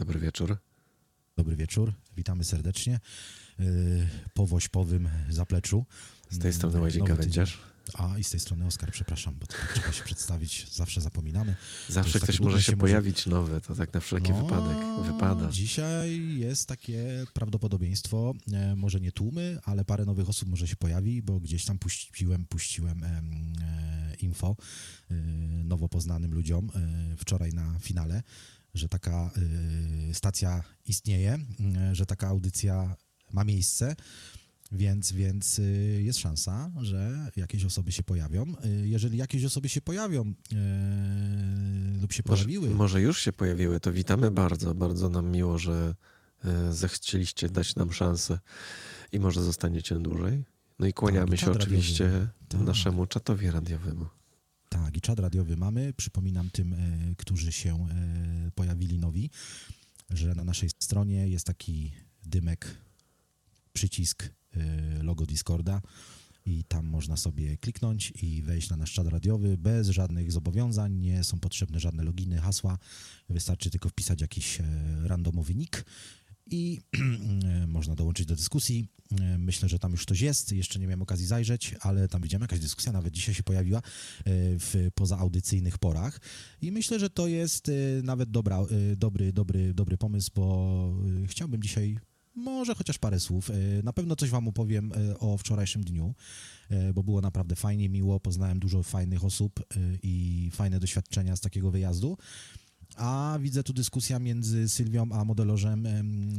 Dobry wieczór. Dobry wieczór, witamy serdecznie y, po wośpowym zapleczu. Z tej strony Łazik Gawędziarz. A i z tej strony Oskar, przepraszam, bo tak trzeba się przedstawić, zawsze zapominamy. Zawsze ktoś może się pojawić może... nowy, to tak na wszelki no, wypadek wypada. Dzisiaj jest takie prawdopodobieństwo, e, może nie tłumy, ale parę nowych osób może się pojawi, bo gdzieś tam puściłem, puściłem e, info e, nowo poznanym ludziom wczoraj na finale że taka y, stacja istnieje, y, że taka audycja ma miejsce. Więc, więc y, jest szansa, że jakieś osoby się pojawią. Jeżeli jakieś osoby się pojawią lub się może, pojawiły. Może już się pojawiły, to witamy bardzo. Bardzo nam miło, że zechcieliście dać nam szansę i może zostaniecie dłużej. No i kłaniamy tak, się oczywiście tak. naszemu czatowi radiowemu. Tak, i czad radiowy mamy. Przypominam tym, e, którzy się e, pojawili nowi, że na naszej stronie jest taki dymek, przycisk, e, logo Discorda i tam można sobie kliknąć i wejść na nasz czat radiowy bez żadnych zobowiązań, nie są potrzebne żadne loginy, hasła, wystarczy tylko wpisać jakiś randomowy nick i można dołączyć do dyskusji. Myślę, że tam już ktoś jest, jeszcze nie miałem okazji zajrzeć, ale tam widziałem jakaś dyskusja, nawet dzisiaj się pojawiła e, w pozaaudycyjnych porach i myślę, że to jest e, nawet dobra, e, dobry, dobry, dobry pomysł, bo chciałbym dzisiaj może chociaż parę słów. Na pewno coś Wam opowiem o wczorajszym dniu, bo było naprawdę fajnie, miło. Poznałem dużo fajnych osób i fajne doświadczenia z takiego wyjazdu. A widzę tu dyskusja między Sylwią a modelorzem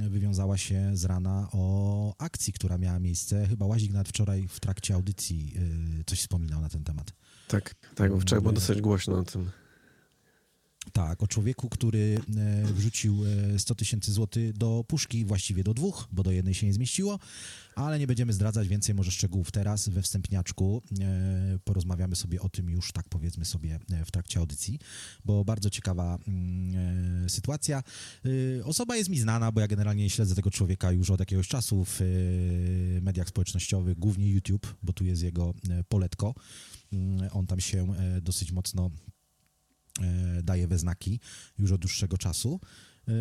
wywiązała się z rana o akcji, która miała miejsce. Chyba Łazik nawet wczoraj w trakcie audycji y, coś wspominał na ten temat. Tak, tak, bo wczoraj było dosyć głośno o tym. Tak, o człowieku, który e, wrzucił 100 e, tysięcy złotych do puszki, właściwie do dwóch, bo do jednej się nie zmieściło, ale nie będziemy zdradzać więcej może szczegółów teraz we wstępniaczku. E, porozmawiamy sobie o tym już, tak powiedzmy sobie, w trakcie audycji, bo bardzo ciekawa mm, sytuacja. Osoba jest mi znana, bo ja generalnie śledzę tego człowieka już od jakiegoś czasu w mediach społecznościowych, głównie YouTube, bo tu jest jego poletko. Mm, on tam się dosyć mocno daje we znaki już od dłuższego czasu. E,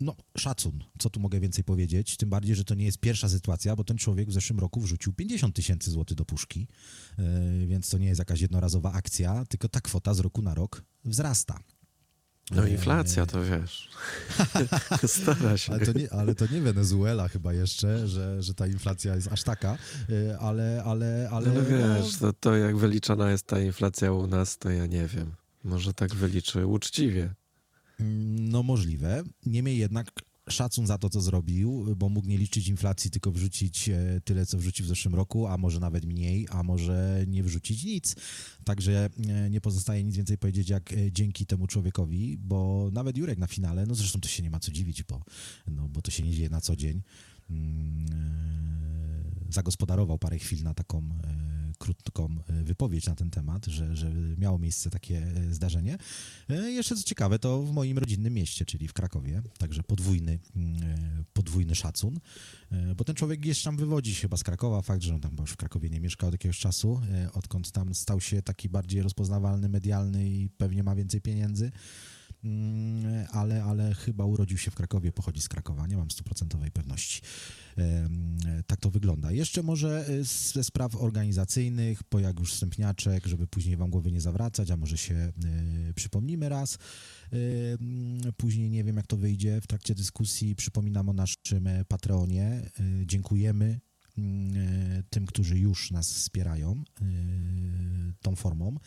no, szacun, co tu mogę więcej powiedzieć, tym bardziej, że to nie jest pierwsza sytuacja, bo ten człowiek w zeszłym roku wrzucił 50 tysięcy złotych do puszki, e, więc to nie jest jakaś jednorazowa akcja, tylko ta kwota z roku na rok wzrasta. No inflacja to wiesz. Stara się. Ale to, nie, ale to nie Wenezuela chyba jeszcze, że, że ta inflacja jest aż taka, ale... ale, ale no wiesz, to, to jak wyliczana jest ta inflacja u nas, to ja nie wiem. Może tak wyliczy uczciwie. No możliwe. Niemniej jednak szacun za to, co zrobił, bo mógł nie liczyć inflacji, tylko wrzucić e, tyle, co wrzucił w zeszłym roku, a może nawet mniej, a może nie wrzucić nic. Także e, nie pozostaje nic więcej powiedzieć, jak e, dzięki temu człowiekowi, bo nawet Jurek na finale, no zresztą to się nie ma co dziwić, bo, no, bo to się nie dzieje na co dzień, zagospodarował parę chwil na taką krótką e, wypowiedź na ten temat, że, że miało miejsce takie e, zdarzenie. E, jeszcze co ciekawe, to w moim rodzinnym mieście, czyli w Krakowie, także podwójny, podwójny szacun, bo ten człowiek gdzieś tam wywodzi się chyba z Krakowa, fakt, że on tam już w Krakowie nie mieszka od jakiegoś czasu, odkąd tam stał się taki bardziej rozpoznawalny, medialny i pewnie ma więcej pieniędzy ale, ale chyba urodził się w Krakowie, pochodzi z Krakowa, nie mam stuprocentowej pewności tak to wygląda. Jeszcze może e, ze spraw organizacyjnych, bo jak już wstępniaczek, żeby później wam głowy nie zawracać, a może się e, przypomnimy raz. Później nie wiem, jak to wyjdzie w trakcie dyskusji. Przypominam o naszym e, Patreonie. Dziękujemy mm, tym, którzy już nas wspierają tą formą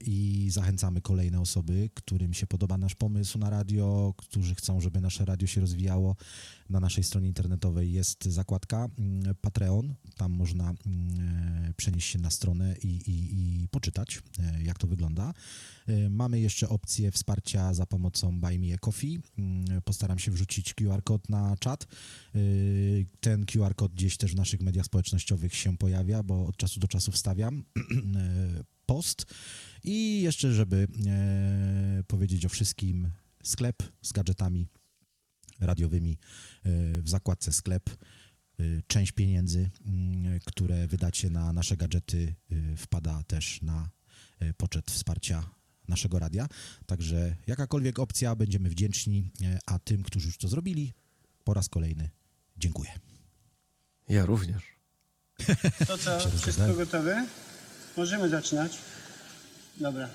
i zachęcamy kolejne osoby, którym się podoba nasz pomysł na radio, którzy chcą, żeby nasze radio się rozwijało. Na naszej stronie internetowej jest zakładka mm, Patreon. Tam można mm, przenieść się na stronę i, i, i poczytać, jak to wygląda. Mamy jeszcze opcję wsparcia za pomocą Buy Me a Coffee. Postaram się wrzucić QR kod na czat. Ten QR kod gdzieś też w naszych mediach społecznościowych się pojawia, bo od czasu do czasu wstawiam post. I jeszcze, żeby powiedzieć o wszystkim, sklep z gadżetami radiowymi e, w zakładce sklep. E, część pieniędzy, mm, które wydacie na nasze gadżety, e, wpada też na poczet wsparcia naszego radia. Także jakakolwiek opcja, będziemy wdzięczni, a tym, którzy już to zrobili, po raz kolejny dziękuję. Ja również. To co, wszystko gotowe? Możemy zaczynać? Dobra.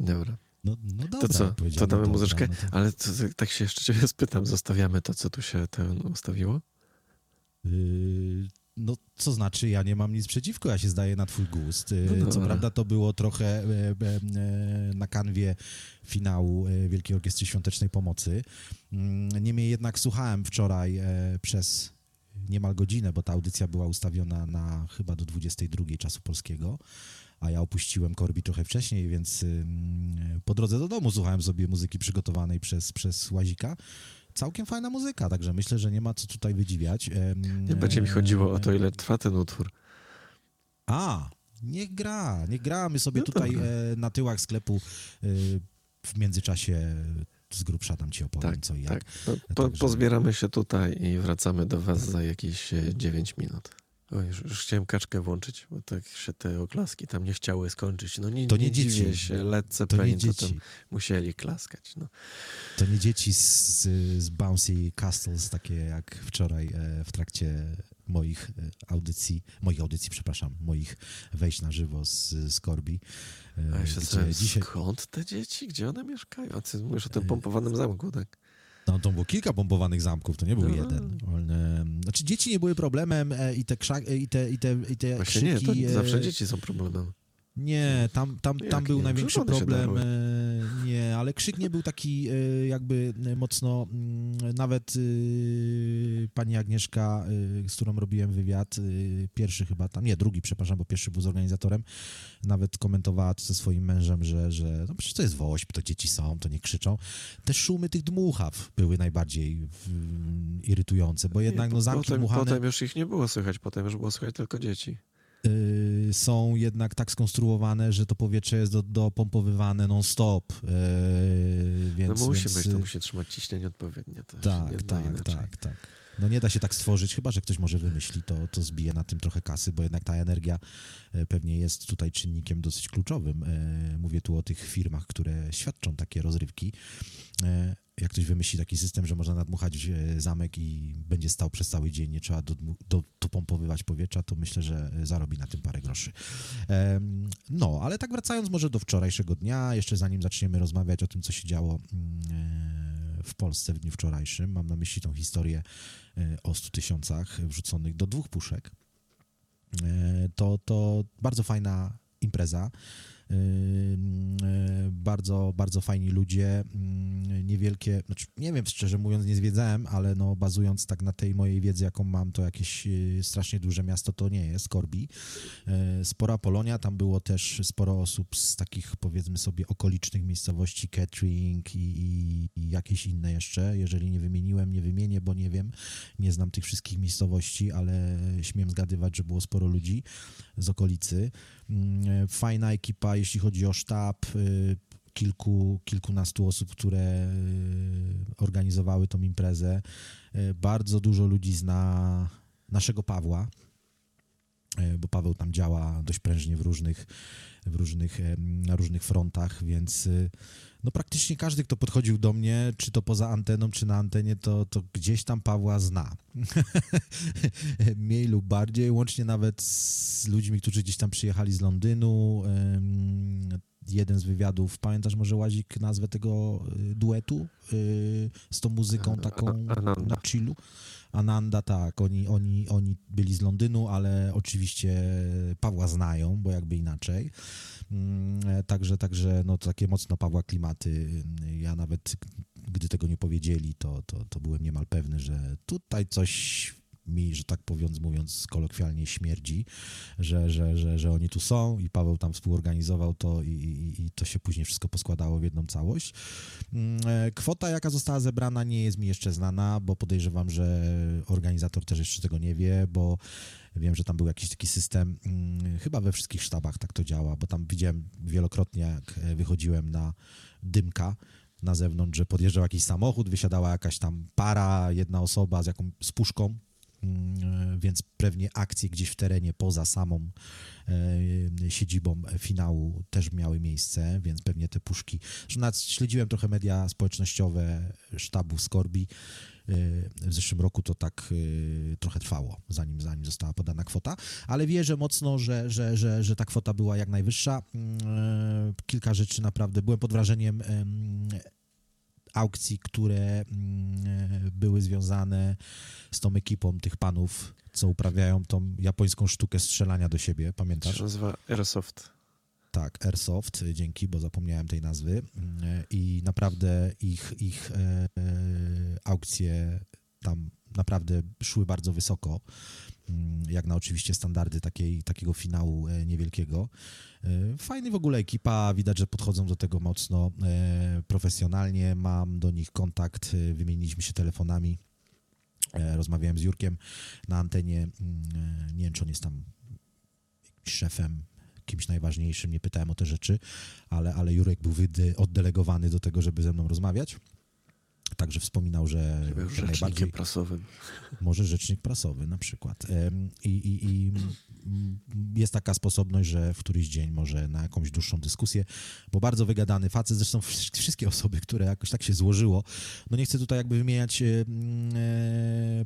Dobra. No, no dobra, to co, to damy muzyczkę, no to... ale to, tak się jeszcze ciebie spytam, zostawiamy to, co tu się ten ustawiło? Yy, no, co znaczy, ja nie mam nic przeciwko, ja się zdaję na twój gust. Yy, no co prawda to było trochę e, e, e, na kanwie finału Wielkiej Orkiestry Świątecznej Pomocy. Yy, niemniej jednak słuchałem wczoraj przez niemal godzinę, bo ta audycja była ustawiona na chyba do 22 czasu polskiego a ja opuściłem Korbi trochę wcześniej, więc po drodze do domu słuchałem sobie muzyki przygotowanej przez, przez Łazika. Całkiem fajna muzyka, także myślę, że nie ma co tutaj wydziwiać. Nie będzie mi chodziło o to, ile trwa ten utwór. A, niech gra, niech gra. My sobie no tutaj. E, na tyłach sklepu e, w międzyczasie z grubsza tam ci opowiem tak, co i jak. Tak. No, po, Także... Pozbieramy się tutaj i wracamy do was za jakieś 9 e, minut. O, już, już, chciałem kaczkę włączyć, bo tak się te oklaski tam nie chciały skończyć. No nie, to nie, nie dzieci. się, Led Zeppelin to, to tam musieli klaskać. No. To nie dzieci z, z Bouncy Castles, takie jak wczoraj e, w trakcie moich e, audycji, moich audycji, przepraszam, moich wejść na żywo z, z Korbi. E, A ja się dzisiaj... skąd te dzieci? Gdzie one mieszkają? A ty mówisz o tym pompowanym zamku, tak? No, to było kilka bombowanych zamków, to nie był no. jeden. Znaczy dzieci nie były problemem e, i te krzaki, e, i te, i te, i te Właśnie krzyki... nie, to zawsze dzieci są problemem. Nie, tam, tam, tam był nie? największy problem. E, nie, ale krzyk nie był taki e, jakby mocno. Mm, nawet e, pani Agnieszka, z którą robiłem wywiad, pierwszy chyba tam, nie, drugi, przepraszam, bo pierwszy był z organizatorem, nawet komentowała to ze swoim mężem, że, że no przecież to jest woźb, to dzieci są, to nie krzyczą. Te szumy tych dmuchaw były najbardziej irytujące, bo jednak nie, no zamki potem, dmuchane... Potem już ich nie było słychać, potem już było słychać tylko dzieci. Y, są jednak tak skonstruowane, że to powietrze jest do, dopompowywane non-stop. Yy, więc, no musi więc... być, to musi trzymać ciśnienie odpowiednie. To tak, tak, tak, tak. No nie da się tak stworzyć, chyba że ktoś może wymyśli, to, to zbije na tym trochę kasy, bo jednak ta energia e, pewnie jest tutaj czynnikiem dosyć kluczowym. E, mówię tu o tych firmach, które świadczą takie rozrywki. E, jak ktoś wymyśli taki system, że można nadmuchać zamek i będzie stał przez cały dzień, nie trzeba do, do, dopompowywać powietrza, to myślę, że zarobi na tym parę groszy. No, ale tak wracając może do wczorajszego dnia, jeszcze zanim zaczniemy rozmawiać o tym, co się działo mm, w Polsce w dniu wczorajszym, mam na myśli tą historię o 100 tysiącach wrzuconych do dwóch puszek. E, to, to bardzo fajna impreza. Yy, bardzo, bardzo fajni ludzie, niewielkie, znaczy nie wiem, szczerze mówiąc, nie zwiedzałem, ale no bazując tak na tej mojej wiedzy, jaką mam, to jakieś yy, strasznie duże miasto to nie jest, Korbi. Spora Polonia, tam było też sporo osób z takich, powiedzmy sobie, okolicznych miejscowości, Catering i, i, i jakieś inne jeszcze. Jeżeli nie wymieniłem, nie wymienię, bo nie wiem, nie znam tych wszystkich miejscowości, ale śmiem zgadywać, że było sporo ludzi z okolicy. Fajna ekipa jeśli chodzi o sztab, y, kilku, kilkunastu osób, które y, organizowały tą imprezę. Bardzo dużo ludzi zna naszego Pawła, bo Paweł tam działa dość prężnie w różnych, w różnych, na różnych frontach, więc no praktycznie każdy, kto podchodził do mnie, czy to poza anteną, czy na antenie, to, to gdzieś tam Pawła zna. Mniej lub bardziej, łącznie nawet z ludźmi, którzy gdzieś tam przyjechali z Londynu. Jeden z wywiadów, pamiętasz może Łazik nazwę tego y, duetu y, z tą muzyką taką na chillu? Ananda, tak, oni, oni, oni byli z Londynu, ale oczywiście Pawła znają, bo jakby inaczej. Mm, e, także, także no, takie mocno Pawła klimaty. Ja nawet, gdy tego nie powiedzieli, to, to, to byłem niemal pewny, że tutaj coś mi, że tak mówiąc, mówiąc kolokwialnie, śmierdzi, że, że, że, że oni tu są i Paweł tam współorganizował to i, i, i to się później wszystko poskładało w jedną całość. Mm, e, kwota, jaka została zebrana, nie jest mi jeszcze znana, bo podejrzewam, że organizator też jeszcze tego nie wie, bo Wiem, że tam był jakiś taki system, hmm, chyba we wszystkich sztabach tak to działa, bo tam widziałem wielokrotnie, jak e, wychodziłem na dymka na zewnątrz, że podjeżdżał jakiś samochód, wysiadała jakaś tam para, jedna osoba z, jaką, z puszką mm, więc pewnie akcje gdzieś w terenie poza samą siedzibą finału też miały miejsce, więc pewnie te puszki. Śledziłem trochę media społecznościowe sztabu Skorbi w zeszłym roku to tak trochę trwało, zanim, zanim została podana kwota, ale wierzę mocno, że, że, że, że ta kwota była jak najwyższa. Mm, kilka rzeczy naprawdę, byłem pod wrażeniem aukcji, które mm, były związane z tą ekipą tych panów, co uprawiają tą japońską sztukę strzelania do siebie, pamiętasz? To się nazywa Airsoft. Tak, Airsoft, dzięki, bo zapomniałem tej nazwy. I naprawdę ich, ich e, e, aukcje tam naprawdę szły bardzo wysoko, jak na oczywiście standardy takiej, takiego finału e, niewielkiego. E, fajny w ogóle ekipa, widać, że podchodzą do tego mocno e, profesjonalnie. Mam do nich kontakt, wymieniliśmy się telefonami. Rozmawiałem z Jurkiem na antenie. Mm, nie wiem, czy on jest tam szefem kimś najważniejszym, nie pytałem o te rzeczy, ale, ale Jurek był oddelegowany do tego, żeby ze mną rozmawiać. Także wspominał, że. Żeby rzecznikiem najbardziej, prasowym. Może rzecznik prasowy na przykład. I, i, I, jest taka sposobność, że w któryś dzień może na jakąś dłuższą dyskusję, bo bardzo wygadany facet, zresztą wszystkie osoby, które jakoś tak się złożyło. No nie chcę tutaj jakby wymieniać e,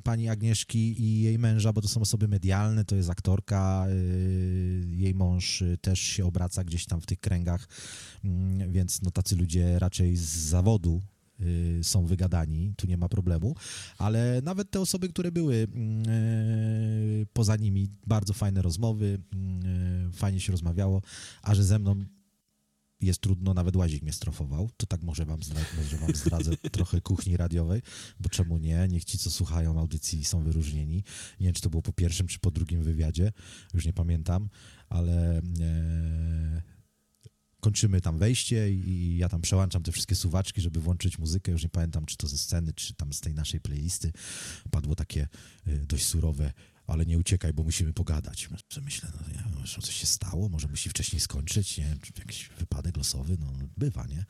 pani Agnieszki i jej męża, bo to są osoby medialne, to jest aktorka, e, jej mąż też się obraca gdzieś tam w tych kręgach, mm, więc no tacy ludzie raczej z zawodu są wygadani, tu nie ma problemu, ale nawet te osoby, które były mm, y, poza nimi, bardzo fajne rozmowy, mm, y, fajnie się rozmawiało, a że ze mną jest trudno, nawet łazik mnie strofował, to tak może wam, zdra- może wam zdradzę trochę kuchni radiowej, bo czemu nie? Niech ci, co słuchają audycji są wyróżnieni. Nie wiem, czy to było po pierwszym, czy po drugim wywiadzie, już nie pamiętam, ale e, kończymy tam wejście i ja tam przełączam te wszystkie suwaczki, żeby włączyć muzykę. Już nie pamiętam, czy to ze sceny, czy tam z tej naszej playlisty. Padło takie y, dość surowe ale nie uciekaj, bo musimy pogadać. Myślę, no nie, może coś się stało, może musi wcześniej skończyć, nie wiem, jakiś wypadek losowy, no bywa, nie?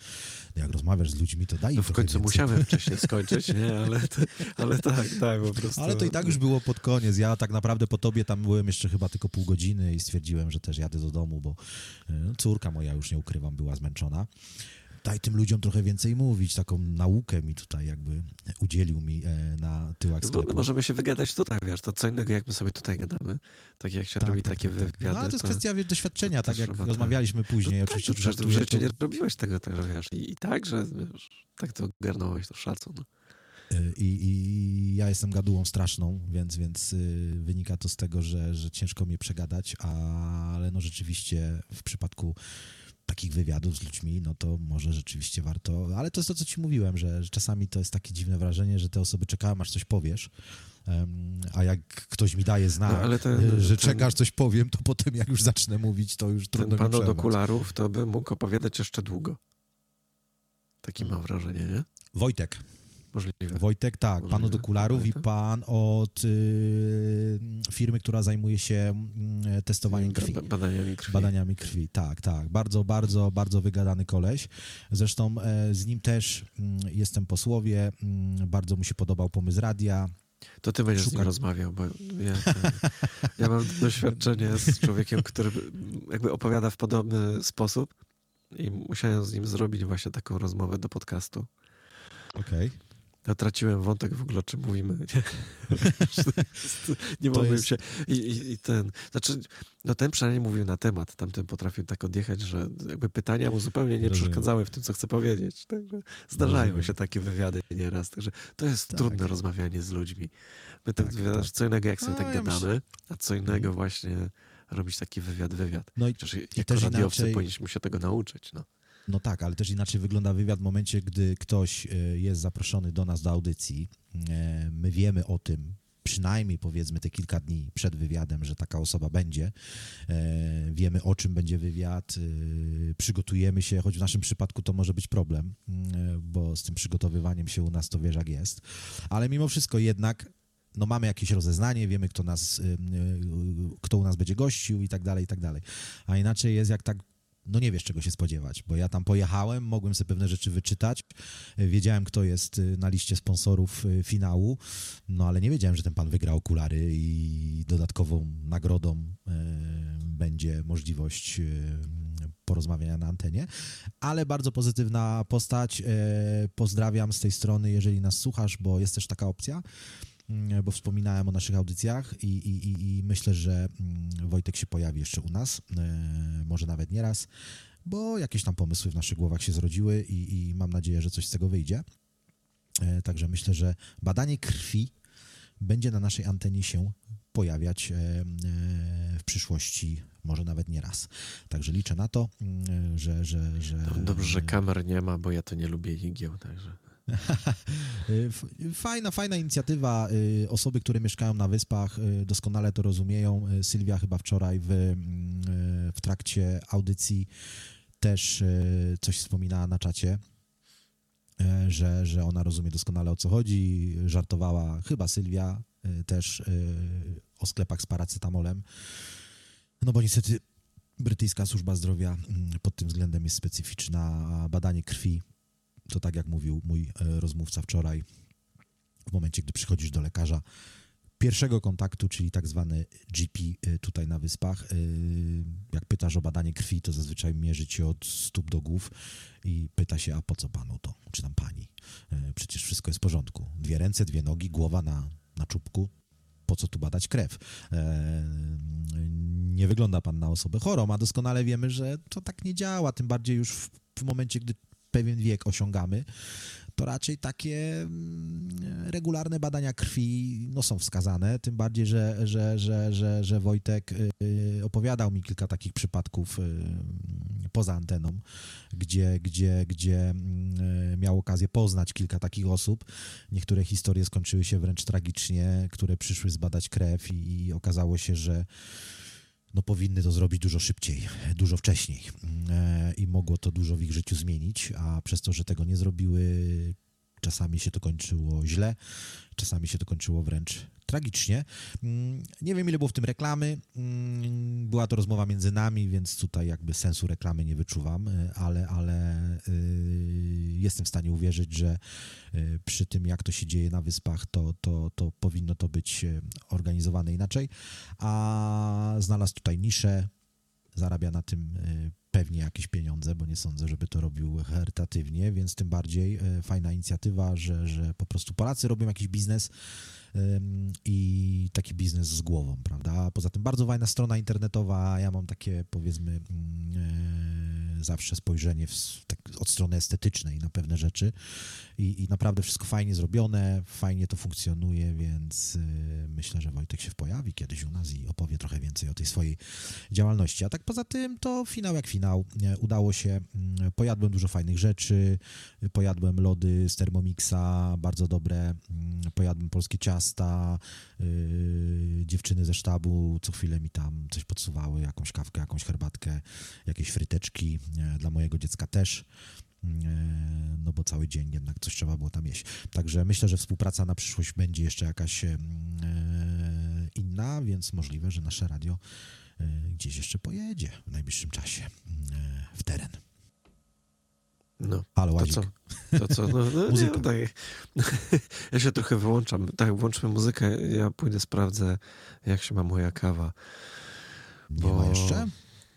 Jak rozmawiasz z ludźmi, to daj No w końcu więcej. musiałem wcześniej skończyć, nie? Ale, to, ale tak, tak, po prostu. Ale to i tak już było pod koniec. Ja tak naprawdę po tobie tam byłem jeszcze chyba tylko pół godziny i stwierdziłem, że też jadę do domu, bo no, córka moja, już nie ukrywam, była zmęczona daj tym ludziom trochę więcej mówić, taką naukę mi tutaj jakby udzielił mi e, na tyłach no, sklepu. możemy się wygadać tutaj, wiesz, to co innego jak my sobie tutaj gadamy, tak jak się tak, robi tak, takie tak, tak. wywiady. No, ale to jest kwestia wiesz, doświadczenia, tak jak rozmawialiśmy później. No, oczywiście tak, no, przecież to... nie robiłeś tego, tak, wiesz, i, i tak, że wiesz, tak to ogarnąłeś, to szacun. No. E, I, I, ja jestem gadułą straszną, więc, więc y, wynika to z tego, że, że ciężko mnie przegadać, ale no rzeczywiście w przypadku takich wywiadów z ludźmi, no to może rzeczywiście warto, ale to jest to, co ci mówiłem, że, że czasami to jest takie dziwne wrażenie, że te osoby czekają, aż coś powiesz, um, a jak ktoś mi daje znak, no, ten, że ten, czekasz, coś powiem, to potem jak już zacznę mówić, to już trudno ten pan od okularów, to by mógł opowiadać jeszcze długo. Takie mam wrażenie, nie? Wojtek. Możliwe. Wojtek, tak, Możliwe. pan od okularów i pan od y, firmy, która zajmuje się y, testowaniem krwi. Badaniami krwi. Badaniami krwi, tak, tak. Bardzo, bardzo, bardzo wygadany koleś. Zresztą e, z nim też y, jestem po słowie. bardzo mu się podobał pomysł radia. To ty będziesz Szuka... z nim rozmawiał, bo ja, ja mam doświadczenie z człowiekiem, który jakby opowiada w podobny sposób i musiałem z nim zrobić właśnie taką rozmowę do podcastu. Okej. Okay. Ja traciłem wątek w ogóle, o czym mówimy. Nie, nie mogłem jest... się. I, i, I, ten. Znaczy, no ten przynajmniej mówił na temat. Tamten potrafił tak odjechać, że jakby pytania mu zupełnie nie przeszkadzały w tym, co chce powiedzieć. Także zdarzają się takie wywiady nieraz. Także to jest tak. trudne rozmawianie z ludźmi. My tak, tak, tak. co innego, jak sobie no, tak ja gadamy, myślę... a co innego właśnie robić taki wywiad, wywiad. No i, Przecież i jako radiowcy inaczej... powinniśmy się tego nauczyć. No. No tak, ale też inaczej wygląda wywiad w momencie, gdy ktoś e, jest zaproszony do nas do audycji. E, my wiemy o tym, przynajmniej powiedzmy te kilka dni przed wywiadem, że taka osoba będzie. E, wiemy o czym będzie wywiad, przygotujemy się, choć w naszym przypadku to może być problem, bo z tym przygotowywaniem się u nas to wiesz jak jest. Ale mimo wszystko jednak no mamy jakieś rozeznanie, wiemy kto nas, kto u nas będzie gościł i tak dalej, i tak dalej. A inaczej jest jak tak no nie wiesz czego się spodziewać, bo ja tam pojechałem, mogłem sobie pewne rzeczy wyczytać, wiedziałem kto jest na liście sponsorów finału, no ale nie wiedziałem, że ten pan wygra okulary i dodatkową nagrodą będzie możliwość porozmawiania na antenie, ale bardzo pozytywna postać. Pozdrawiam z tej strony, jeżeli nas słuchasz, bo jest też taka opcja. Mm, bo wspominałem o naszych audycjach i, i, i myślę, że mm, Wojtek się pojawi jeszcze u nas, e, może nawet nie raz, bo jakieś tam pomysły w naszych głowach się zrodziły i, i mam nadzieję, że coś z tego wyjdzie. E, także myślę, że badanie krwi będzie na naszej antenie się pojawiać e, w przyszłości, może nawet nie raz. Także liczę na to, mm, że. że, że Dobrze, że kamer nie ma, bo ja to nie lubię igieł, także. Fajna, fajna inicjatywa. Y, osoby, które mieszkają na wyspach, y, doskonale to rozumieją. Y, Sylwia chyba wczoraj w, w trakcie audycji też coś wspominała na czacie, że, że ona rozumie doskonale o co chodzi. Żartowała chyba Sylwia też o sklepach z paracetamolem. No bo niestety brytyjska służba zdrowia mm, pod tym względem jest specyficzna. Badanie krwi to tak jak mówił mój e, rozmówca wczoraj, w momencie, gdy przychodzisz do lekarza, pierwszego kontaktu, czyli tak zwany GP e, tutaj na wyspach. E, jak pytasz o badanie krwi, to zazwyczaj mierzy cię od stóp do głów i pyta się, a po co panu to, czy tam pani? Przecież wszystko jest w porządku. Dwie ręce, dwie nogi, głowa na, na czubku. Po co tu badać krew? Nie wygląda pan na osobę chorą, a doskonale wiemy, że to tak nie działa, tym bardziej już w, w momencie, gdy pewien wiek osiągamy, to raczej takie mm, regularne badania krwi no, są wskazane, tym bardziej, że, że, że, że, że Wojtek y, opowiadał mi kilka takich przypadków y, poza anteną, gdzie, gdzie, gdzie mm, miał okazję poznać kilka takich osób. Niektóre historie skończyły się wręcz tragicznie, które przyszły zbadać krew i, i okazało się, że no powinny to zrobić dużo szybciej, dużo wcześniej. E, i mogło to dużo w ich życiu zmienić, a przez to, że tego nie zrobiły, czasami się to kończyło źle, czasami się to kończyło wręcz tragicznie. Mm, nie wiem, ile było w tym reklamy. Mm, była to rozmowa między nami, więc tutaj jakby sensu reklamy nie wyczuwam, e, ale, ale y, jestem w stanie uwierzyć, że y, przy tym, jak to się dzieje na wyspach, to, to, to powinno to być e, organizowane inaczej. A znalazł tutaj niszę, zarabia na tym e, pewnie jakieś pieniądze, bo nie sądzę, żeby to robił charytatywnie, więc tym bardziej fajna inicjatywa, że, że po prostu Polacy robią jakiś biznes i taki biznes z głową, prawda? Poza tym bardzo fajna strona internetowa, ja mam takie powiedzmy mm, e, zawsze spojrzenie w, tak, od strony estetycznej na pewne rzeczy i, i naprawdę wszystko fajnie zrobione, fajnie to funkcjonuje, więc y, myślę, że Wojtek się pojawi kiedyś u nas i opowie trochę więcej o tej swojej działalności. A tak poza tym to finał jak finał. Udało się, mm, pojadłem dużo fajnych rzeczy, pojadłem lody z Thermomixa, bardzo dobre, mm, pojadłem polskie ciasta, yy, dziewczyny ze sztabu co chwilę mi tam coś podsuwały, jakąś kawkę, jakąś herbatkę, jakieś fryteczki, dla mojego dziecka też. E, no bo cały dzień jednak coś trzeba było tam jeść. Także myślę, że współpraca na przyszłość będzie jeszcze jakaś e, inna, więc możliwe, że nasze radio e, gdzieś jeszcze pojedzie w najbliższym czasie w teren. No, Halo, to co? To co? No, no, Muzyka. Nie, ja się trochę wyłączam. Tak, włączmy muzykę, ja pójdę, sprawdzę, jak się ma moja kawa. Bo... Nie ma jeszcze?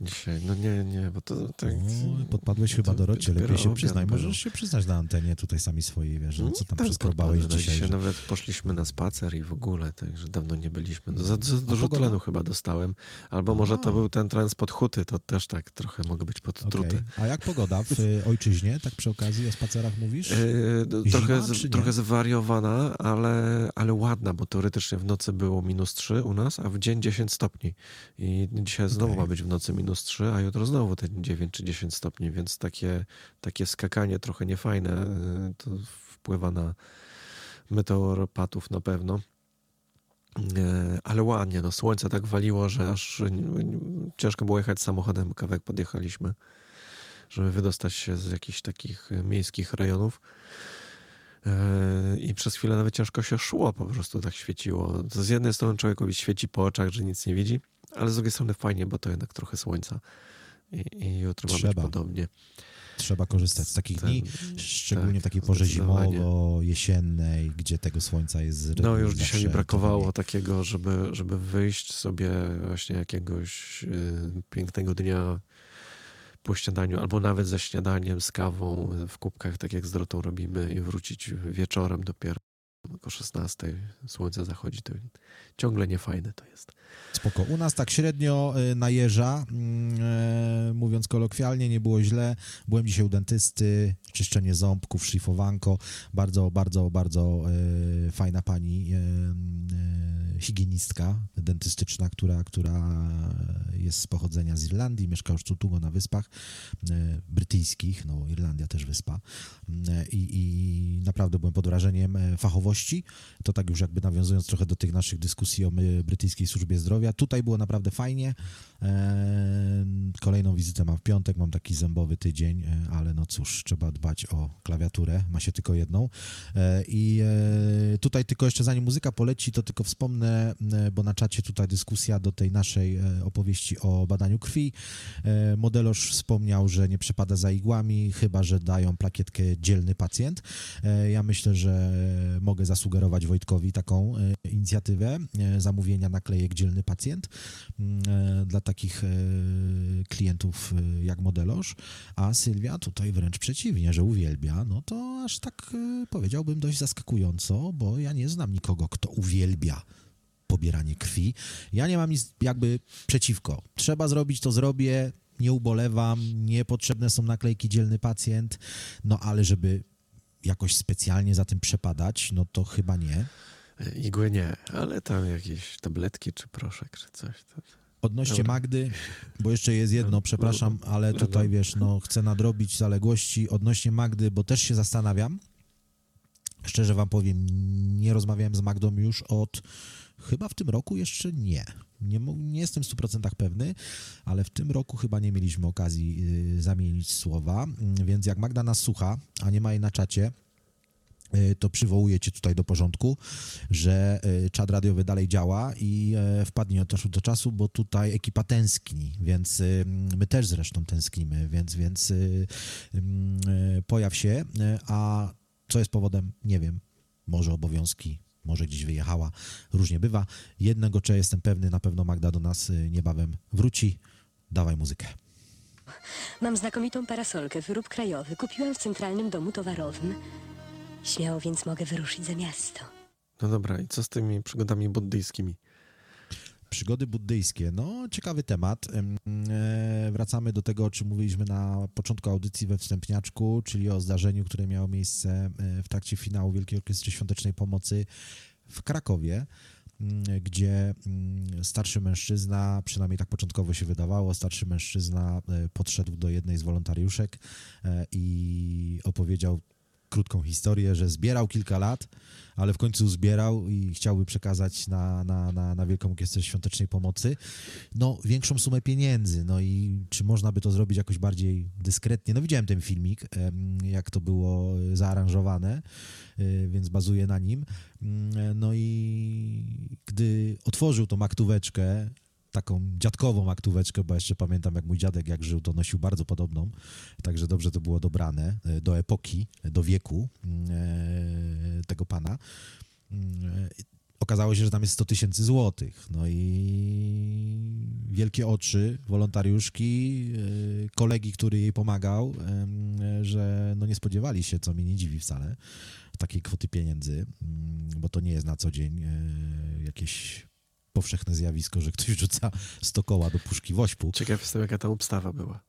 Dzisiaj, no nie, nie, bo to tak... O, podpadłeś chyba do rocie, lepiej się przyznaj. Możesz się przyznać na antenie tutaj sami swojej, wiesz, no, co tam tak, przeskrobałeś dzisiaj. dzisiaj że... nawet poszliśmy na spacer i w ogóle, także dawno nie byliśmy. No, za, za dużo tlenu chyba dostałem, albo może to był ten transport huty, to też tak trochę mogę być podtruty. Okay. A jak pogoda w ojczyźnie, tak przy okazji o spacerach mówisz? Yy, trochę, trochę zwariowana, ale, ale ładna, bo teoretycznie w nocy było minus 3 u nas, a w dzień 10 stopni. I dzisiaj znowu okay. ma być w nocy minus minus 3, a jutro znowu te 9 czy 10 stopni, więc takie, takie skakanie trochę niefajne y, to wpływa na meteoropatów na pewno. Y, ale ładnie, no słońce tak waliło, że aż ciężko było jechać samochodem, kawałek podjechaliśmy, żeby wydostać się z jakichś takich miejskich rejonów. Y, I przez chwilę nawet ciężko się szło, po prostu tak świeciło. Z jednej strony człowiekowi świeci po oczach, że nic nie widzi, ale z drugiej strony fajnie, bo to jednak trochę słońca i, i jutro ma być podobnie. Trzeba korzystać z takich Ten, dni, szczególnie tak, w takiej porze zimowo-jesiennej, gdzie tego słońca jest No już dzisiaj mi brakowało takiego, żeby, żeby wyjść sobie właśnie jakiegoś y, pięknego dnia po śniadaniu, albo nawet ze śniadaniem, z kawą w kubkach, tak jak z Drotą robimy i wrócić wieczorem dopiero około 16 słońce zachodzi, to ciągle niefajne to jest. Spoko. U nas tak średnio y, najeża, mm, e, mówiąc kolokwialnie, nie było źle. Byłem dzisiaj u dentysty, czyszczenie ząbków, szlifowanko. Bardzo, bardzo, bardzo e, fajna pani, higienistka dentystyczna, która, która jest z pochodzenia z Irlandii, mieszka już tu długo na wyspach brytyjskich, no Irlandia też wyspa. I, I naprawdę byłem pod wrażeniem fachowości. To tak już jakby nawiązując trochę do tych naszych dyskusji o brytyjskiej służbie zdrowia. Tutaj było naprawdę fajnie. Kolejną wizytę mam w piątek, mam taki zębowy tydzień, e, ale no cóż, trzeba dbać o klawiaturę, ma się tylko jedną. E, I e, tutaj tylko jeszcze zanim muzyka poleci, to tylko wspomnę, bo na czacie tutaj dyskusja do tej naszej opowieści o badaniu krwi. Modeloż wspomniał, że nie przepada za igłami, chyba że dają plakietkę dzielny pacjent. Ja myślę, że mogę zasugerować Wojtkowi taką inicjatywę zamówienia naklejek dzielny pacjent dla takich klientów y, jak modeloż, a Sylwia tutaj wręcz przeciwnie, że uwielbia, no to aż tak y, powiedziałbym dość zaskakująco, bo ja nie znam nikogo, kto uwielbia pobieranie krwi. Ja nie mam nic jakby przeciwko. Trzeba zrobić, to zrobię, nie ubolewam, niepotrzebne są naklejki dzielny pacjent, no ale żeby jakoś specjalnie za tym przepadać, no to chyba nie. Igły nie, ale tam jakieś tabletki czy proszek czy coś. To... Odnośnie Dobra. Magdy, bo jeszcze jest jedno, przepraszam, ale tutaj wiesz, no chcę nadrobić zaległości odnośnie Magdy, bo też się zastanawiam. Szczerze wam powiem, nie rozmawiałem z Magdą już od chyba w tym roku jeszcze nie. Nie, nie jestem w 100% pewny, ale w tym roku chyba nie mieliśmy okazji y, zamienić słowa, więc jak Magda nas słucha, a nie ma jej na czacie, to przywołuję cię tutaj do porządku, że e, czad radiowy dalej działa i e, wpadnie od czasu do czasu, bo tutaj ekipa tęskni, więc my też zresztą tęsknimy, więc, więc pojaw się, a co jest powodem, nie wiem, może obowiązki, może gdzieś wyjechała, różnie bywa. Jednego, czy jestem pewny, na pewno Magda do nas niebawem wróci. Dawaj muzykę. Mam znakomitą parasolkę, wyrób krajowy. Kupiłam w Centralnym Domu Towarowym. Śmiało więc mogę wyruszyć za miasto. No dobra, i co z tymi przygodami buddyjskimi? Przygody buddyjskie. No, ciekawy temat. E, wracamy do tego, o czym mówiliśmy na początku audycji we wstępniaczku, czyli o zdarzeniu, które miało miejsce e, w trakcie finału Wielkiej Orkiestry Świątecznej Pomocy w Krakowie gdzie starszy mężczyzna, przynajmniej tak początkowo się wydawało, starszy mężczyzna e, podszedł do jednej z wolontariuszek i opowiedział krótką historię, że zbierał kilka lat, ale w końcu zbierał i chciałby przekazać na, na, na, na Wielką Orkiestrę Świątecznej Pomocy no, większą sumę pieniędzy. No i czy można by to zrobić jakoś bardziej dyskretnie? No widziałem ten filmik, jak to było zaaranżowane, e, więc bazuję na nim. Mm, no i gdy otworzył tą aktóweczkę, taką dziadkową aktóweczkę, bo jeszcze pamiętam, jak mój dziadek jak żył, to nosił bardzo podobną, także dobrze to było dobrane e, do epoki, do wieku e, tego pana. Okazało się, że tam jest 100 tysięcy złotych. No i wielkie oczy wolontariuszki, e, kolegi, który jej pomagał, że no nie spodziewali się, co mnie nie dziwi wcale, takiej kwoty pieniędzy, mm, bo to nie jest na co dzień jakieś powszechne zjawisko, że ktoś rzuca 100 koła do puszki wośpu. Ciekaw jestem, jaka ta obstawa była.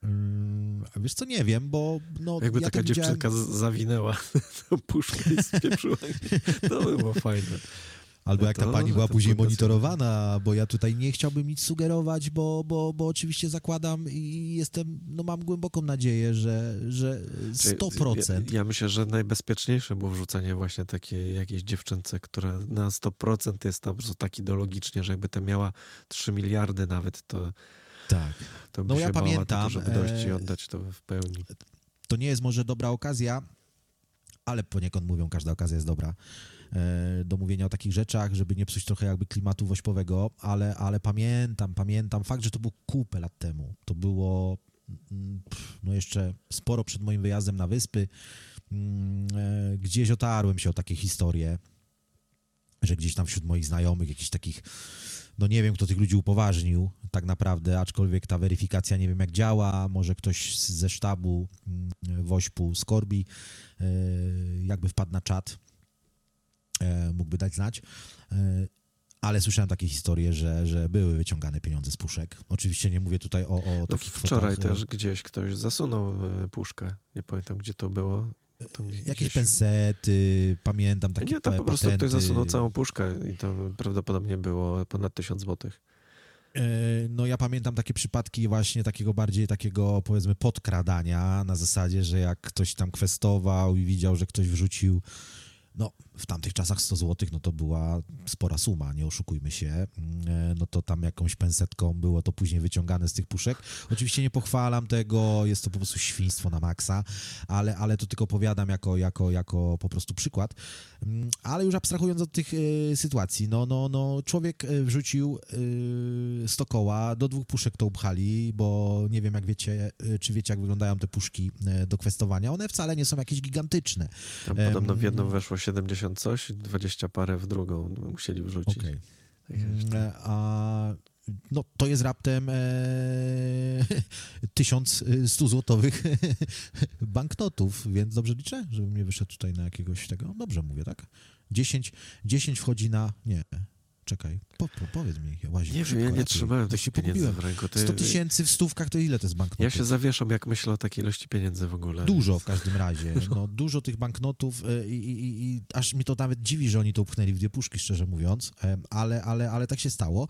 Hmm, wiesz co, nie wiem, bo... No, Jakby ja taka dziewczynka widziałem... zawinęła tą puszkę i spieprzyła. To by było fajne. Albo no jak ta pani była później monitorowana, bo ja tutaj nie chciałbym nic sugerować, bo, bo, bo oczywiście zakładam i jestem, no mam głęboką nadzieję, że, że 100%. Ja, ja myślę, że najbezpieczniejsze było wrzucanie właśnie takiej jakiejś dziewczynce, która na 100% jest tam po prostu tak ideologicznie, że jakby ta miała 3 miliardy nawet, to... Tak. To by no się ja pamiętam, tylko, żeby dojść i e, oddać to w pełni. To nie jest może dobra okazja, ale poniekąd mówią, każda okazja jest dobra do mówienia o takich rzeczach, żeby nie psuć trochę jakby klimatu wośpowego, ale, ale pamiętam, pamiętam fakt, że to było kupę lat temu. To było mm, no jeszcze sporo przed moim wyjazdem na wyspy. Mm, e, gdzieś otarłem się o takie historie, że gdzieś tam wśród moich znajomych, jakichś takich no nie wiem, kto tych ludzi upoważnił tak naprawdę, aczkolwiek ta weryfikacja nie wiem jak działa, może ktoś ze sztabu mm, Wośpu Skorbi e, jakby wpadł na czat, e, mógłby dać znać. E, ale słyszałem takie historie, że, że były wyciągane pieniądze z puszek. Oczywiście nie mówię tutaj o, o no takich Wczoraj kwotach. też gdzieś ktoś zasunął puszkę. Nie pamiętam, gdzie to było. Jakieś gdzieś... pensety, pamiętam takie Nie, to po prostu patenty. ktoś zasunął całą puszkę i to prawdopodobnie było ponad tysiąc złotych. E, no ja pamiętam takie przypadki właśnie takiego bardziej takiego powiedzmy podkradania na zasadzie, że jak ktoś tam kwestował i widział, że ktoś wrzucił no, w tamtych czasach 100 zł, no to była spora suma, nie oszukujmy się. Mm, e, no to tam jakąś pensetką było to później wyciągane z tych puszek. Oczywiście nie pochwalam tego, jest to po prostu świństwo na maksa, ale, ale to tylko powiadam jako, jako, jako po prostu przykład. Mm, ale już abstrahując od tych y, sytuacji, no, no, no człowiek e, wrzucił y, 100 koła, do dwóch puszek to upchali, bo nie wiem jak wiecie, czy wiecie jak wyglądają te puszki do kwestowania. One wcale nie są jakieś gigantyczne. Tam podobno w jedną weszło 70 coś, 20 parę w drugą musieli wrzucić. Okay. Mm, a no, to jest raptem e, 1100 złotowych banknotów, więc dobrze liczę, żebym nie wyszedł tutaj na jakiegoś tego. Dobrze mówię, tak? 10, 10 wchodzi na. Nie, Czekaj, po, po, powiedz mi, łazi. Nie wiem, ja nie trzymałem takich pieniędzy w ręku. To 100 tysięcy w stówkach to ile to jest banknotów? Ja się zawieszam, jak myślę o takiej ilości pieniędzy w ogóle. Dużo w każdym razie. No, dużo tych banknotów e, i, i, i, aż mi to nawet dziwi, że oni to upchnęli w dwie puszki, szczerze mówiąc, e, ale, ale, ale tak się stało.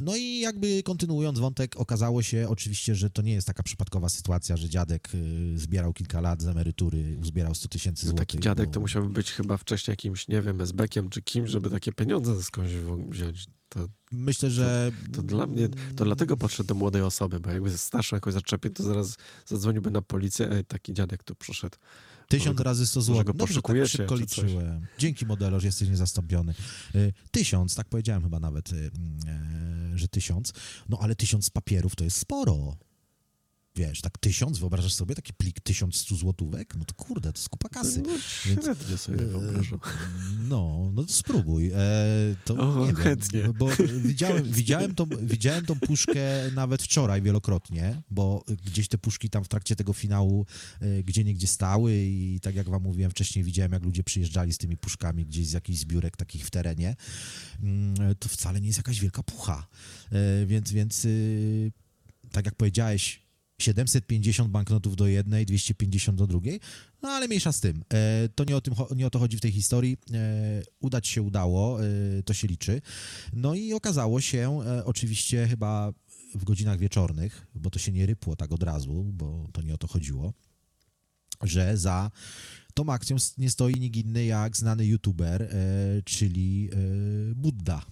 No i jakby kontynuując wątek, okazało się oczywiście, że to nie jest taka przypadkowa sytuacja, że dziadek y, zbierał kilka lat z emerytury, uzbierał 100 tysięcy złotych. No taki dziadek bo... to musiałby być chyba wcześniej jakimś, nie wiem, esbekiem czy kimś, żeby takie pieniądze skądś wziąć. To, Myślę, że... To, to, dla mnie, to dlatego podszedł do młodej osoby, bo jakby starszą jakoś zaczepię, to zaraz zadzwoniłby na policję, ej, taki dziadek tu przyszedł. Tysiąc razy 100 zł. Dobrze, tak szybko liczyłem. Dzięki modelo, że jesteś niezastąpiony. Y, tysiąc, tak powiedziałem chyba nawet, y, y, że tysiąc. No ale tysiąc papierów to jest sporo wiesz, tak tysiąc, wyobrażasz sobie taki plik tysiąc stu złotówek? No to kurde, to jest kupa kasy. No, średnio sobie wyobrażam. No, no to spróbuj. E, to o, nie chętnie. Wiem, bo widziałem, widziałem, tą, widziałem tą puszkę nawet wczoraj wielokrotnie, bo gdzieś te puszki tam w trakcie tego finału e, gdzie niegdzie stały i tak jak wam mówiłem wcześniej, widziałem jak ludzie przyjeżdżali z tymi puszkami gdzieś z jakichś zbiórek takich w terenie. Mm, to wcale nie jest jakaś wielka pucha. E, więc, więc y, tak jak powiedziałeś, 750 banknotów do jednej, 250 do drugiej, no ale mniejsza z tym. E, to nie o, tym, nie o to chodzi w tej historii. E, udać się udało, e, to się liczy. No i okazało się, oczywiście chyba w godzinach wieczornych, bo to się nie rypło tak od razu, bo to nie o to chodziło, że za tą akcją nie stoi nikt inny jak znany youtuber, czyli Buddha.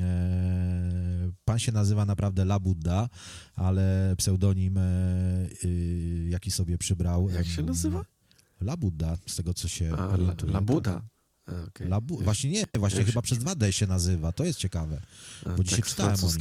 E, pan się nazywa naprawdę La Buddha, ale pseudonim, e, y, jaki sobie przybrał. Jak się nazywa? La Buddha, z tego co się. A, Buddha. Okay. La Bu- właśnie nie, właśnie chyba przez 2D się nazywa, to jest ciekawe, bo tak dzisiaj czytałem o nim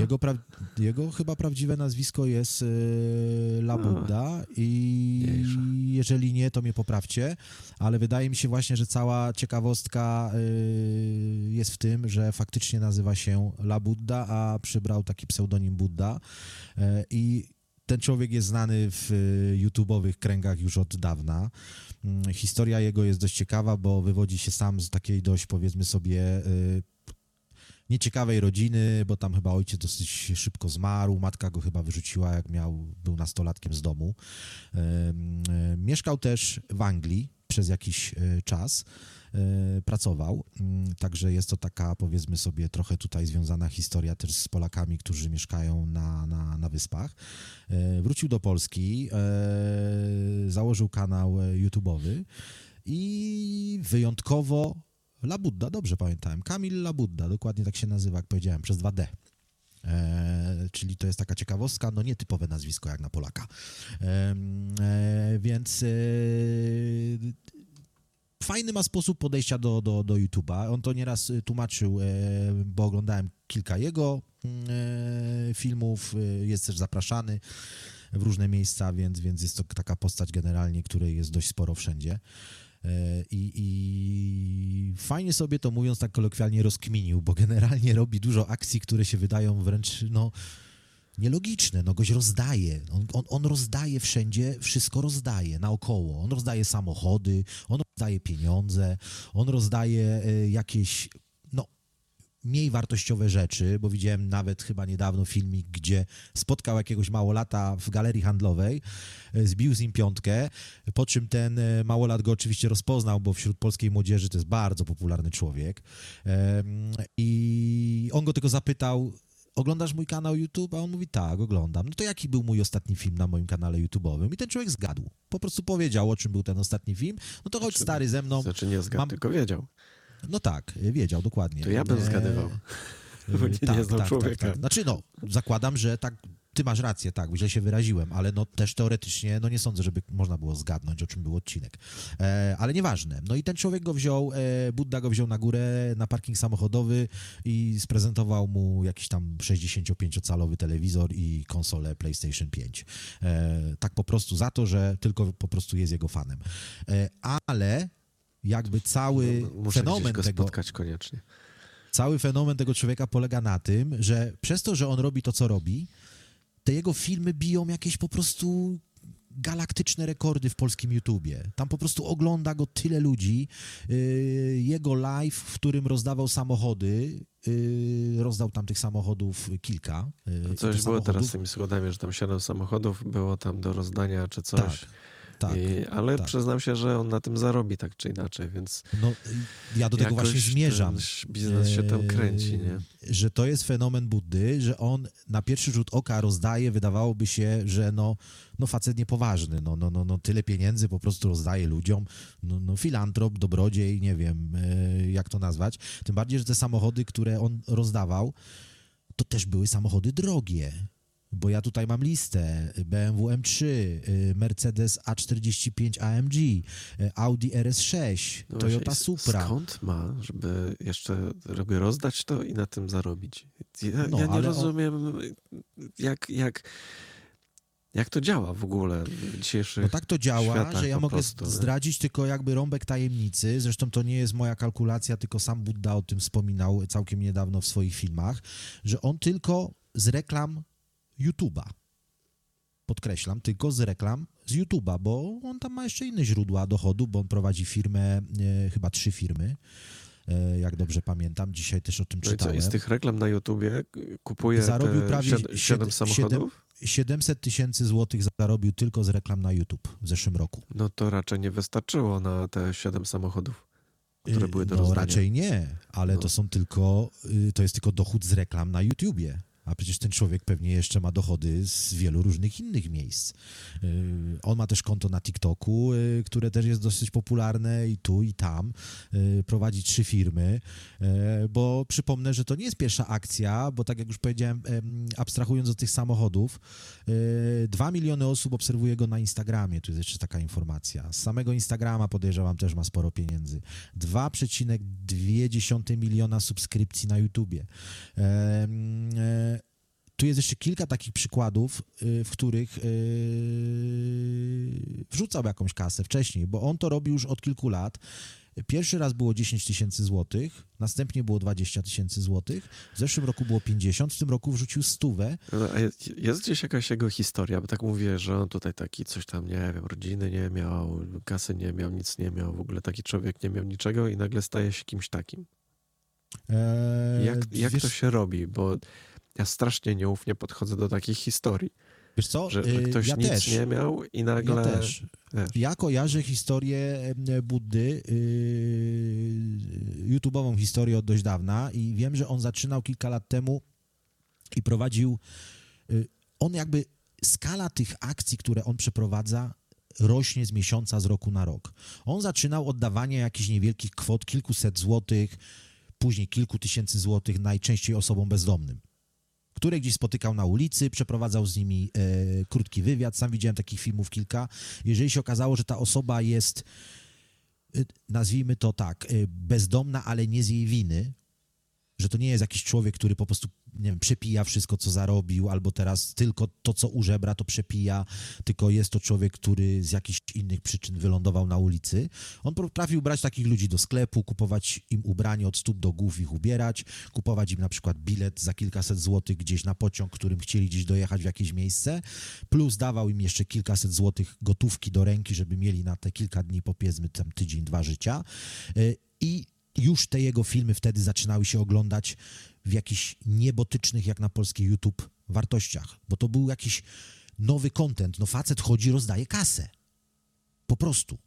Jego, pra- jego chyba prawdziwe nazwisko jest y, Buddha i jeżeli nie, to mnie poprawcie, ale wydaje mi się właśnie, że cała ciekawostka y, jest w tym, że faktycznie nazywa się La Buddha, a przybrał taki pseudonim Buddha y, i ten człowiek jest znany w YouTube'owych kręgach już od dawna. Mm, historia jego jest dość ciekawa, bo wywodzi się sam z takiej dość, powiedzmy sobie, y, nieciekawej rodziny, bo tam chyba ojciec dosyć szybko zmarł, matka go chyba wyrzuciła, jak miał, był nastolatkiem z domu. Y, y, mieszkał też w Anglii przez jakiś czas. E, pracował. Mm, także jest to taka, powiedzmy sobie, trochę tutaj związana historia też z Polakami, którzy mieszkają na, na, na wyspach. E, wrócił do Polski, e, założył kanał YouTube'owy i wyjątkowo Labudda, dobrze pamiętałem, Kamil Labudda, dokładnie tak się nazywa, jak powiedziałem, przez 2D. E, czyli to jest taka ciekawostka, no nietypowe nazwisko jak na Polaka. E, e, więc fajny ma sposób podejścia do, do, do YouTube'a. On to nieraz tłumaczył, e, bo oglądałem kilka jego mm, e, filmów, jest też zapraszany w różne miejsca, więc, więc jest to taka postać generalnie, której jest dość sporo wszędzie. I, I, fajnie sobie to mówiąc tak kolokwialnie rozkminił, bo generalnie robi dużo akcji, które się wydają wręcz no, nielogiczne. No goś rozdaje. On, on, on rozdaje wszędzie, wszystko rozdaje naokoło. On rozdaje samochody, on rozdaje pieniądze, on rozdaje y, jakieś mniej wartościowe rzeczy, bo widziałem nawet chyba niedawno filmik, gdzie spotkał jakiegoś małolata w galerii handlowej, e, zbił z nim piątkę, po czym ten e, małolat go oczywiście rozpoznał, bo wśród polskiej młodzieży to jest bardzo popularny człowiek. I on go tylko zapytał, oglądasz mój kanał YouTube? A on mówi, tak, oglądam. No to jaki był mój ostatni film na moim kanale YouTube'owym? I ten człowiek zgadł. Po prostu powiedział, o czym był ten ostatni film. No to chodź znaczy, stary ze mną. Znaczy nie zgadł, mam... tylko wiedział. No tak, wiedział dokładnie. To ja bym zgadywał. Bo nie, tak, nie tak, człowieka. Tak, tak. Znaczy no, zakładam, że tak, ty masz rację, tak, źle się wyraziłem, ale no też teoretycznie, no nie sądzę, żeby można było zgadnąć, o czym był odcinek. E, ale nieważne. No i ten człowiek go wziął, e, Budda go wziął na górę, na parking samochodowy i sprezentował mu jakiś tam 65-calowy telewizor i konsolę PlayStation 5. E, tak po prostu za to, że tylko po prostu jest jego fanem. E, ale jakby cały no, Muszę fenomen go tego. spotkać koniecznie. Cały fenomen tego człowieka polega na tym, że przez to, że on robi to, co robi, te jego filmy biją jakieś po prostu galaktyczne rekordy w polskim YouTubie. Tam po prostu ogląda go tyle ludzi. Yy, jego live, w którym rozdawał samochody, yy, rozdał tam tych samochodów kilka. Yy, coś było samochodów... teraz z tymi schodami, że tam siedem samochodów było tam do rozdania czy coś. Tak. Tak, I, ale tak. przyznam się, że on na tym zarobi tak czy inaczej, więc. No, ja do tego właśnie zmierzam. biznes się tam kręci, nie? Że to jest fenomen Buddy, że on na pierwszy rzut oka rozdaje, wydawałoby się, że no, no facet niepoważny, no, no, no, no tyle pieniędzy po prostu rozdaje ludziom, no, no filantrop, dobrodziej, nie wiem e, jak to nazwać. Tym bardziej, że te samochody, które on rozdawał, to też były samochody drogie bo ja tutaj mam listę BMW M3, y, Mercedes A45 AMG, y, Audi RS6, no Toyota Supra. Skąd ma, żeby jeszcze robię rozdać to i na tym zarobić? Ja, no, ja nie rozumiem, on... jak, jak, jak to działa w ogóle w dzisiejszych No tak to działa, że ja mogę prostu, zdradzić tylko jakby rąbek tajemnicy. Zresztą to nie jest moja kalkulacja, tylko sam Buddha o tym wspominał całkiem niedawno w swoich filmach, że on tylko z reklam YouTube'a. Podkreślam, tylko z reklam z YouTube'a, bo on tam ma jeszcze inne źródła dochodu, bo on prowadzi firmę, e, chyba trzy firmy, e, jak dobrze pamiętam. Dzisiaj też o tym no czytałem. I, co, i z tych reklam na YouTubie kupuje Zarobił prawie 7, samochodów? 700 tysięcy złotych zarobił tylko z reklam na YouTube w zeszłym roku. No to raczej nie wystarczyło na te 7 samochodów które były do no, rozdania. raczej nie, ale no. to są tylko, y, to jest tylko dochód z reklam na YouTubie. A przecież ten człowiek pewnie jeszcze ma dochody z wielu różnych innych miejsc. Y, on ma też konto na TikToku, y, które też jest dosyć popularne i tu, i tam. Y, prowadzi trzy firmy, bo przypomnę, że to nie jest pierwsza akcja, bo tak jak już powiedziałem, abstrahując od tych samochodów, dwa miliony osób obserwuje go na Instagramie. Tu jest jeszcze taka informacja. Z samego Instagrama podejrzewam też ma sporo pieniędzy. 2,2 miliona subskrypcji na YouTubie tu jest jeszcze kilka takich przykładów, y, w których y, wrzucał jakąś kasę wcześniej, bo on to robił już od kilku lat. Pierwszy raz było 10 tysięcy złotych, następnie było 20 tysięcy złotych, w zeszłym roku było 50, w tym roku wrzucił stówę. No, jest gdzieś jakaś jego historia, bo tak mówię, że on tutaj taki coś tam, nie wiem, rodziny nie miał, kasy nie miał, nic nie miał, w ogóle taki człowiek nie miał niczego i nagle staje się kimś takim. Eee, jak jak wiesz... to się robi? Bo ja strasznie nieufnie podchodzę do takich historii. Wiesz co? Że, że y, ktoś ja nic też. nie miał i nagle... Ja też. Wiesz. Ja kojarzę historię Buddy, yy, YouTube'ową historię od dość dawna i wiem, że on zaczynał kilka lat temu i prowadził... Yy, on jakby... Skala tych akcji, które on przeprowadza, rośnie z miesiąca, z roku na rok. On zaczynał oddawanie jakichś niewielkich kwot, kilkuset złotych, później kilku tysięcy złotych, najczęściej osobom bezdomnym które gdzieś spotykał na ulicy, przeprowadzał z nimi e, krótki wywiad. Sam widziałem takich filmów kilka. Jeżeli się okazało, że ta osoba jest, e, nazwijmy to tak, e, bezdomna, ale nie z jej winy, że to nie jest jakiś człowiek, który po prostu, nie wiem, przepija wszystko, co zarobił, albo teraz tylko to, co użebra, to przepija, tylko jest to człowiek, który z jakichś innych przyczyn wylądował na ulicy. On potrafił brać takich ludzi do sklepu, kupować im ubranie od stóp do głów, ich ubierać, kupować im na przykład bilet za kilkaset złotych gdzieś na pociąg, którym chcieli gdzieś dojechać w jakieś miejsce, plus dawał im jeszcze kilkaset złotych gotówki do ręki, żeby mieli na te kilka dni, powiedzmy tam tydzień, dwa życia. Y, I już te jego filmy wtedy zaczynały się oglądać w jakichś niebotycznych, jak na polski YouTube, wartościach, bo to był jakiś nowy content. No facet chodzi, rozdaje kasę. Po prostu.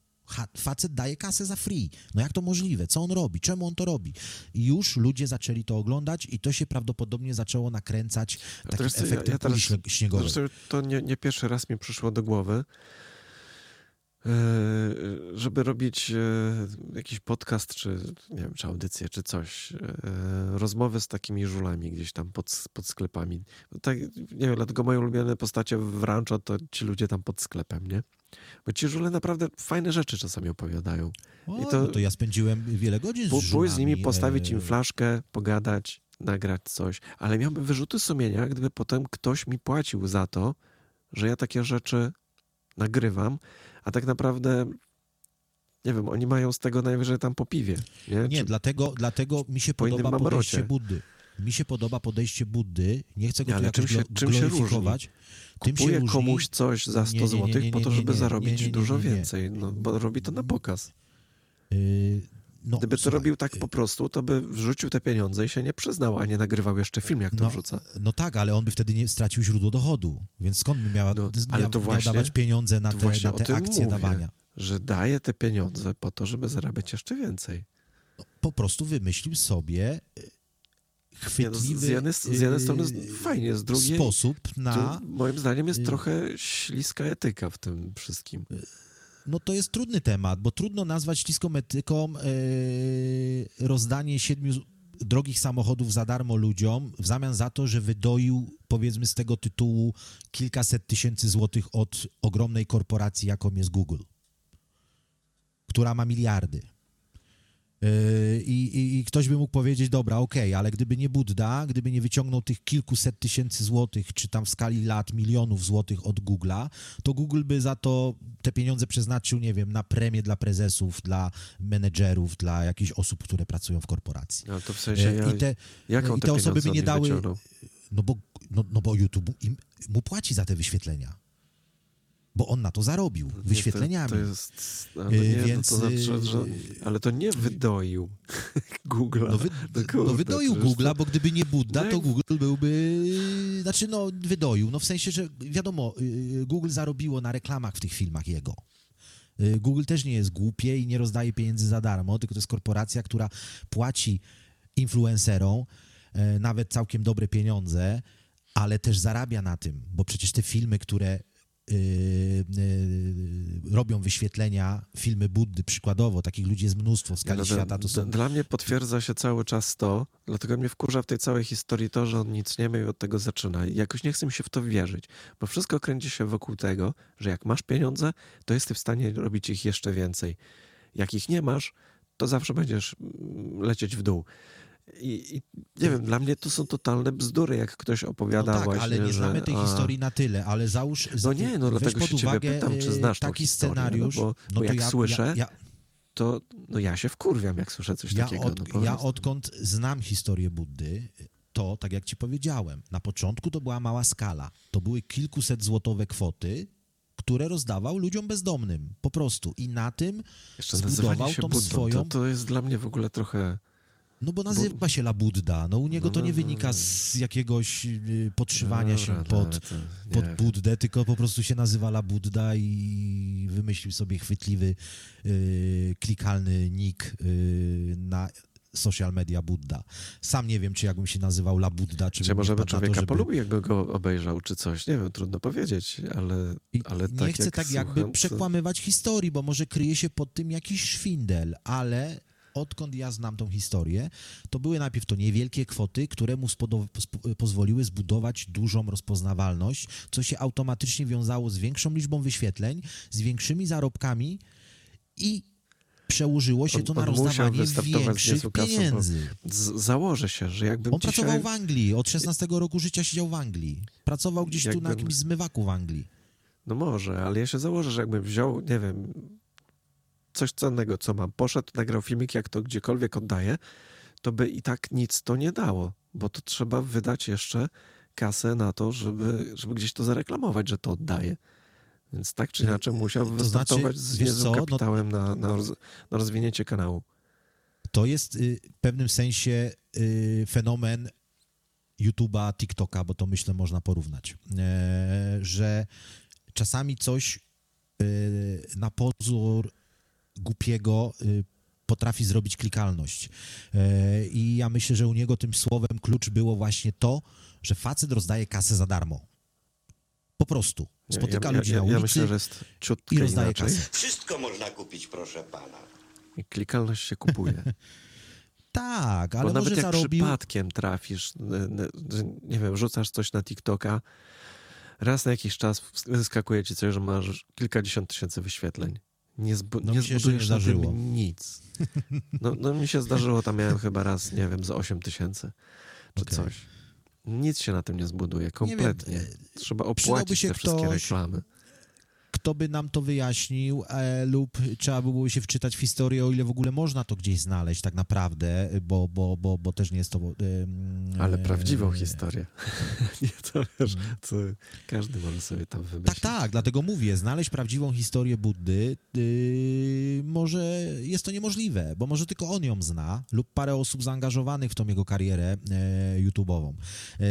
Facet daje kasę za free. No jak to możliwe? Co on robi? Czemu on to robi? I już ludzie zaczęli to oglądać i to się prawdopodobnie zaczęło nakręcać takim efektem ja, ja teraz, śniegowej. to nie, nie pierwszy raz mi przyszło do głowy, żeby robić e, jakiś podcast, czy nie wiem, czy audycję, czy coś, e, rozmowy z takimi żulami gdzieś tam pod, pod sklepami. Tak, nie wiem, dlatego moje ulubione postacie w rancho to ci ludzie tam pod sklepem, nie? Bo ci żule naprawdę fajne rzeczy czasami opowiadają. O, I to, no to ja spędziłem wiele godzin z żulami. Z nimi, postawić im flaszkę, pogadać, nagrać coś, ale miałbym wyrzuty sumienia, gdyby potem ktoś mi płacił za to, że ja takie rzeczy nagrywam, a tak naprawdę nie wiem, oni mają z tego najwyżej tam po piwie. Nie, nie dlatego, dlatego mi się podoba podejście Buddy. Mi się podoba podejście Buddy. Nie chcę go nie, tu jakoś się, czym. Się tym Kupuje się komuś coś za 100 zł po to, żeby zarobić dużo więcej, no, bo robi to na pokaz. Yy, no, Gdyby to robił tak po prostu, to by wrzucił te pieniądze i się nie przyznał, a nie nagrywał jeszcze film, jak to no, wrzuca. No tak, ale on by wtedy nie stracił źródło dochodu. Więc skąd by miała, no, ale miał, to właśnie, miał dawać pieniądze na te, na te akcje mówię, dawania? Że daje te pieniądze po to, żeby zarabiać jeszcze więcej. No, po prostu wymyślił sobie chwytliwy nie, no, z, jednej, z jednej strony fajnie, z drugiej sposób na... moim zdaniem jest y- trochę śliska etyka w tym wszystkim. No to jest trudny temat, bo trudno nazwać śliską etyką yy, rozdanie siedmiu drogich samochodów za darmo ludziom w zamian za to, że wydoił powiedzmy z tego tytułu kilkaset tysięcy złotych od ogromnej korporacji, jaką jest Google, która ma miliardy. Yy, I, i, I, ktoś by mógł powiedzieć, dobra, okej, okay, ale gdyby nie Budda, gdyby nie wyciągnął tych kilkuset tysięcy złotych, czy tam w skali lat milionów złotych od Google'a, to Google by za to te pieniądze przeznaczył, nie wiem, na premię dla prezesów, dla menedżerów, dla jakichś osób, które pracują w korporacji. No to w sensie, ja, I te, jaką i te osoby by nie dały, no bo, no, no bo YouTube im, mu płaci za te wyświetlenia bo on na to zarobił wyświetleniami. To, to jest, ale, nie, Więc, no to znaczy, że, ale to nie wydoił Google'a. No, wy, no, no wydoił Google'a, bo gdyby nie Budda, to Google byłby, znaczy no wydoił, no w sensie, że wiadomo, y, Google zarobiło na reklamach w tych filmach jego. Y, Google też nie jest głupie i nie rozdaje pieniędzy za darmo, tylko to jest korporacja, która płaci influencerom y, nawet całkiem dobre pieniądze, ale też zarabia na tym, bo przecież te filmy, które robią wyświetlenia, filmy Buddy przykładowo, takich ludzi jest mnóstwo w skali ja, świata. To są... Dla mnie potwierdza się cały czas to, dlatego mnie wkurza w tej całej historii to, że on nic nie ma i od tego zaczyna. Jakoś nie chcę mi się w to wierzyć, bo wszystko kręci się wokół tego, że jak masz pieniądze, to jesteś w stanie robić ich jeszcze więcej. Jak ich nie masz, to zawsze będziesz mm, lecieć w dół. I, I, nie wiem, dla mnie to są totalne bzdury, jak ktoś opowiada no tak, właśnie, ale nie znamy tej a... historii na tyle, ale załóż... No nie, no dlatego się ciebie pytam, czy znasz taki scenariusz, no bo, no bo jak ja, słyszę, ja, ja... to no ja się wkurwiam, jak słyszę coś takiego. Od, no ja odkąd znam historię Buddy, to, tak jak ci powiedziałem, na początku to była mała skala. To były kilkuset złotowe kwoty, które rozdawał ludziom bezdomnym, po prostu. I na tym Jeszcze zbudował tą Buddą, swoją... To, to jest dla mnie w ogóle trochę no bo nazywa bo... się Labudda. No u niego no, to nie no, wynika no, z jakiegoś y, podszywania no, się pod, pod Buddę, tylko po prostu się nazywa Labudda i wymyślił sobie chwytliwy, y, klikalny nick y, na social media Budda. Sam nie wiem, czy jakbym się nazywał La Budda, czy... Czy może by człowieka to, żeby... polubił, jakby go obejrzał, czy coś. Nie wiem, trudno powiedzieć, ale, ale Nie tak chcę tak jakby przekłamywać historii, bo może kryje się pod tym jakiś szwindel, ale odkąd ja znam tą historię, to były najpierw to niewielkie kwoty, które mu pozwoliły zbudować dużą rozpoznawalność, co się automatycznie wiązało z większą liczbą wyświetleń, z większymi zarobkami i przełożyło się On- to na rozdawanie większych pieniędzy. Z, założę się, że jakbym On dzisiaj... pracował w Anglii, od 16 roku życia siedział w Anglii. Pracował gdzieś tu na Jakbym- jakimś zmywaku w Anglii. No może, ale ja się założę, że jakbym wziął, nie wiem, coś cennego, co mam, poszedł, nagrał filmik, jak to gdziekolwiek oddaję, to by i tak nic to nie dało, bo to trzeba wydać jeszcze kasę na to, żeby, żeby gdzieś to zareklamować, że to oddaje. Więc tak czy inaczej musiał To wystartować znaczy, z niezłym co, no- kapitałem na, na, roz, na rozwinięcie kanału. To jest y, w pewnym sensie y, fenomen YouTube'a, TikToka, bo to myślę można porównać, e, że czasami coś y, na pozór głupiego y, potrafi zrobić klikalność. E, I ja myślę, że u niego tym słowem klucz było właśnie to, że facet rozdaje kasę za darmo. Po prostu. Spotyka ja, ludzi ja, na ja, ulicy ja myślę, że jest i rozdaje inaczej. kasę. Wszystko można kupić, proszę pana. I klikalność się kupuje. Tak, ale Bo może nawet jak zarobił... przypadkiem trafisz, nie wiem, rzucasz coś na TikToka, raz na jakiś czas wyskakuje ci coś, że masz kilkadziesiąt tysięcy wyświetleń. Nie, zbu- No nie nie zbudujesz na tym zdarzyło. nic. No, no mi się zdarzyło, tam miałem chyba raz, nie wiem, za 8 tysięcy czy Okej. coś. Nic się na tym nie zbuduje, kompletnie. e, Trzeba opłacić się te wszystkie ktoś, reklamy. Kto by nam to wyjaśnił, e, lub trzeba by było się wczytać w historię, o ile w ogóle można to gdzieś znaleźć tak naprawdę, bo, bo, bo, bo też nie jest to... em, Ale e, prawdziwą historię. nie to wiesz, co każdy może sobie tam wymyślić. Tak, tak, dlatego mówię, znaleźć prawdziwą historię Buddy yy, może jest to niemożliwe, bo może tylko on ją zna lub parę osób zaangażowanych w tą jego karierę e, YouTube'ową. E,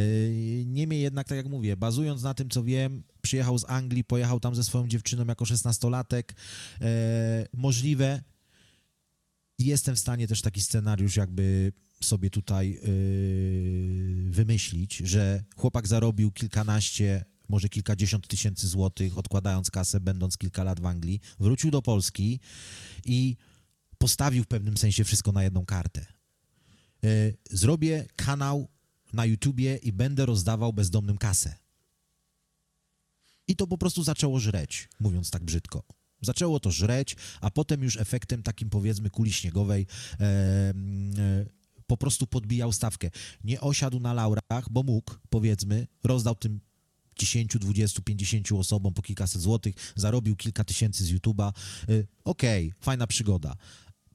niemniej jednak, tak jak mówię, bazując na tym, co wiem, przyjechał z Anglii, pojechał tam ze swoją dziewczyną jako szesnastolatek. E, możliwe, jestem w stanie też taki scenariusz jakby sobie tutaj yy, wymyślić, że chłopak zarobił kilkanaście, może kilkadziesiąt tysięcy złotych, odkładając kasę, będąc kilka lat w Anglii, wrócił do Polski i postawił w pewnym sensie wszystko na jedną kartę. Yy, zrobię kanał na YouTubie i będę rozdawał bezdomnym kasę. I to po prostu zaczęło żreć, mówiąc tak brzydko. Zaczęło to żreć, a potem już efektem takim powiedzmy kuli śniegowej e, e, po prostu podbijał stawkę. Nie osiadł na laurach, bo mógł, powiedzmy, rozdał tym 10, 20, 50 osobom po kilkaset złotych, zarobił kilka tysięcy z YouTube'a. E, Okej, fajna przygoda.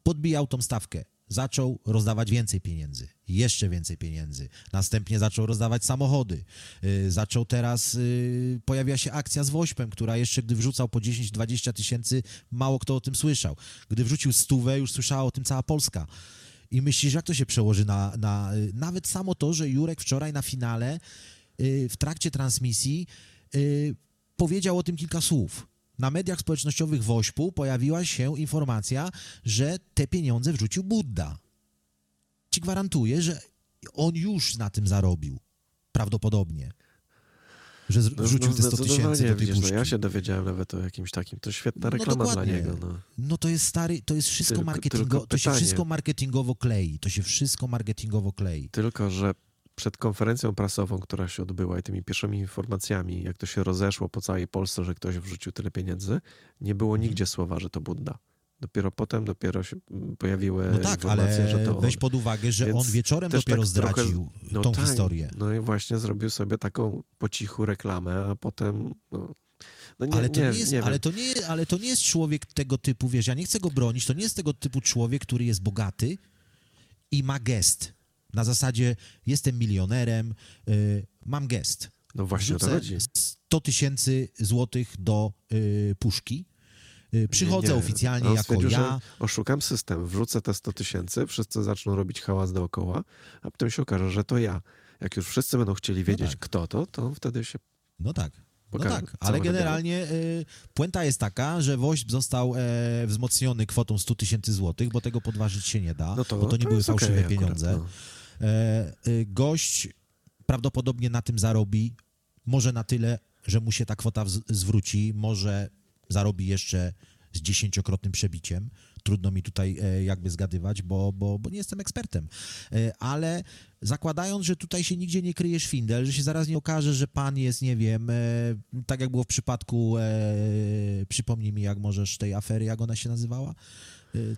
Podbijał tą stawkę. Zaczął rozdawać więcej pieniędzy, jeszcze więcej pieniędzy. Następnie zaczął rozdawać samochody. Y, Zaczął teraz, y, pojawiła się akcja z Wośpem, która jeszcze gdy wrzucał po 10-20 tysięcy, mało kto o tym słyszał. Gdy wrzucił stówę, już słyszała o tym cała Polska. I myślisz, jak to się przełoży na, na y, nawet samo to, że Jurek wczoraj na finale y, w trakcie transmisji powiedział o tym kilka słów. Na mediach społecznościowych Wośpu pojawiła się informacja, że te pieniądze wrzucił Budda. Ci gwarantuję, że on już na tym zarobił. Prawdopodobnie. Że No, wrzucił no, te 100 tysięcy do tej widzisz, no, puszki. Ja się dowiedziałem nawet o jakimś takim. To świetna No reklama dla dokładnie. niego. No. No to jest stary, to jest wszystko Tylko- marketingowo, tylko to się wszystko marketingowo klei, to się wszystko marketingowo klei. Tylko, że przed konferencją prasową, która się odbyła i tymi pierwszymi informacjami, jak to się rozeszło po całej Polsce, że ktoś wrzucił tyle pieniędzy, nie było Mhm. nigdzie słowa, że to Budda. Dopiero potem dopiero się pojawiły No tak, informacje, że to on. weź pod uwagę, że Więc on wieczorem dopiero tak trochę- zdradził no tą tak, historię. No i właśnie zrobił sobie taką po cichu reklamę, a potem no, no nie, ale, to nie, nie, jest, nie ale, to nie, ale to nie jest człowiek tego typu, wiesz, ja nie chcę go bronić, to nie jest tego typu człowiek, który jest bogaty i ma gest. Na zasadzie jestem milionerem, y, mam gest. No właśnie o to Wrzucę chodzi. 100 tysięcy złotych do y, puszki. Y, przychodzę Nie, nie. oficjalnie jako ja. że oszukam system, wrzucę te 100 tysięcy, wszyscy zaczną robić hałas dookoła, a potem się okaże, że to ja. Jak już wszyscy będą chcieli wiedzieć, tak. kto to, to wtedy się No tak. No tak, ale generalnie y, puenta jest taka, że Woźb został e, wzmocniony kwotą 100 tysięcy złotych, bo tego podważyć się nie da, No to, bo to nie były jest okej fałszywe akurat, pieniądze. no. E, y, gość prawdopodobnie na tym zarobi, może na tyle, że mu się ta kwota zwróci, może zarobi jeszcze z dziesięciokrotnym przebiciem. Trudno mi tutaj e, jakby zgadywać, bo, bo, bo nie jestem ekspertem. E, ale zakładając, że tutaj się nigdzie nie kryje szwindel, że się zaraz nie okaże, że pan jest, nie wiem, tak jak było w przypadku, przypomnij mi, jak możesz tej afery, jak ona się nazywała?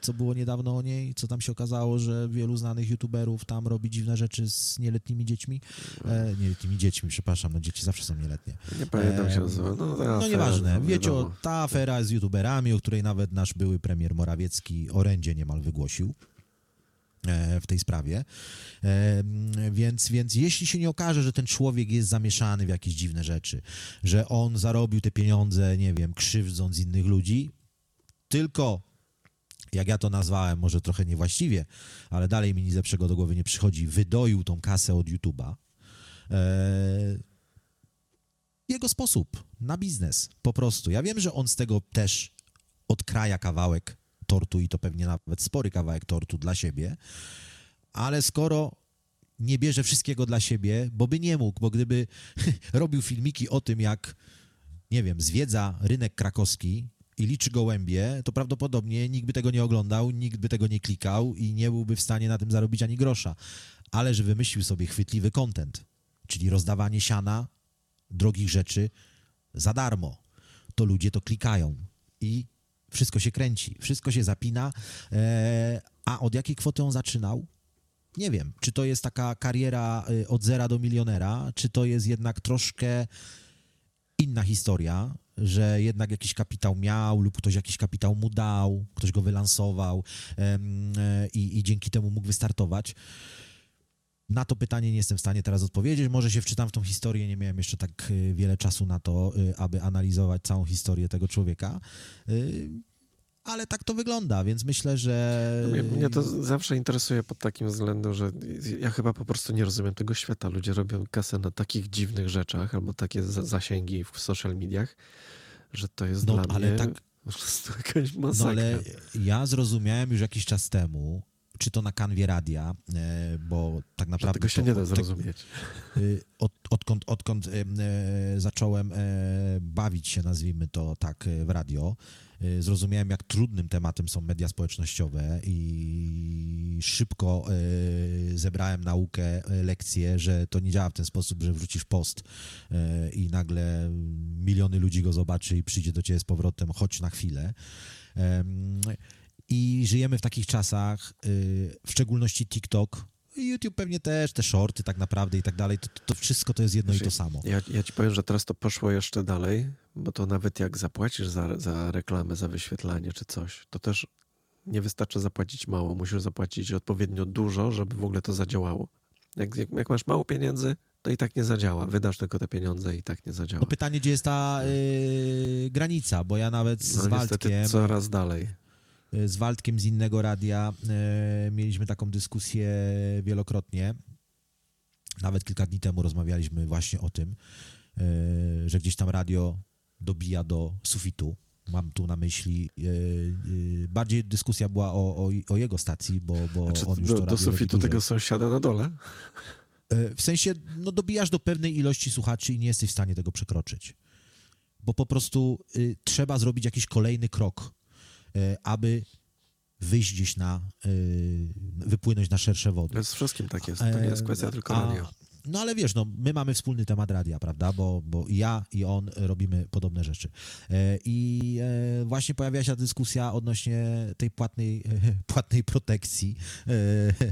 Co było niedawno o niej, co tam się okazało, że wielu znanych youtuberów tam robi dziwne rzeczy z nieletnimi dziećmi. E, nieletnimi dziećmi, przepraszam, no dzieci zawsze są nieletnie. Nie pamiętam e, się nazywa. No, no nieważne. No, Wiecie, o, ta afera z youtuberami, o której nawet nasz były premier Morawiecki orędzie niemal wygłosił e, w tej sprawie. E, więc, więc jeśli się nie okaże, że ten człowiek jest zamieszany w jakieś dziwne rzeczy, że on zarobił te pieniądze, nie wiem, krzywdząc innych ludzi, tylko jak ja to nazwałem, może trochę niewłaściwie, ale dalej mi nic lepszego do głowy nie przychodzi, wydoił tą kasę od YouTube'a. Eee, jego sposób na biznes, po prostu. Ja wiem, że on z tego też odkraja kawałek tortu i to pewnie nawet spory kawałek tortu dla siebie, ale skoro nie bierze wszystkiego dla siebie, bo by nie mógł, bo gdyby robił filmiki o tym, jak, nie wiem, zwiedza rynek krakowski, i liczy gołębie, to prawdopodobnie nikt by tego nie oglądał, nikt by tego nie klikał i nie byłby w stanie na tym zarobić ani grosza. Ale że wymyślił sobie chwytliwy content, czyli rozdawanie siana, drogich rzeczy za darmo, to ludzie to klikają i wszystko się kręci, wszystko się zapina. E, a od jakiej kwoty on zaczynał? Nie wiem, czy to jest taka kariera y, od zera do milionera, czy to jest jednak troszkę inna historia, że jednak jakiś kapitał miał lub ktoś jakiś kapitał mu dał, ktoś go wylansował e, i, i dzięki temu mógł wystartować. Na to pytanie nie jestem w stanie teraz odpowiedzieć. Może się wczytam w tą historię. Nie miałem jeszcze tak e, wiele czasu na to, e, aby analizować całą historię tego człowieka ale tak to wygląda, więc myślę, że... Mnie, mnie, to zawsze interesuje pod takim względem, że ja chyba po prostu nie rozumiem tego świata. Ludzie robią kasę na takich dziwnych rzeczach albo takie zasięgi w social mediach, że to jest no, dla ale mnie tak... po prostu jakaś masakra. No ale ja zrozumiałem już jakiś czas temu, czy to na kanwie radia, e, bo tak naprawdę... Tego się to, nie da zrozumieć. Y, od, odkąd, odkąd e, zacząłem e, bawić się, nazwijmy to tak, w radio, zrozumiałem, jak trudnym tematem są media społecznościowe i szybko y, zebrałem naukę, y, lekcję, że to nie działa w ten sposób, że wrzucisz post i nagle miliony ludzi go zobaczy i przyjdzie do ciebie z powrotem, chodź na chwilę. I żyjemy w takich czasach, w szczególności TikTok, YouTube pewnie też, te shorty tak naprawdę i tak dalej, to, to wszystko to jest jedno znaczy, i to samo. Ja, ja ci powiem, że teraz to poszło jeszcze dalej, bo to nawet jak zapłacisz za, za reklamę, za wyświetlanie czy coś, to też nie wystarczy zapłacić mało, musisz zapłacić odpowiednio dużo, żeby w ogóle to zadziałało. Jak, jak, jak masz mało pieniędzy, to i tak nie zadziała. Wydasz tylko te pieniądze i tak nie zadziała. No pytanie, gdzie jest ta yy, granica, bo ja nawet z no, Waldkiem... coraz dalej. Y, z Waldkiem z innego radia yy, mieliśmy taką dyskusję wielokrotnie. Nawet kilka dni temu rozmawialiśmy właśnie o tym, yy, że gdzieś tam radio dobija do sufitu. Mam tu na myśli, bardziej dyskusja była o, o, o, jego stacji, bo, bo znaczy, on już do, to Do sufitu tego sąsiada na dole? W sensie, no dobijasz do pewnej ilości słuchaczy i nie jesteś w stanie tego przekroczyć. Bo po prostu y, trzeba zrobić jakiś kolejny krok, aby wyjść gdzieś na, y, wypłynąć na szersze wody. Z wszystkim tak jest, to nie jest kwestia tylko radio. No ale wiesz, no, my mamy wspólny temat radia, prawda? Bo, bo ja i on robimy podobne rzeczy. E, I e, właśnie pojawia się dyskusja odnośnie tej płatnej, płatnej protekcji e,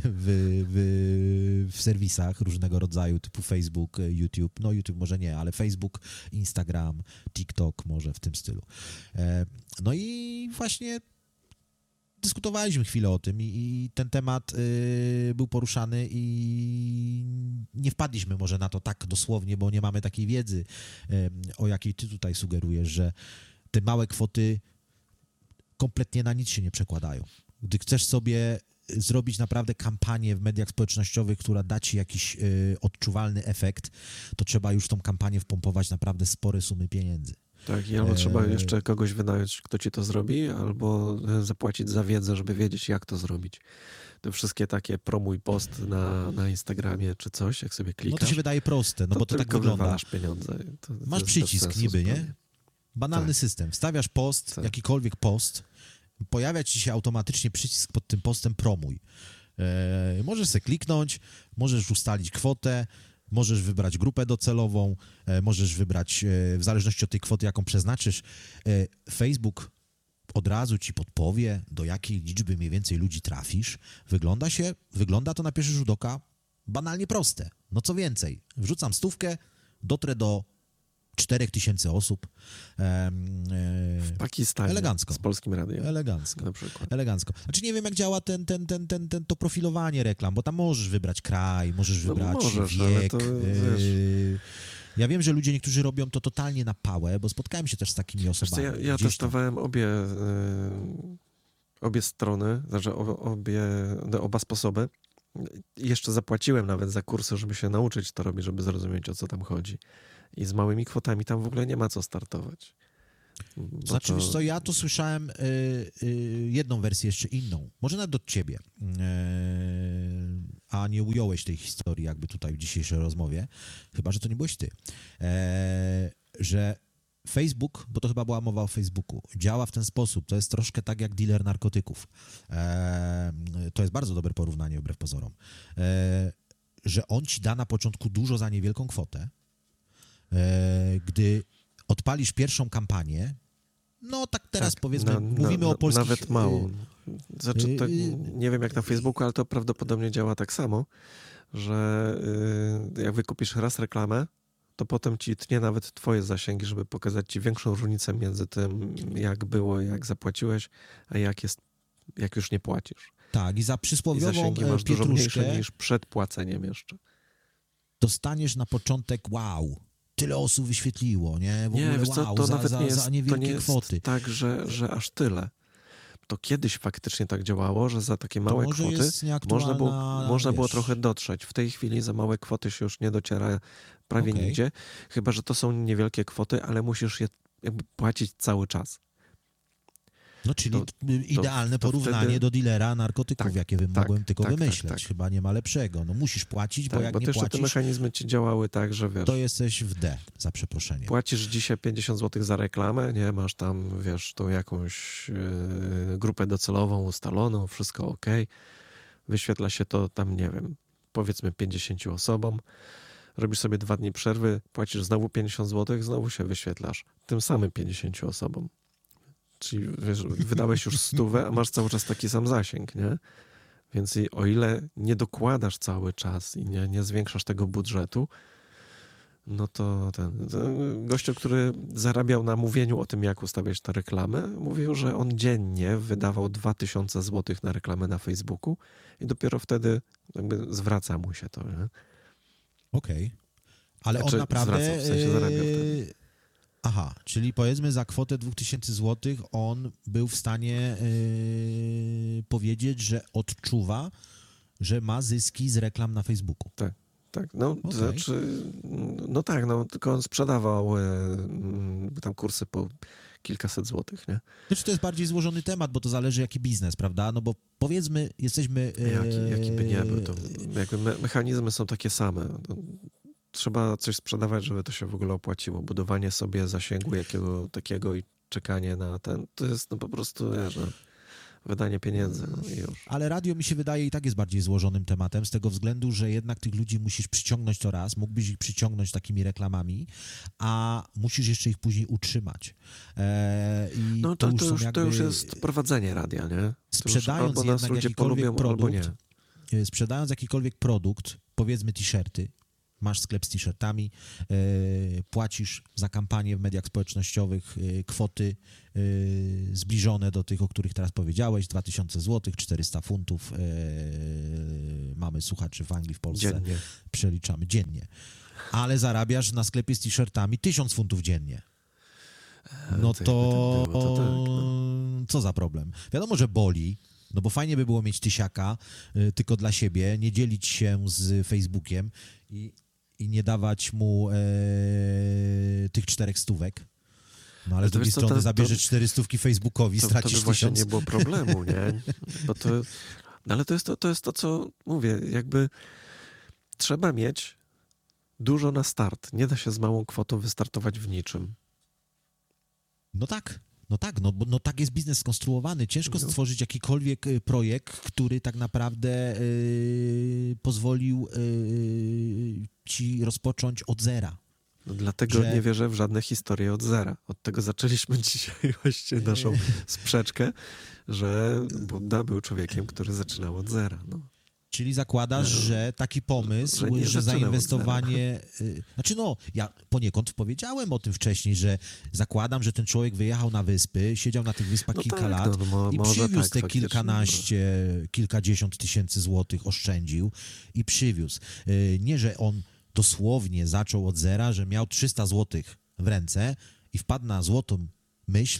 w, w, w serwisach różnego rodzaju, typu Facebook, YouTube. No YouTube może nie, ale Facebook, Instagram, TikTok może w tym stylu. No i właśnie dyskutowaliśmy chwilę o tym i, i ten temat y, był poruszany i nie wpadliśmy może na to tak dosłownie, bo nie mamy takiej wiedzy, y, o jakiej ty tutaj sugerujesz, że te małe kwoty kompletnie na nic się nie przekładają. Gdy chcesz sobie zrobić naprawdę kampanię w mediach społecznościowych, która da ci jakiś y, odczuwalny efekt, to trzeba już tą kampanię wpompować naprawdę spore sumy pieniędzy. Tak, i albo trzeba e, jeszcze kogoś wynająć, kto ci to zrobi, albo e, zapłacić za wiedzę, żeby wiedzieć, jak to zrobić. Te wszystkie takie promuj post na, na Instagramie czy coś, jak sobie klikasz. No to się wydaje proste, no bo to tak wygląda. pieniądze. To, Masz przycisk niby, nie? Banalny tak. system. Wstawiasz post, tak. jakikolwiek post pojawia ci się automatycznie przycisk pod tym postem promuj. E, możesz sobie kliknąć, możesz ustalić kwotę, możesz wybrać grupę docelową, e, możesz wybrać, e, w zależności od tej kwoty, jaką przeznaczysz. E, Facebook od razu ci podpowie, do jakiej liczby mniej więcej ludzi trafisz. Wygląda się, wygląda to na pierwszy rzut oka banalnie proste. No co więcej, wrzucam stówkę, dotrę do 4000 osób. w Pakistanie. Elegancko. Z polskim radiem. Elegancko. Na przykład. Elegancko. Znaczy nie wiem, jak działa ten, ten, ten, ten, ten, to profilowanie reklam, bo tam możesz wybrać kraj, możesz No wybrać możesz, wiek. yy, ja wiem, że ludzie niektórzy robią to totalnie na pałę, bo spotkałem się też z takimi Wiesz osobami. co, ja, ja tam- testowałem obie, y, obie strony, znaczy obie, no, oba sposoby. Jeszcze zapłaciłem nawet za kursy, żeby się nauczyć to robić, żeby zrozumieć o co tam chodzi. I z małymi kwotami tam w ogóle nie ma co startować. Bo Znaczy, to- co, ja to słyszałem y, y, jedną wersję jeszcze inną, może nawet od ciebie, y, a nie ująłeś tej historii jakby tutaj w dzisiejszej rozmowie, chyba, że to nie byłeś ty, e, że Facebook, bo to chyba była mowa o Facebooku, działa w ten sposób, to jest troszkę tak jak dealer narkotyków. E, to jest bardzo dobre porównanie, wbrew pozorom, e, że on ci da na początku dużo za niewielką kwotę, gdy odpalisz pierwszą kampanię, no tak teraz Tak, powiedzmy, na- mówimy na, o polskich... Nawet mało. Znaczy, to, y, nie wiem jak na Facebooku, ale to prawdopodobnie działa tak samo, że jak wykupisz raz reklamę, to potem ci tnie nawet twoje zasięgi, żeby pokazać ci większą różnicę między tym, jak było, jak zapłaciłeś, a jak jest, jak już nie płacisz. Tak, i za I przysłowiową zasięgi e, masz dużo mniejsze niż przed płaceniem jeszcze. dostaniesz na początek wow, tyle osób wyświetliło, nie? W Nie, ogóle co, wow, to za, nawet za, nie jest, za to niewielkie nie jest kwoty. tak, że, że aż tyle. To kiedyś faktycznie tak działało, że za takie małe kwoty można było, można było trochę dotrzeć. W tej chwili za małe kwoty się już nie dociera prawie Okej. nigdzie, chyba że to są niewielkie kwoty, ale musisz je jakby płacić cały czas. No czyli to- t- idealne to porównanie wtedy- do dealera narkotyków, Tak, jakie tak, mogłem tylko tak, tak, wymyśleć. tak. Chyba nie ma lepszego. No musisz płacić, bo Tak, jak bo nie też te płacisz, mechanizmy ci działały tak, że wiesz, to jesteś w D, za przeproszeniem. płacisz dzisiaj 50 zł za reklamę, nie, masz tam, wiesz, tą jakąś yy, grupę docelową ustaloną, wszystko ok. Wyświetla się to tam, nie wiem, powiedzmy 50 osobom. Robisz sobie dwa dni przerwy, płacisz znowu 50 zł, znowu się wyświetlasz tym samym 50 osobom. Czyli wiesz, wydałeś już stówę, a masz cały czas taki sam zasięg, nie? Więc o ile nie dokładasz cały czas i nie, nie zwiększasz tego budżetu, no to ten to gościu, który zarabiał na mówieniu o tym, jak ustawiać tę reklamę, mówił, że on dziennie wydawał 2000 zł na reklamę na Facebooku i dopiero wtedy jakby zwraca mu się to. Okej. Ale Znaczy, on naprawdę... zwraca, w sensie zarabiał e, wtedy. Aha, czyli powiedzmy za kwotę 2000 zł on był w stanie e, powiedzieć, że odczuwa, że ma zyski z reklam na Facebooku. Tak, no to Okej. znaczy, no tak, no tylko on sprzedawał e, mm, tam kursy po kilkaset złotych, nie? Znaczy to jest bardziej złożony temat, bo to zależy jaki biznes, prawda? No bo powiedzmy, jesteśmy... e, Jaki, jaki by nie był, to jakby me mechanizmy są takie same. Trzeba coś sprzedawać, żeby to się w ogóle opłaciło. Budowanie sobie zasięgu jakiego takiego i czekanie na ten, to jest no po prostu, wiesz, no, wydanie pieniędzy no już. Ale radio mi się wydaje i tak jest bardziej złożonym tematem, z tego względu, że jednak tych ludzi musisz przyciągnąć to raz, mógłbyś ich przyciągnąć takimi reklamami, a musisz jeszcze ich później utrzymać. E, I No to, to, już są już, to już jest prowadzenie radia, nie? To już Sprzedając jednak jakikolwiek polubią, produkt, e, sprzedając jakikolwiek produkt, powiedzmy t-shirty, masz sklep z t-shirtami, e, płacisz za kampanię w mediach społecznościowych e, kwoty e, zbliżone do tych, o których teraz powiedziałeś, 2000 zł, 400 funtów, mamy słuchaczy w Anglii, w Polsce, Dziennie. przeliczamy dziennie. Ale zarabiasz na sklepie z t-shirtami 1000 funtów dziennie. No to to, to tak, no. co za problem? Wiadomo, że boli, no bo fajnie by było mieć tysiaka tylko dla siebie, nie dzielić się z Facebookiem i, i nie dawać mu e, tych czterech stówek. No ale Ale z to drugiej strony to- zabierzesz to- cztery stówki Facebookowi, To stracisz właśnie tysiąc. nie było problemu, nie? Bo to, no ale to jest to, to jest to, co mówię, jakby trzeba mieć dużo na start. Nie da się z małą kwotą wystartować w niczym. No tak, No tak, no, bo no tak jest biznes skonstruowany. Ciężko No. stworzyć jakikolwiek y, projekt, który tak naprawdę y, pozwolił y, ci rozpocząć od zera. No dlatego że- nie wierzę w żadne historie od zera. Od tego zaczęliśmy dzisiaj właśnie naszą sprzeczkę, że Buddha był człowiekiem, który zaczynał od zera. No. Czyli zakładasz, No, że taki pomysł, że że, zainwestowanie. y, Znaczy, no, ja poniekąd powiedziałem o tym wcześniej, że zakładam, że ten człowiek wyjechał na wyspy, siedział na tych wyspach No kilka tak, lat no, no, mo- i przywiózł tak, te kilkanaście, kilkadziesiąt tysięcy złotych, oszczędził i przywiózł. Y, Nie, że on dosłownie zaczął od zera, że miał 300 złotych w ręce i wpadł na złotą myśl,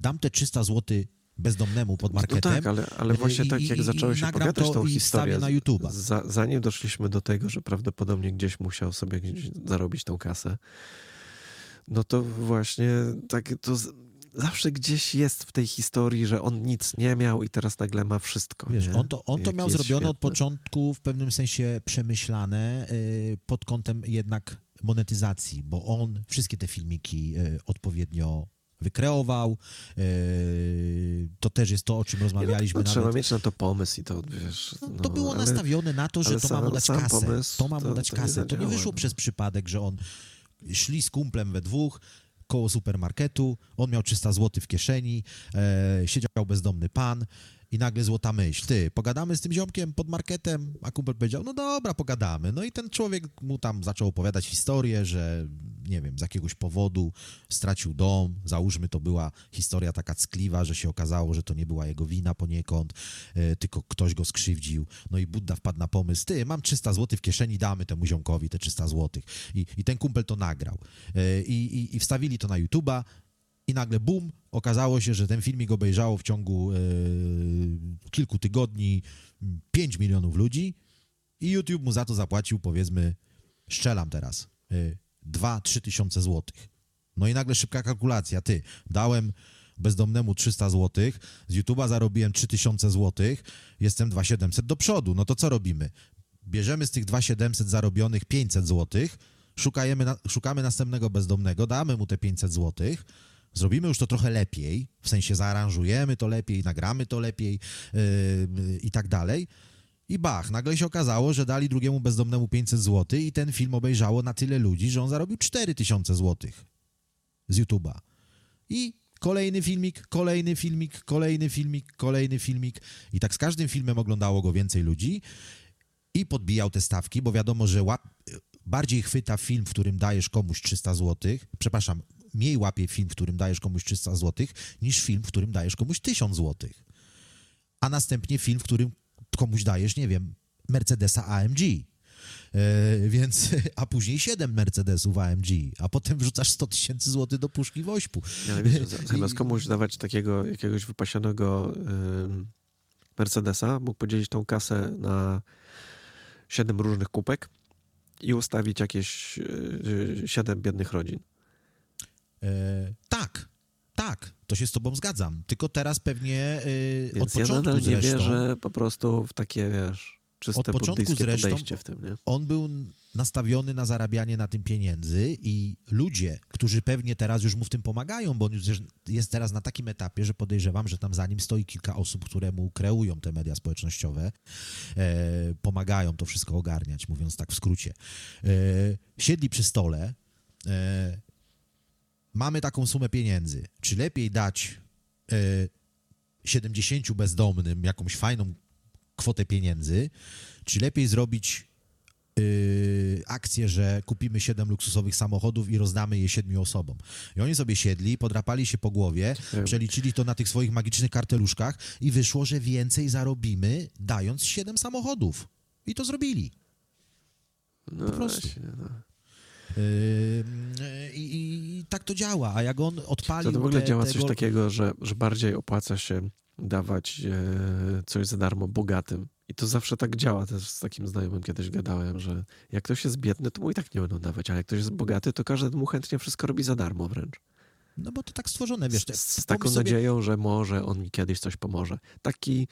dam te 300 złotych bezdomnemu pod marketem. No tak, ale, ale właśnie i- tak jak i- zacząłeś i opowiadać tą historię, na YouTube'a. za, zanim doszliśmy do tego, że prawdopodobnie gdzieś musiał sobie gdzieś zarobić tą kasę, no to właśnie tak to zawsze gdzieś jest w tej historii, że on nic nie miał i teraz nagle ma wszystko. Wiesz, nie? on to, on to miał zrobione od świetne. początku w pewnym sensie przemyślane y, pod kątem jednak monetyzacji, bo on wszystkie te filmiki y, odpowiednio wykreował. y, To też jest to, o czym rozmawialiśmy no, trzeba nawet. mieć na to pomysł i to wiesz. No, no, to było ale- nastawione na to, że to ma mu dać kasę. pomysł to ma mu to- dać to nie kasę. To nie zadziała, wyszło no. przez przypadek, że on szli z kumplem we dwóch koło supermarketu, on miał 300 zł w kieszeni, e, siedział bezdomny pan i nagle złota myśl, ty, pogadamy z tym ziomkiem pod marketem, a kumpel powiedział, no dobra, pogadamy. No i ten człowiek mu tam zaczął opowiadać historię, że nie wiem, z jakiegoś powodu stracił dom, załóżmy to była historia taka ckliwa, że się okazało, że to nie była jego wina poniekąd, e, tylko ktoś go skrzywdził. No i Budda wpadł na pomysł, ty, mam 300 zł w kieszeni, damy temu ziomkowi te 300 zł. I, i ten kumpel to nagrał. E, I, i, i wstawili to na YouTube'a i nagle bum, okazało się, że ten filmik obejrzało w ciągu e, kilku tygodni 5 milionów ludzi i YouTube mu za to zapłacił, powiedzmy, szczelam teraz, 2-3 tysiące złotych. No i nagle szybka kalkulacja. Ty, dałem bezdomnemu 300 złotych, z YouTube'a zarobiłem 3000 złotych, jestem 2700 do przodu. No to co robimy? Bierzemy z tych 2700 zarobionych 500 złotych, szukajemy szukamy następnego bezdomnego, damy mu te 500 złotych, zrobimy już to trochę lepiej, w sensie zaaranżujemy to lepiej, nagramy to lepiej yy, i tak dalej. I bach, nagle się okazało, że dali drugiemu bezdomnemu 500 zł i ten film obejrzało na tyle ludzi, że on zarobił 4000 zł z YouTube'a. I kolejny filmik, kolejny filmik, kolejny filmik, kolejny filmik. I tak z każdym filmem oglądało go więcej ludzi i podbijał te stawki, bo wiadomo, że łap... bardziej chwyta film, w którym dajesz komuś 300 zł, przepraszam, mniej łapie film, w którym dajesz komuś 300 zł, niż film, w którym dajesz komuś 1000 zł. A następnie film, w którym komuś dajesz, nie wiem, Mercedesa AMG. E, więc, a później 7 Mercedesów AMG, a potem wrzucasz 100 tysięcy złotych do puszki wośpu. Ale wiecie, z- zamiast komuś dawać takiego jakiegoś wypasionego Mercedesa, mógł podzielić tą kasę na siedem różnych kupek i ustawić jakieś y, siedem biednych rodzin. E, tak, tak, to się z tobą zgadzam. Tylko teraz pewnie e, od ja początku nadal nie zresztą wierzę po prostu w takie, wiesz, czyste Od początku zresztą- w tym, nie? on był nastawiony na zarabianie na tym pieniędzy i ludzie, którzy pewnie teraz już mu w tym pomagają, bo on już jest teraz na takim etapie, że podejrzewam, że tam za nim stoi kilka osób, które mu kreują te media społecznościowe, e, pomagają to wszystko ogarniać, mówiąc tak w skrócie. E, siedli przy stole, e, mamy taką sumę pieniędzy. Czy lepiej dać e, 70 bezdomnym jakąś fajną kwotę pieniędzy, czy lepiej zrobić yy, akcję, że kupimy 7 luksusowych samochodów i rozdamy je siedmiu osobom. I oni sobie siedli, podrapali się po głowie, przeliczyli to na tych swoich magicznych karteluszkach i wyszło, że więcej zarobimy dając 7 samochodów. I to zrobili. No po prostu. właśnie, no. I, I tak to działa. A jak on odpalił. to w ogóle te, działa coś gol- takiego, że, że bardziej opłaca się dawać e, coś za darmo bogatym. I to zawsze tak działa. Też z takim znajomym kiedyś gadałem, że jak ktoś jest biedny, to mu i tak nie będą dawać, ale jak ktoś jest bogaty, to każdy mu chętnie wszystko robi za darmo wręcz. No bo to tak stworzone, wiesz. te- z, z taką sobie- nadzieją, że może on mi kiedyś coś pomoże. Taki,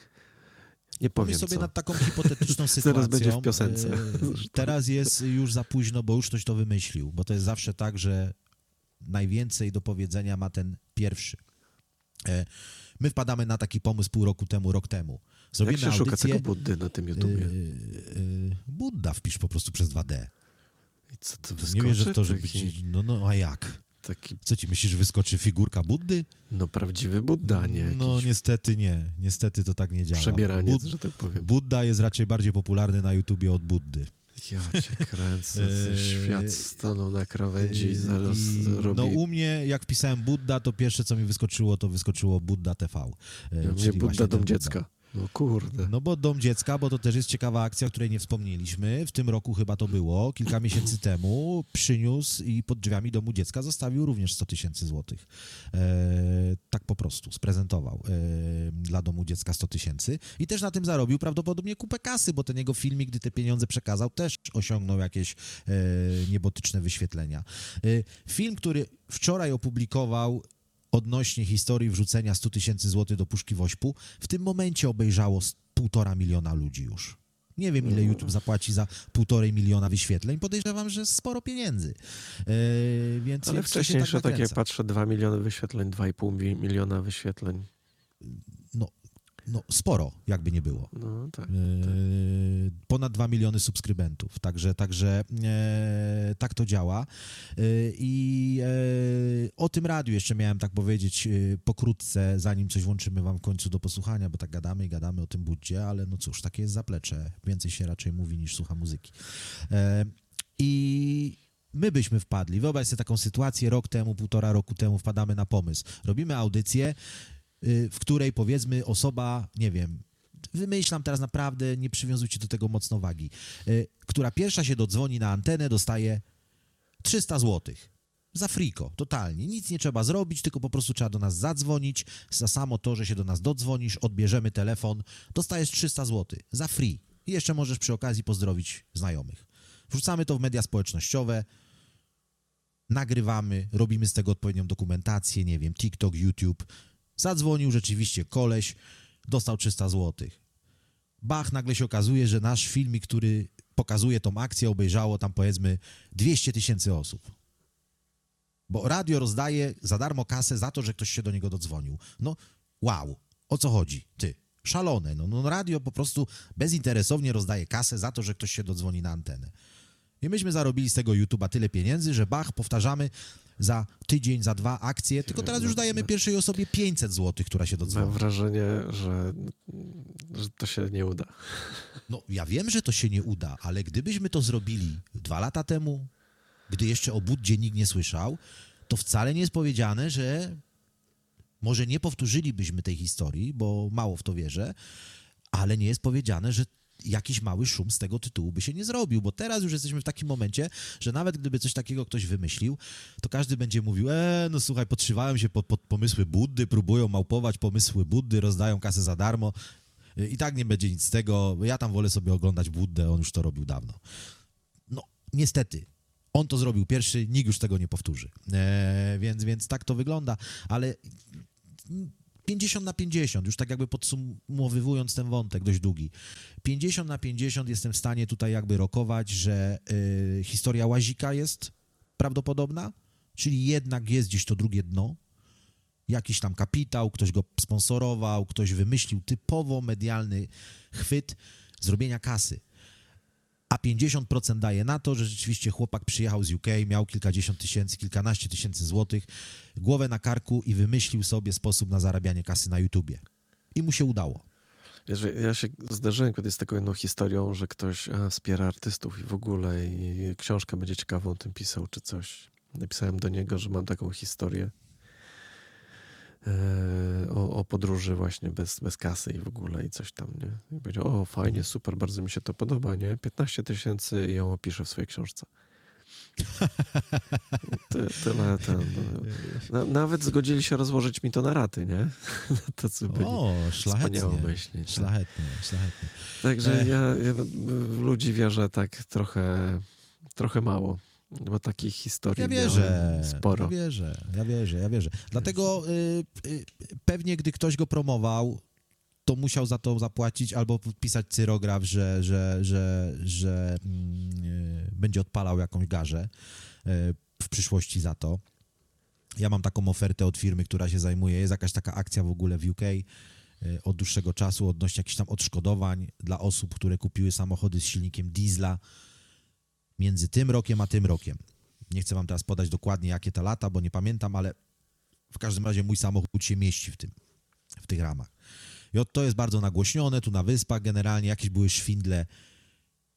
nie powiem Pomyśl sobie co. nad taką hipotetyczną sytuacją. będzie w piosence. E, Teraz jest już za późno, bo już ktoś to wymyślił. Bo to jest zawsze tak, że najwięcej do powiedzenia ma ten pierwszy. E, my wpadamy na taki pomysł pół roku temu, rok temu. Zrobimy Jak się audycję, szuka tego Buddy na tym YouTubie? Yy, Budda wpisz po prostu przez 2D. I co to wyskoczy? Nie wierzę w to, że być... No, no, a jak? Taki... Co ci myślisz, wyskoczy figurka Buddy? No prawdziwy Budda, nie jakiś... No niestety nie. Niestety to tak nie działa. Przebieraniec, Bud... że tak powiem. Budda jest raczej bardziej popularny na YouTubie od Buddy. Ja cię kręcę, świat stanął na krawędzi i zaraz robi... No u mnie, jak wpisałem Budda, to pierwsze, co mi wyskoczyło, to wyskoczyło Budda TV. Ja mnie Budda Dom Dziecka. No kurde. No bo Dom Dziecka, bo to też jest ciekawa akcja, o której nie wspomnieliśmy. W tym roku chyba to było, kilka miesięcy temu przyniósł i pod drzwiami Domu Dziecka zostawił również 100 tysięcy złotych. E, tak po prostu, sprezentował e, dla Domu Dziecka 100 tysięcy i też na tym zarobił prawdopodobnie kupę kasy, bo ten jego filmik, gdy te pieniądze przekazał, też osiągnął jakieś e, niebotyczne wyświetlenia. E, film, który wczoraj opublikował odnośnie historii wrzucenia 100 tysięcy złotych do puszki Wośpu, w tym momencie obejrzało półtora miliona ludzi już. Nie wiem, ile YouTube zapłaci za półtorej miliona wyświetleń. Podejrzewam, że sporo pieniędzy. Yy, więc Ale wcześniejsze, tak, tak jak patrzę, 2 miliony wyświetleń, 2,5 miliona wyświetleń. No, sporo, jakby nie było. No, tak, tak. Ponad 2 miliony subskrybentów, także, także e, tak to działa. E, I e, o tym radiu jeszcze miałem tak powiedzieć pokrótce, zanim coś włączymy wam w końcu do posłuchania, bo tak gadamy i gadamy o tym budzie, ale no cóż, takie jest zaplecze. Więcej się raczej mówi niż słucha muzyki. I my byśmy wpadli. Wyobraź sobie taką sytuację, rok temu, półtora roku temu wpadamy na pomysł. Robimy audycję, w której powiedzmy osoba, nie wiem, wymyślam teraz naprawdę, nie przywiązujcie do tego mocno wagi, y, która pierwsza się dodzwoni na antenę, dostaje 300 zł. Za friko, totalnie. Nic nie trzeba zrobić, tylko po prostu trzeba do nas zadzwonić. Za samo to, że się do nas dodzwonisz, odbierzemy telefon, dostajesz 300 zł. Za free. I jeszcze możesz przy okazji pozdrowić znajomych. Wrzucamy to w media społecznościowe, nagrywamy, robimy z tego odpowiednią dokumentację, nie wiem, TikTok, YouTube, Zadzwonił rzeczywiście koleś, dostał 300 zł. Bach, nagle się okazuje, że nasz filmik, który pokazuje tą akcję, obejrzało tam powiedzmy 200 tysięcy osób. Bo radio rozdaje za darmo kasę za to, że ktoś się do niego dodzwonił. No, wow, o co chodzi? Ty, szalone. No, no radio po prostu bezinteresownie rozdaje kasę za to, że ktoś się dodzwoni na antenę. I myśmy zarobili z tego YouTube'a tyle pieniędzy, że Bach, powtarzamy, za tydzień, za dwa akcje, tylko teraz już dajemy pierwszej osobie 500 zł, która się dodzwoni. Mam wrażenie, że, że to się nie uda. No, ja wiem, że to się nie uda, ale gdybyśmy to zrobili dwa lata temu, gdy jeszcze o Buddzie nikt nie słyszał, to wcale nie jest powiedziane, że może nie powtórzylibyśmy tej historii, bo mało w to wierzę, ale nie jest powiedziane, że jakiś mały szum z tego tytułu by się nie zrobił, bo teraz już jesteśmy w takim momencie, że nawet gdyby coś takiego ktoś wymyślił, to każdy będzie mówił, e, no słuchaj, podszywają się pod, pod pomysły Buddy, próbują małpować pomysły Buddy, rozdają kasę za darmo i tak nie będzie nic z tego, ja tam wolę sobie oglądać Buddę, on już to robił dawno. No, niestety, on to zrobił pierwszy, nikt już tego nie powtórzy. E, więc, więc tak to wygląda, ale 50 na 50, już tak jakby podsumowywując ten wątek dość długi. 50 na 50 jestem w stanie tutaj jakby rokować, że y, historia Łazika jest prawdopodobna, czyli jednak jest gdzieś to drugie dno, jakiś tam kapitał, ktoś go sponsorował, ktoś wymyślił typowo medialny chwyt zrobienia kasy a 50% daje na to, że rzeczywiście chłopak przyjechał z UK, miał kilkadziesiąt tysięcy, kilkanaście tysięcy złotych, głowę na karku i wymyślił sobie sposób na zarabianie kasy na YouTubie. I mu się udało. Ja się zdarzyłem kiedyś z taką jedną historią, że ktoś a, wspiera artystów i w ogóle i książkę będzie ciekawą o tym pisał czy coś. Napisałem do niego, że mam taką historię E, o, o, podróży właśnie bez, bez kasy i w ogóle i coś tam, nie? I powiedział, o fajnie, super, bardzo mi się to podoba, nie? 15 tysięcy i ją opiszę w swojej książce. Ty, tyle ten, no. nawet zgodzili się rozłożyć mi to na raty, nie? To co byli o, szlachetnie, myśli. Tak. Szlachetnie, szlachetnie. Także ja, ja w ludzi wierzę tak trochę, trochę mało. Bo takich historii ja wierzę, sporo. Ja wierzę, ja wierzę, ja wierzę. Dlatego y, y, pewnie, gdy ktoś go promował, to musiał za to zapłacić albo podpisać cyrograf, że, że, że, że y, będzie odpalał jakąś garzę y, w przyszłości za to. Ja mam taką ofertę od firmy, która się zajmuje, jest jakaś taka akcja w ogóle w UK e, od dłuższego czasu odnośnie jakichś tam odszkodowań dla osób, które kupiły samochody z silnikiem diesla między tym rokiem a tym rokiem. Nie chcę wam teraz podać dokładnie, jakie to lata, bo nie pamiętam, ale w każdym razie mój samochód się mieści w tym, w tych ramach. I to jest bardzo nagłośnione, tu na wyspach generalnie jakieś były szwindle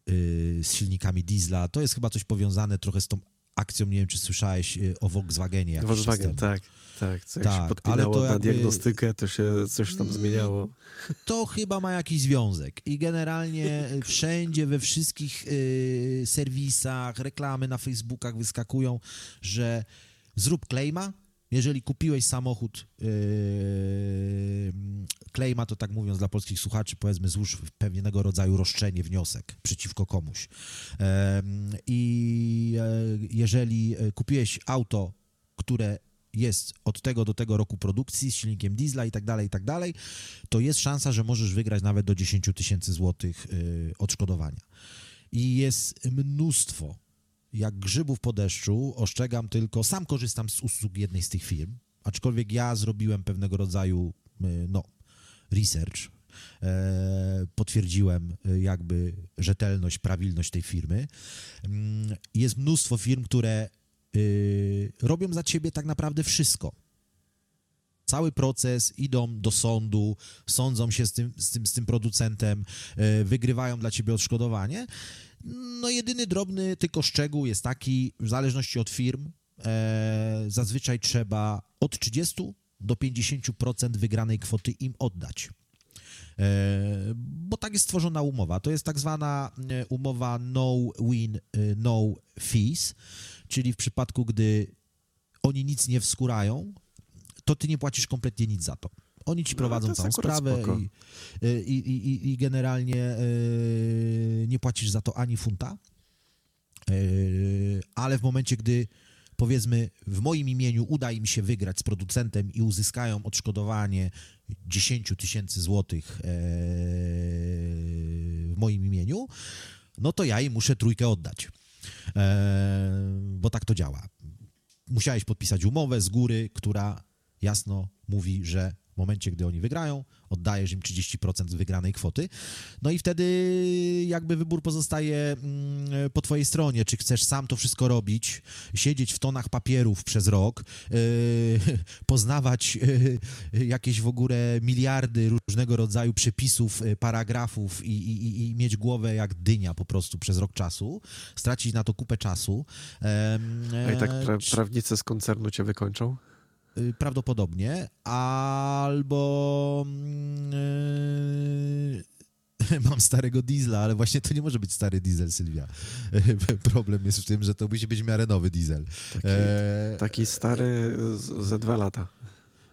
yy, z silnikami diesla. To jest chyba coś powiązane trochę z tą akcją, nie wiem, czy słyszałeś yy, o Volkswagenie. Volkswagen, tak, tak. Co tak, się podpinało ale to na jakby, diagnostykę, to się coś tam zmieniało. To chyba ma jakiś związek i generalnie wszędzie, we wszystkich yy, serwisach, reklamy na Facebookach wyskakują, że zrób claima, jeżeli kupiłeś samochód yy, Klejma, to tak mówiąc dla polskich słuchaczy, powiedzmy złóż pewnego rodzaju roszczenie, wniosek przeciwko komuś. Yy, I yy, jeżeli kupiłeś auto, które jest od tego do tego roku produkcji z silnikiem diesla i tak dalej, i tak dalej, to jest szansa, że możesz wygrać nawet do 10 tysięcy złotych yy, odszkodowania. I jest mnóstwo jak grzybów po deszczu, ostrzegam tylko, sam korzystam z usług jednej z tych firm, aczkolwiek ja zrobiłem pewnego rodzaju, y, no, research, e, potwierdziłem y, jakby rzetelność, prawilność tej firmy. Mm, jest mnóstwo firm, które y, robią za ciebie tak naprawdę wszystko. Cały proces, idą do sądu, sądzą się z tym, z tym, z tym producentem, wygrywają dla ciebie odszkodowanie. No jedyny drobny tylko szczegół jest taki, w zależności od firm, e, zazwyczaj trzeba od 30 do 50% wygranej kwoty im oddać. E, bo tak jest stworzona umowa. To jest tak zwana e, umowa no win, e, no fees, czyli w przypadku, gdy oni nic nie wskurają, to ty nie płacisz kompletnie nic za to. Oni ci no, prowadzą no, całą sprawę i, i, i, i, generalnie yy, nie płacisz za to ani funta, yy, ale w momencie, gdy powiedzmy w moim imieniu uda im się wygrać z producentem i uzyskają odszkodowanie 10 tysięcy złotych yy, w moim imieniu, no to ja im muszę trójkę oddać, bo tak to działa. Musiałeś podpisać umowę z góry, która jasno mówi, że w momencie, gdy oni wygrają, oddajesz im 30% wygranej kwoty. No i wtedy jakby wybór pozostaje mm, po twojej stronie, czy chcesz sam to wszystko robić, siedzieć w tonach papierów przez rok, yy, poznawać yy, jakieś w ogóle miliardy różnego rodzaju przepisów, yy, paragrafów i, i, i, mieć głowę jak dynia po prostu przez rok czasu, stracić na to kupę czasu. A i tak pra prawnicy z koncernu cię wykończą? Y, prawdopodobnie, albo yy, mam starego diesla, ale właśnie to nie może być stary diesel, Sylwia. Problem jest w tym, że to musi być w miarę nowy diesel. Taki, e... taki stary ze dwa lata.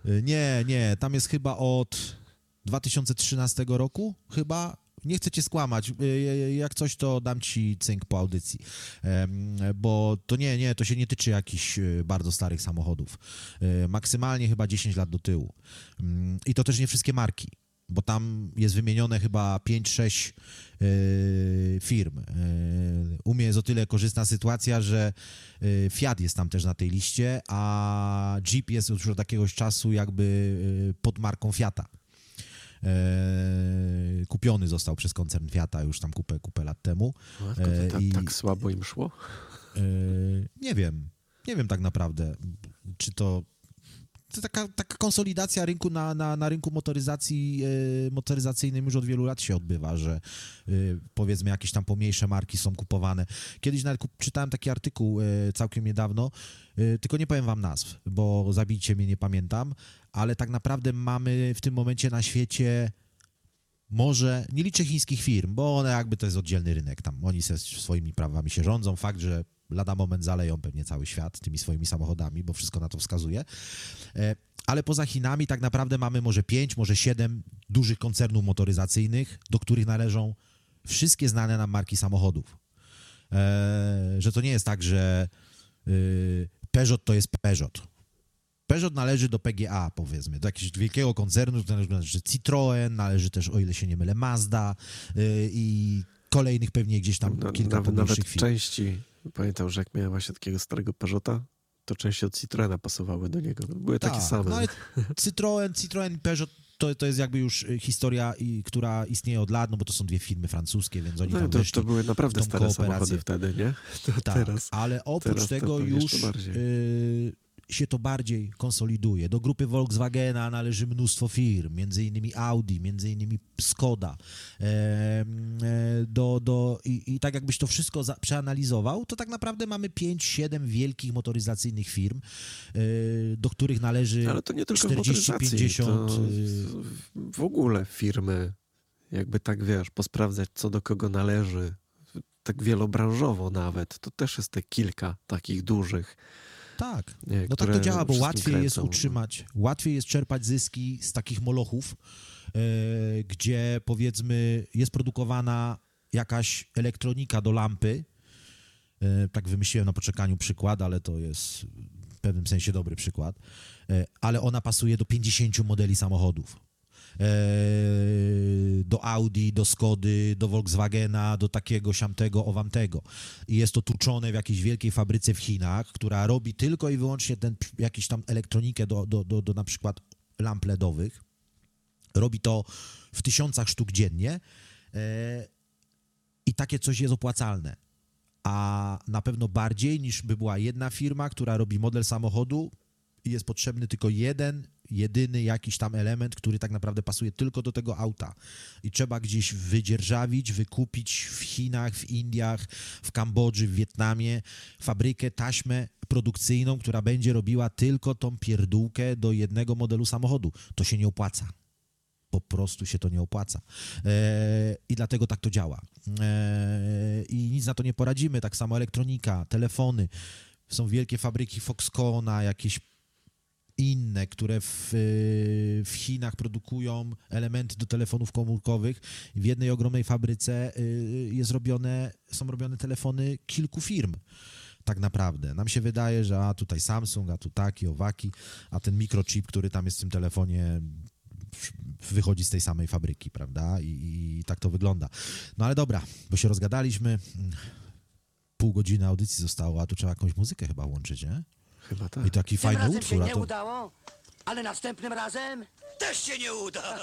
Y, nie, nie, tam jest chyba od 2013 roku, chyba nie chcę cię skłamać. Y, y, jak coś, to dam ci cynk po audycji. Bo to nie, nie, to się nie tyczy jakichś y, bardzo starych samochodów. Maksymalnie chyba 10 lat do tyłu. Mm, I to też nie wszystkie marki, bo tam jest wymienione chyba 5-6 firm. U mnie jest o tyle korzystna sytuacja, że Fiat jest tam też na tej liście, a Jeep jest już od jakiegoś czasu jakby pod marką Fiata. E, kupiony został przez koncern Fiata już tam kupę, kupę lat temu. Matko, to tak, I, tak słabo im szło? E, nie wiem. Nie wiem tak naprawdę, czy to to taka, taka konsolidacja rynku na, na, na rynku motoryzacji, e, motoryzacyjnym już od wielu lat się odbywa, że e, powiedzmy jakieś tam pomniejsze marki są kupowane. Kiedyś nawet czytałem taki artykuł e, całkiem niedawno, e, tylko nie powiem wam nazw, bo zabijcie mnie, nie pamiętam, ale tak naprawdę mamy w tym momencie na świecie może, nie liczę chińskich firm, bo one jakby to jest oddzielny rynek, tam oni se swoimi prawami się rządzą, fakt, że lada moment zaleją pewnie cały świat tymi swoimi samochodami, bo wszystko na to wskazuje. E, ale poza Chinami tak naprawdę mamy może pięć, może siedem dużych koncernów motoryzacyjnych, do których należą wszystkie znane nam marki samochodów. E, że to nie jest tak, że y, Peugeot to jest Peugeot. Peugeot należy do PGA, powiedzmy, do jakiegoś wielkiego koncernu, należy Citroën, należy też, o ile się nie mylę, Mazda y, i kolejnych pewnie gdzieś tam kilka nawet, nawet firm. części Pamiętam, że jak miałem właśnie takiego starego Peugeota, to części od Citroena pasowały do niego. Były takie Tak, same. No ale Citroen, Citroen i Peugeot to, to jest jakby już y, historia, i, która istnieje od lat, no bo to są dwie firmy francuskie, więc oni No, tam to, to były naprawdę stare kooperację. samochody wtedy, nie? To Tak, teraz. ale oprócz teraz tego już się to bardziej konsoliduje. Do grupy Volkswagena należy mnóstwo firm, między innymi Audi, między innymi Skoda. E, e, do, do, i, I tak jakbyś to wszystko za, przeanalizował, to tak naprawdę mamy 5-7 wielkich motoryzacyjnych firm, e, do których należy Ale to nie tylko w 40, motoryzacji, 50, to y, w- w ogóle firmy, jakby tak wiesz, posprawdzać co do kogo należy, tak wielobranżowo nawet, to też jest te kilka takich dużych. Tak. Nie, No tak to działa, bo łatwiej jest kręcą, no. utrzymać, łatwiej jest czerpać zyski z takich molochów, e, gdzie powiedzmy jest produkowana jakaś elektronika do lampy. E, tak wymyśliłem na poczekaniu przykład, ale to jest w pewnym sensie dobry przykład. E, ale ona pasuje do 50 modeli samochodów. E, do Audi, do Skody, do Volkswagena, do takiego, siamtego, owamtego. I jest to tuczone w jakiejś wielkiej fabryce w Chinach, która robi tylko i wyłącznie ten, jakiś tam elektronikę do, do, do, do na przykład lamp LEDowych. Robi to w tysiącach sztuk dziennie e, i takie coś jest opłacalne. A na pewno bardziej niż by była jedna firma, która robi model samochodu i jest potrzebny tylko jeden, jedyny jakiś tam element, który tak naprawdę pasuje tylko do tego auta. I trzeba gdzieś wydzierżawić, wykupić w Chinach, w Indiach, w Kambodży, w Wietnamie fabrykę, taśmę produkcyjną, która będzie robiła tylko tą pierdółkę do jednego modelu samochodu. To się nie opłaca po prostu się to nie opłaca. E, I dlatego tak to działa. E, I nic na to nie poradzimy. Tak samo elektronika, telefony. Są wielkie fabryki Foxconna, jakieś inne, które w, w Chinach produkują elementy do telefonów komórkowych. W jednej ogromnej fabryce y, jest robione, są robione telefony kilku firm. Tak naprawdę. Nam się wydaje, że a tutaj Samsung, a tu taki, owaki, a ten mikrochip, który tam jest w tym telefonie, wychodzi z tej samej fabryki, prawda? I, I, tak to wygląda. No ale dobra, bo się rozgadaliśmy. Pół godziny audycji zostało, a tu trzeba jakąś muzykę chyba łączyć, nie? Chyba tak. I taki Tym fajny razem utwór, się a nie to... udało, ale następnym razem też się nie uda.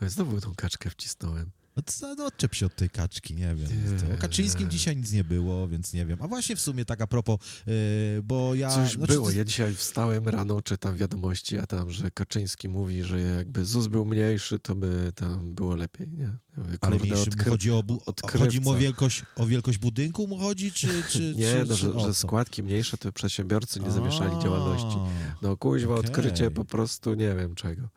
Znowu tą kaczkę wcisnąłem. No, no odczep się od tej kaczki, nie wiem. Nie. O Kaczyńskim dzisiaj nic nie było, więc nie wiem. A właśnie w sumie tak a propos, yy, bo ja... Coś znaczy, było. Ja dzisiaj wstałem rano, czytam wiadomości, a tam, że Kaczyński mówi, że jakby ZUS był mniejszy, to by tam było lepiej, nie? Mówię, Ale kurde, mniejszy, odkry- chodzi o, bu- chodzi mu o wielkość, o wielkość budynku mu chodzi, czy... czy Nie, czy, no, że, że składki mniejsze to przedsiębiorcy nie zamieszali działalności. No kuźwa, okej. odkrycie po prostu nie wiem czego.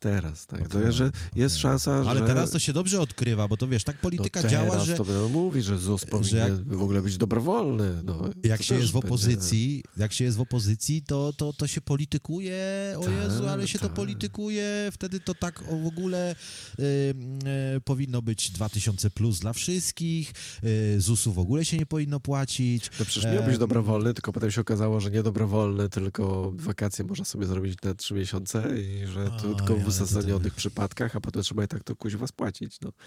Teraz, tak. To że jest szansa, Ale że... teraz to się dobrze odkrywa, bo to wiesz, tak polityka no działa, teraz że to mówić, że ZUS powinien jak- w ogóle być dobrowolny. No, jak to się jest w będzie- opozycji, jak się jest w opozycji, to, to, to się politykuje, o Tak, Jezu, ale się to tak. politykuje, wtedy to tak w ogóle y, y, powinno być 2000 plus dla wszystkich, y, ZUS-u w ogóle się nie powinno płacić. No przecież miał być dobrowolny, tylko potem się okazało, że nie dobrowolny, tylko wakacje można sobie zrobić na trzy miesiące i że to tylko ale w uzasadnionych przypadkach, a potem trzeba i tak to kuźwa spłacić. No.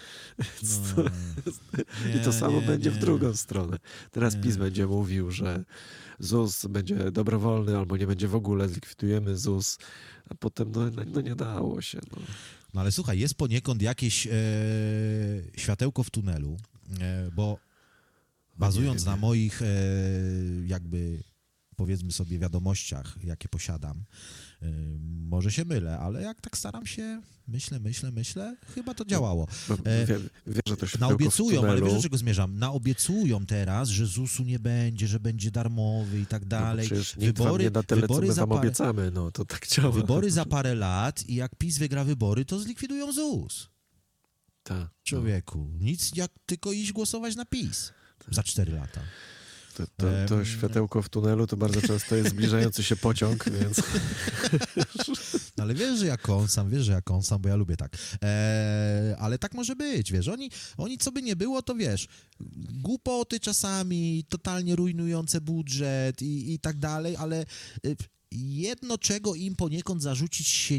To, I to nie, samo nie, będzie w nie. drugą stronę. Teraz PiS będzie mówił, że ZUS będzie dobrowolny albo nie będzie w ogóle, zlikwidujemy ZUS, a potem no, no, no nie dało się. No. No ale słuchaj, jest poniekąd jakieś e, światełko w tunelu, e, bo bazując nie, na nie. moich e, jakby powiedzmy sobie wiadomościach, jakie posiadam, może się mylę, ale jak tak staram się, myślę, myślę, myślę, chyba to działało. Bo E, to Naobiecują, ale wiesz, do czego zmierzam? Naobiecują teraz, że ZUS-u nie będzie, że będzie darmowy i tak no dalej. wam nie da tyle, co my za parę- obiecamy. No to tak działa. Wybory za parę lat i jak PiS wygra wybory, to zlikwidują ZUS. Tak. Człowieku, nic jak tylko iść głosować na PiS za 4 lata. To, to, to światełko w tunelu to bardzo często jest zbliżający się pociąg, więc No ale wiesz, że ja kąsam, wiesz, że ja kąsam, bo ja lubię tak. Eee, ale tak może być, wiesz, oni, oni co by nie było, to wiesz, głupoty czasami, totalnie rujnujące budżet i, i tak dalej, ale y, jedno, czego im poniekąd zarzucić się,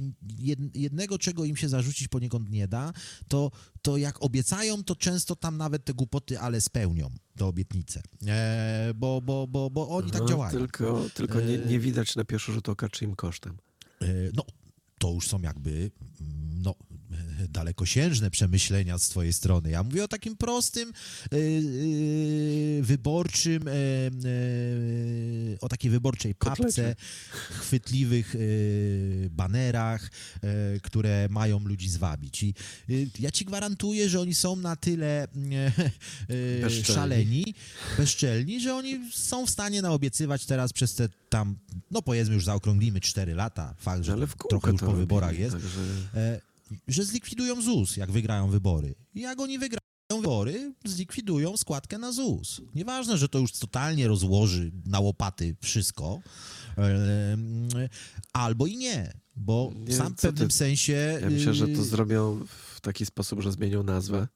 jednego, czego im się zarzucić poniekąd nie da, to, to jak obiecają, to często tam nawet te głupoty, ale spełnią te obietnice, e, bo, bo, bo, bo oni tak działają. Tylko, tylko nie, nie widać na pierwszy rzut oka, czyim kosztem. E, no, to już są jakby no, dalekosiężne przemyślenia z twojej strony. Ja mówię o takim prostym, yy, yy, wyborczym, yy, o takiej wyborczej papce, chwytliwych banerach, które mają ludzi zwabić. I ja ci gwarantuję, że oni są na tyle bezczelni. szaleni, bezczelni, że oni są w stanie naobiecywać teraz przez te tam, no powiedzmy już zaokrąglimy 4 lata, fakt, że trochę już po wyborach jest, także że zlikwidują ZUS, jak wygrają wybory. Jak oni wygrają wybory, zlikwidują składkę na ZUS. Nieważne, że to już totalnie rozłoży na łopaty wszystko, albo i nie, bo nie, w sam pewnym ty? sensie... Ja myślę, że to y, zrobią w taki sposób, że zmienią nazwę.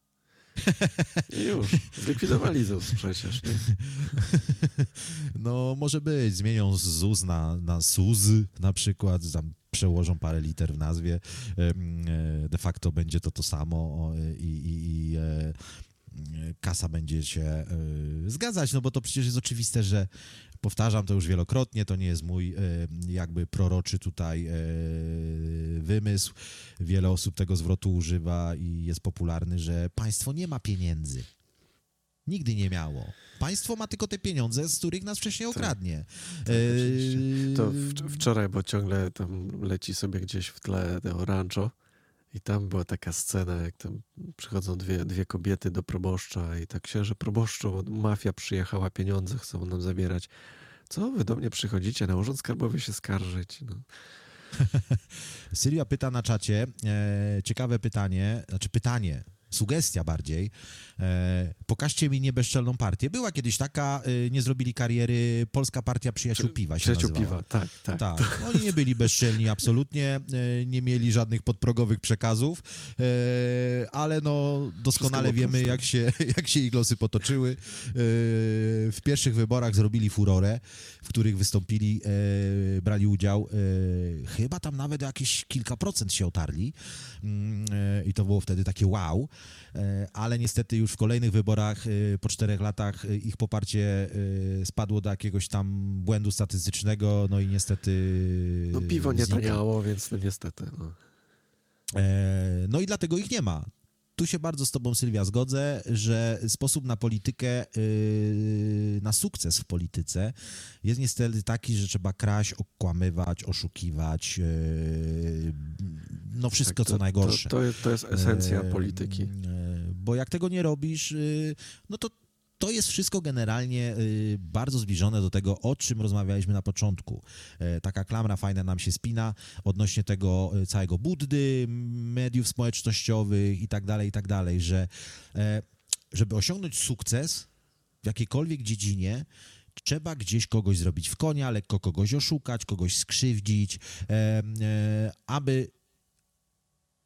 Już, zlikwidowali ZUS przecież. Nie? No, może być. Zmienią ZUS na, na SUZ na przykład, tam przełożą parę liter w nazwie, e, de facto będzie to to samo i, i, i e, kasa będzie się e, zgadzać, no bo to przecież jest oczywiste, że powtarzam to już wielokrotnie, to nie jest mój jakby proroczy tutaj wymysł. Wiele osób tego zwrotu używa i jest popularny, że państwo nie ma pieniędzy. Nigdy nie miało. Państwo ma tylko te pieniądze, z których nas wcześniej tak. okradnie. Tak, e... To wczoraj, bo ciągle tam leci sobie gdzieś w tle te oranżo i tam była taka scena, jak tam przychodzą dwie, dwie kobiety do proboszcza i tak księże proboszczu, mafia przyjechała, pieniądze chcą nam zabierać. Co wy do mnie przychodzicie? Na urząd skarbowy się skarżyć. No. Sylwia pyta na czacie, e, ciekawe pytanie, znaczy pytanie, sugestia bardziej. E, pokażcie mi niebezczelną partię. Była kiedyś taka, e, nie zrobili kariery, Polska Partia Przyjaciół Piwa się Przyjaciół Piwa, tak, tak. tak. Oni nie byli bezczelni absolutnie, e, nie mieli żadnych podprogowych przekazów, e, ale no doskonale wiemy, jak się, jak się ich losy potoczyły. E, w pierwszych wyborach zrobili furorę, w których wystąpili, e, brali udział. chyba tam nawet jakieś kilka procent się otarli mm, i to było wtedy takie wow. E, ale niestety już w kolejnych wyborach e, po czterech latach e, ich poparcie spadło do jakiegoś tam błędu statystycznego, no i niestety... No piwo nie taniało, więc no niestety. No. no i dlatego ich nie ma tu się bardzo z tobą, Sylwia, zgodzę, że sposób na politykę, na sukces w polityce jest niestety taki, że trzeba kraść, okłamywać, oszukiwać, no wszystko tak, to, co najgorsze. To, to, to jest esencja polityki bo jak tego nie robisz, y, no to to jest wszystko generalnie y, bardzo zbliżone do tego, o czym rozmawialiśmy na początku. E, taka klamra fajna nam się spina odnośnie tego y, całego Buddy, mediów społecznościowych i tak dalej, i tak dalej, że e, żeby osiągnąć sukces w jakiejkolwiek dziedzinie, trzeba gdzieś kogoś zrobić w konia, lekko kogoś oszukać, kogoś skrzywdzić, e, aby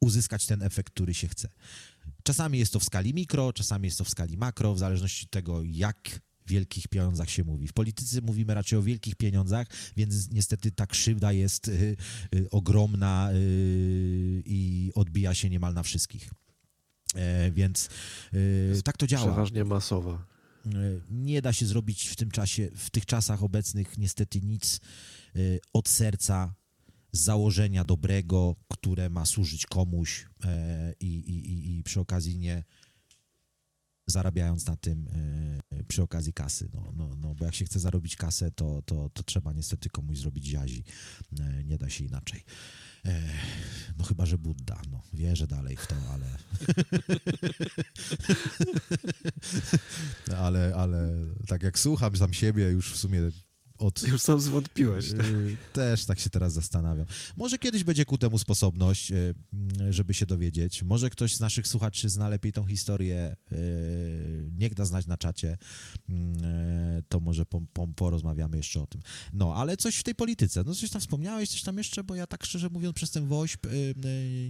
uzyskać ten efekt, który się chce. Czasami jest to w skali mikro, czasami jest to w skali makro, w zależności od tego, jak wielkich pieniądzach się mówi. W polityce mówimy raczej o wielkich pieniądzach, więc niestety ta krzywda jest y, y, ogromna y, i odbija się niemal na wszystkich. E, więc tak to działa. Przeważnie masowa. E, nie da się zrobić w tym czasie, w tych czasach obecnych niestety nic od serca, z założenia dobrego, które ma służyć komuś e, i, i, i przy okazji nie zarabiając na tym e, przy okazji kasy. No, no, no, bo jak się chce zarobić kasę, to, to, to trzeba niestety komuś zrobić ziazi. E, nie da się inaczej. No chyba, że Budda. No, wierzę dalej w to, ale... ale, ale tak jak słucham sam siebie już w sumie od... Już sam zwątpiłeś. Tak? Też tak się teraz zastanawiam. Może kiedyś będzie ku temu sposobność, y, żeby się dowiedzieć. Może ktoś z naszych słuchaczy zna lepiej tą historię. Y, niech da znać na czacie. To może po, po, porozmawiamy jeszcze o tym. No, ale coś w tej polityce. No coś tam wspomniałeś, coś tam jeszcze, bo ja tak szczerze mówiąc przez ten WOŚP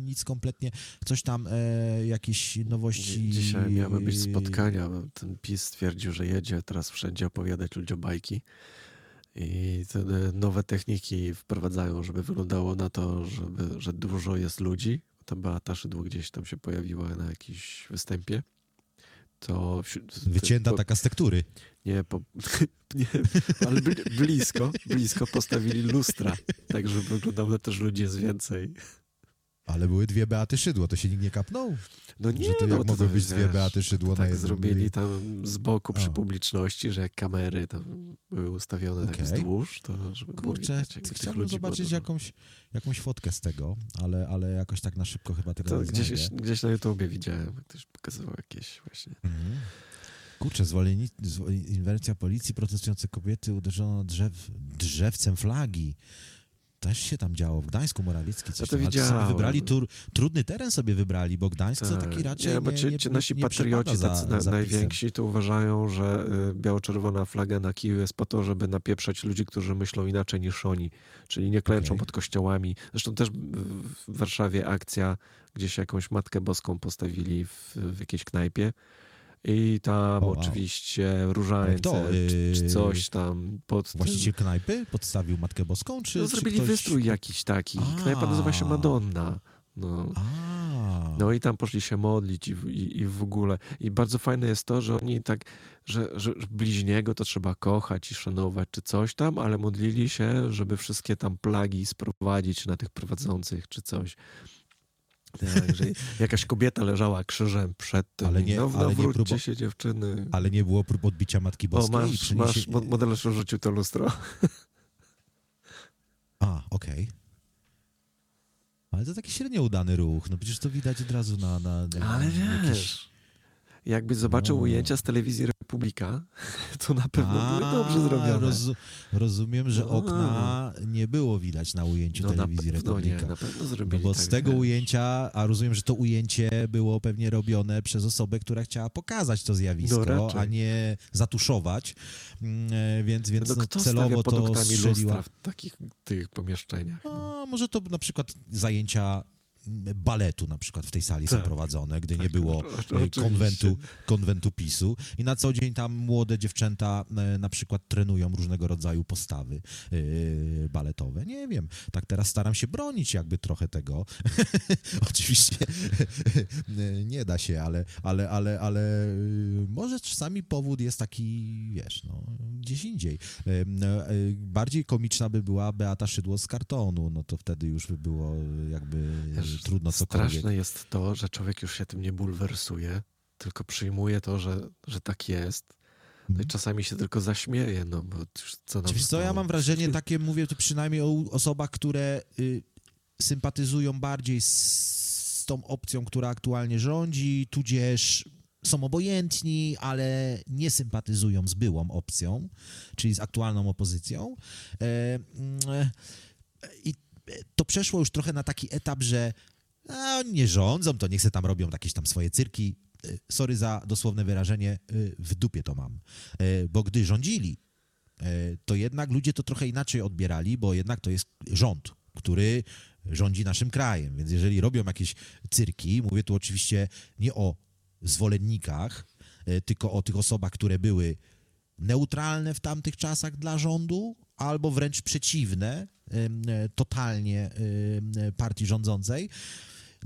nic kompletnie. Coś tam, jakieś nowości... Dzisiaj miały być spotkania. Ten PiS stwierdził, że jedzie teraz wszędzie opowiadać ludziom bajki I te nowe techniki wprowadzają, żeby wyglądało na to, żeby, że dużo jest ludzi. Ta Beata Szydło gdzieś tam się pojawiła na jakimś występie. To Wycięta po, taka z tektury. Nie, po, nie ale blisko, blisko postawili lustra, tak żeby wyglądało na to, że ludzi jest więcej. Ale były dwie Beaty Szydło, to się nikt nie kapnął? No nie, że to no, jak mogły być dwie Beaty Szydło tak na zrobili tam z boku przy o. publiczności, że jak kamery tam były ustawione okay. tak wzdłuż, to żeby Kurczę, było chciałbym zobaczyć jakąś, jakąś fotkę z tego, ale, ale jakoś tak na szybko chyba tego to nie gdzieś, gdzieś na YouTubie widziałem, ktoś pokazywał jakieś właśnie... Mhm. Kurczę, zwolnieni, inwencja policji, protestujące kobiety uderzono drzew, drzewcem flagi też się tam działo. W Gdańsku Morawiecki coś ja to widziałem. wybrali tur, trudny teren sobie wybrali, bo Gdańsk tak. to taki raczej nie, bo ci, nie, nasi nie patrioci tacy za, najwięksi to uważają, że y, biało-czerwona flaga na kiju jest po to, żeby napieprzać ludzi, którzy myślą inaczej niż oni, czyli nie klęczą okay. pod kościołami. Zresztą też w Warszawie akcja, gdzieś jakąś Matkę Boską postawili w, w jakiejś knajpie i tam wow. oczywiście różańce, czy, czy, y, coś tam. Pod Właściciel knajpy podstawił Matkę Boską? Czy, no, zrobili czy ktoś... wystrój jakiś taki. A. Knajpa nazywa się Madonna. No. no i tam poszli się modlić i, i, i, w ogóle. I bardzo fajne jest to, że oni tak, że, że bliźniego to trzeba kochać i szanować, czy coś tam, ale modlili się, żeby wszystkie tam plagi sprowadzić na tych prowadzących, czy coś. Tak, że jakaś kobieta leżała krzyżem przed tym. Ale nie, no, ale nie próba... się dziewczyny. Ale nie było prób odbicia Matki Boskiej? O, masz, masz modelarz rzucił to lustro. A, okej. Okay. Ale to taki średnio udany ruch. No przecież to widać od razu na... na, na ale wiesz... Jakieś jakby zobaczył no. ujęcia z telewizji Republika, to na pewno A, były dobrze zrobione. Roz, rozumiem, że no. okna nie było widać na ujęciu no telewizji na Republika. Nie, na pewno zrobili no bo tak, z tego wiesz. ujęcia, a rozumiem, że to ujęcie było pewnie robione przez osobę, która chciała pokazać to zjawisko, no a nie zatuszować, mm, e, więc, więc no, no celowo to strzeliła. w takich tych pomieszczeniach? A, może to na przykład zajęcia baletu na przykład w tej sali tak. są prowadzone, gdy nie tak, było e, konwentu, konwentu PiSu i na co dzień tam młode dziewczęta e, na przykład trenują różnego rodzaju postawy e, baletowe. Nie wiem, tak teraz staram się bronić jakby trochę tego. Oczywiście nie da się, ale, ale, ale, ale może czasami powód jest taki, wiesz, no, gdzieś indziej. Bardziej komiczna by była Beata Szydło z kartonu, no to wtedy już by było jakby trudno cokolwiek. Straszne jest to, że człowiek już się tym nie bulwersuje, tylko przyjmuje to, że, że tak jest. No i mhm. czasami się tylko zaśmieje, no bo co nam Wiesz co, ja mam wrażenie takie, mówię to przynajmniej o osobach, które y, sympatyzują bardziej z, z tą opcją, która aktualnie rządzi, tudzież są obojętni, ale nie sympatyzują z byłą opcją, czyli z aktualną opozycją. E, mm, I to przeszło już trochę na taki etap, że a, nie rządzą, to niech se tam robią jakieś tam swoje cyrki. E, sorry za dosłowne wyrażenie, e, w dupie to mam. E, bo gdy rządzili, to jednak ludzie to trochę inaczej odbierali, bo jednak to jest rząd, który rządzi naszym krajem. Więc jeżeli robią jakieś cyrki, mówię tu oczywiście nie o zwolennikach, tylko o tych osobach, które były neutralne w tamtych czasach dla rządu, albo wręcz przeciwne totalnie partii rządzącej,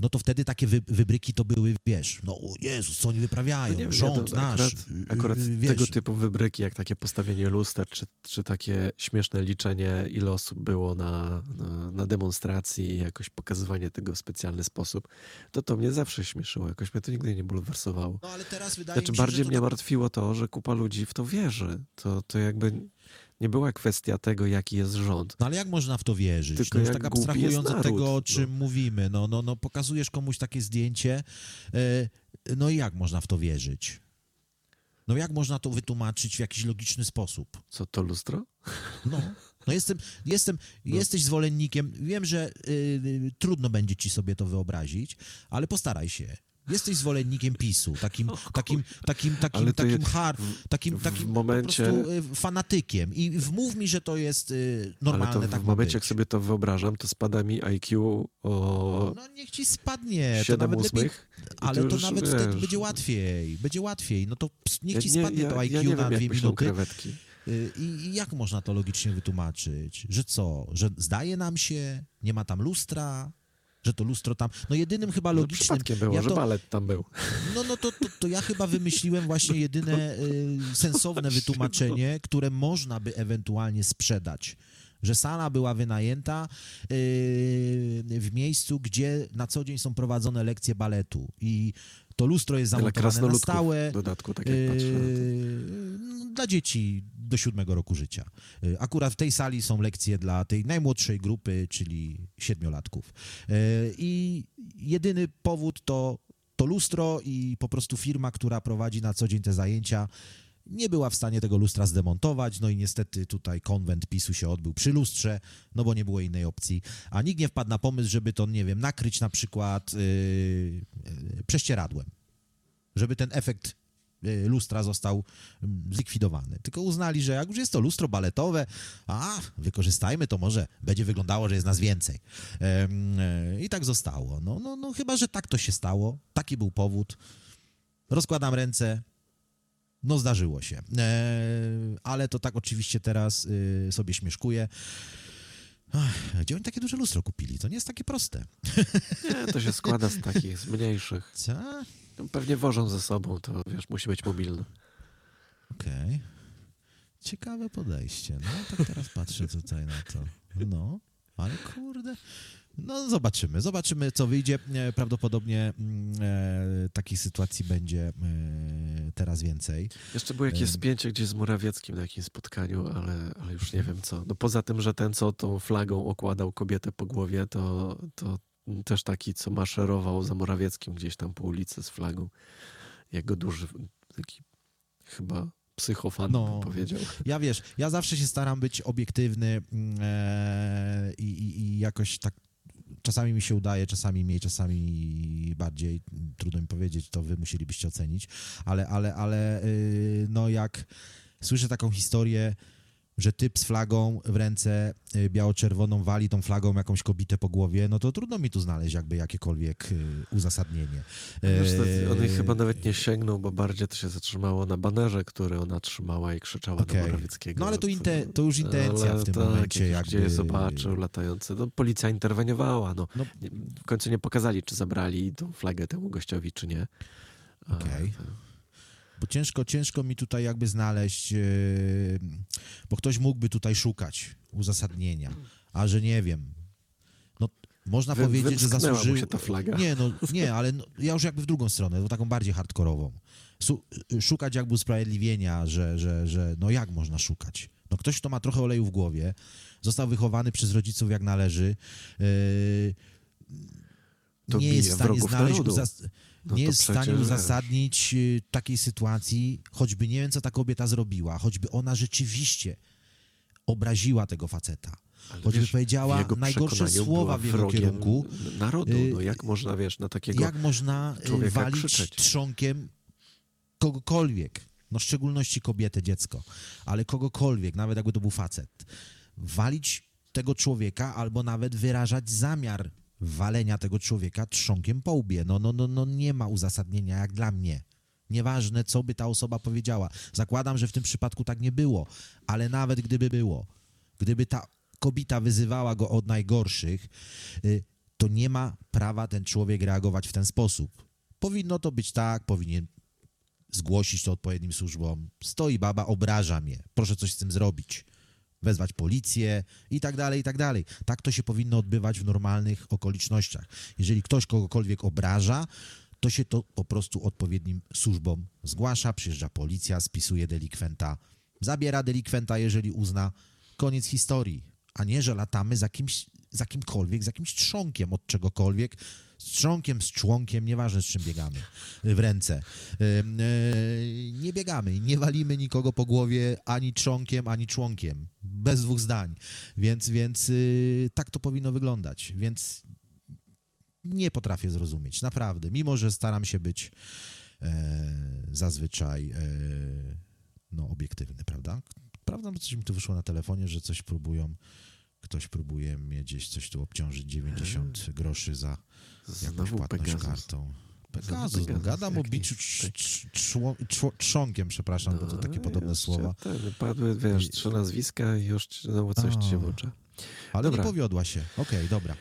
no to wtedy takie wy, wybryki to były, wiesz, no Jezus, co oni wyprawiają, no nie, rząd nasz. Akurat, akurat tego typu wybryki, jak takie postawienie luster, czy, czy takie śmieszne liczenie, ile osób było na, na, na demonstracji i jakoś pokazywanie tego w specjalny sposób, to to mnie zawsze śmieszyło, jakoś mnie to nigdy nie bulwersowało. No ale teraz wydaje znaczy, mi się, bardziej mnie tak... martwiło to, że kupa ludzi w to wierzy. To, to jakby nie była kwestia tego, jaki jest rząd. No ale jak można w to wierzyć? Tylko no już tak abstrahując od tego, o czym no. mówimy, no, no, no pokazujesz komuś takie zdjęcie, yy, no i jak można w to wierzyć? No jak można to wytłumaczyć w jakiś logiczny sposób? Co, to lustro? No, no jestem, jestem, no. jesteś zwolennikiem, wiem, że yy, trudno będzie ci sobie to wyobrazić, ale postaraj się. Jesteś zwolennikiem PiSu, takim, takim, takim, takim, takim hard, takim, takim momencie... po prostu y, fanatykiem. I wmów mi, że to jest y, normalne, Ale to tak w momencie, jak sobie to wyobrażam, to spada mi IQ o No niech ci spadnie. 7 to nawet lepiej, ale to, nawet wiesz... wtedy będzie łatwiej. Będzie łatwiej. No to niech ci spadnie ja, to IQ ja nie na wiem, dwie minuty. krewetki. Y, I jak można to logicznie wytłumaczyć? Że co? Że zdaje nam się, nie ma tam lustra, że to lustro tam. No jedynym chyba No, logicznym. przypadkiem było, ja że to, balet tam był. no, no to, to, to ja chyba wymyśliłem właśnie jedyne y, sensowne wytłumaczenie, które można by ewentualnie sprzedać. Że sala była wynajęta y, w miejscu, gdzie na co dzień są prowadzone lekcje baletu i to lustro jest zamontowane na stałe. w dodatku, tak jak patrzę to. Yy, Dla dzieci do siódmego roku życia. Yy, Akurat w tej sali są lekcje dla tej najmłodszej grupy, czyli siedmiolatków. Yy, I jedyny powód to, to lustro i po prostu firma, która prowadzi na co dzień te zajęcia, nie była w stanie tego lustra zdemontować, no i niestety tutaj konwent PiSu się odbył przy lustrze, no bo nie było innej opcji, a nikt nie wpadł na pomysł, żeby to, nie wiem, nakryć na przykład yy, yy, prześcieradłem żeby ten efekt lustra został mm, zlikwidowany. Tylko uznali, że jak już jest to lustro baletowe, a wykorzystajmy to, może będzie wyglądało, że jest nas więcej. E, I tak zostało. No, no, no chyba, że tak to się stało. Taki był powód. Rozkładam ręce. No zdarzyło się. E, ale to tak oczywiście teraz y, sobie śmieszkuję. Ach, Gdzie oni takie duże lustro kupili? To nie jest takie proste. Nie, to się składa z takich, z mniejszych. Co? Pewnie wożą ze sobą, to wiesz, musi być mobilny. Okej. Ciekawe podejście. No, tak teraz patrzę tutaj na to. No, ale kurde. No, zobaczymy. Zobaczymy, co wyjdzie. Prawdopodobnie mm, e, takich sytuacji będzie e, teraz więcej. Jeszcze było jakieś spięcie gdzieś z Morawieckim na jakimś spotkaniu, ale, ale już nie wiem co. No poza tym, że ten, co tą flagą okładał kobietę po głowie, to, to też taki, co maszerował za Morawieckim gdzieś tam po ulicy z flagą. Jego duży, taki chyba psychofan No. bym powiedział. Ja wiesz, ja zawsze się staram być obiektywny mm, e, i, i, i jakoś tak czasami mi się udaje, czasami mniej, czasami bardziej. Trudno mi powiedzieć, to wy musielibyście ocenić, ale, ale, ale y, no jak słyszę taką historię, że typ z flagą w ręce y, biało-czerwoną wali tą flagą jakąś kobietę po głowie, no to trudno mi tu znaleźć jakby jakiekolwiek y, uzasadnienie. Wiesz, to on jej chyba nawet nie sięgnął, bo bardziej to się zatrzymało na banerze, który ona trzymała i krzyczała Okej. do Morawieckiego. No ale to inte- to już intencja Ale w tym tak, momencie jakby- zobaczył latający. No, policja interweniowała. No. No. W końcu nie pokazali, czy zabrali tą flagę temu gościowi, czy nie. Okej. to- Bo ciężko, ciężko mi tutaj jakby znaleźć, yy, bo ktoś mógłby tutaj szukać uzasadnienia, a że nie wiem. No, można Wy- powiedzieć, że zasłużył... się ta flaga. Nie, no, nie, ale no, ja już jakby w drugą stronę, bo taką bardziej hardkorową. Su- szukać jakby usprawiedliwienia, że, że, że no jak można szukać? No ktoś, kto ma trochę oleju w głowie, został wychowany przez rodziców jak należy, yy, To nie jest w stanie znaleźć uzas- No nie jest w stanie przecież, wiesz. uzasadnić y, takiej sytuacji, choćby nie wiem, co ta kobieta zrobiła, choćby ona rzeczywiście obraziła tego faceta. Ale Choćby wiesz, powiedziała najgorsze słowa w jego kierunku. Narodu. No Y, jak można, wiesz, na takiego... Jak można y, człowieka walić krzyczeć. trzonkiem kogokolwiek, no w szczególności kobietę, dziecko, ale kogokolwiek, nawet jakby to był facet, walić tego człowieka albo nawet wyrażać zamiar walenia tego człowieka trzonkiem po łbie. No, no, no, no nie ma uzasadnienia jak dla mnie. Nieważne, co by ta osoba powiedziała. Zakładam, że w tym przypadku tak nie było, ale nawet gdyby było, gdyby ta kobieta wyzywała go od najgorszych, y, to nie ma prawa ten człowiek reagować w ten sposób. Powinno to być tak, powinien zgłosić to odpowiednim służbom. Stoi baba, obraża mnie, proszę coś z tym zrobić. Wezwać policję i tak dalej, i tak dalej. Tak to się powinno odbywać w normalnych okolicznościach. Jeżeli ktoś kogokolwiek obraża, to się to po prostu odpowiednim służbom zgłasza, przyjeżdża policja, spisuje delikwenta, zabiera delikwenta, jeżeli uzna, koniec historii. A nie, że latamy za kimś, za kimkolwiek, za jakimś trzonkiem od czegokolwiek, z trzonkiem, z członkiem, nieważne z czym biegamy w ręce. E, Nie biegamy nie walimy nikogo po głowie ani trzonkiem, ani członkiem. Bez dwóch zdań. Więc, więc y, tak to powinno wyglądać. Więc nie potrafię zrozumieć, naprawdę. Mimo, że staram się być e, zazwyczaj e, no, obiektywny, prawda? Prawda, bo coś mi tu wyszło na telefonie, że coś próbują, ktoś próbuje mnie gdzieś coś tu obciążyć, 90 groszy za Znowu Pegasus. kartą. Pegasus, no, gadam o biciu trz, trz, trz, trzonkiem, przepraszam, no, bo to takie podobne słowa. Ten, padły, wiesz, trzy nazwiska i już znowu coś ci się włącza. Ale dobra. nie powiodła się. Okej, okay, dobra.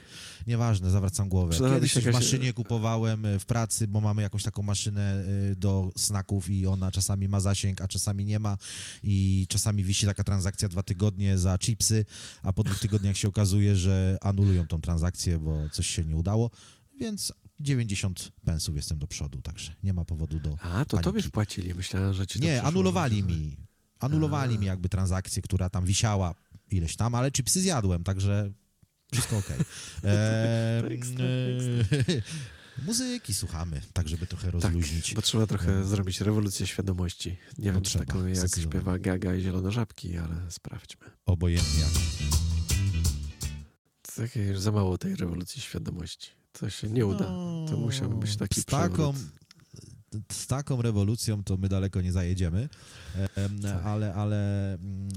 Nieważne, zawracam głowę. Kiedyś w maszynie kupowałem e, w pracy, bo mamy jakąś taką maszynę e, do snaków i ona czasami ma zasięg, a czasami nie ma i czasami wisi taka transakcja dwa tygodnie za chipsy, a po dwóch tygodniach się okazuje, że anulują tą transakcję, bo coś się nie udało, więc 90 pensów jestem do przodu, także nie ma powodu do A, to tobie wpłacili, myślałem, że ci Nie, anulowali mi. Anulowali a. mi jakby transakcję, która tam wisiała ileś tam, ale chipsy zjadłem, także wszystko okej. Okay. Eee, muzyki słuchamy, tak żeby trochę tak, rozluźnić. Tak, bo trzeba trochę zrobić rewolucję świadomości. Nie no wiem, trzeba, taką jak śpiewa Gaga i Zielone Żabki, ale sprawdźmy. Obojętnie. Takie za mało tej rewolucji świadomości. To się nie uda. To no, musiałby być taki z taką, z taką rewolucją to my daleko nie zajedziemy, tak. ale, ale mm,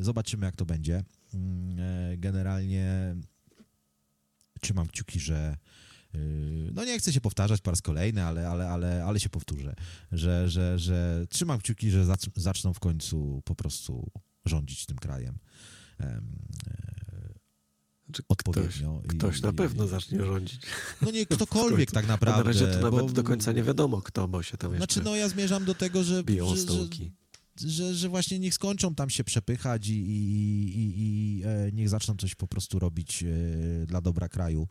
e, zobaczymy, jak to będzie. Mm, e, generalnie trzymam kciuki, że e, no nie chcę się powtarzać po raz kolejny, ale, ale, ale, ale się powtórzę, że, że, że trzymam kciuki, że zaczną w końcu po prostu rządzić tym krajem odpowiednio. Ktoś, ktoś na pewno zacznie rządzić. No nie ktokolwiek tak naprawdę. Na razie to nawet bo, do końca nie wiadomo kto, bo się tam jeszcze Znaczy no ja zmierzam do tego, że, biją stołki. Że, że, że, właśnie niech skończą tam się przepychać i, i, i, i e, niech zaczną coś po prostu robić e, dla dobra kraju.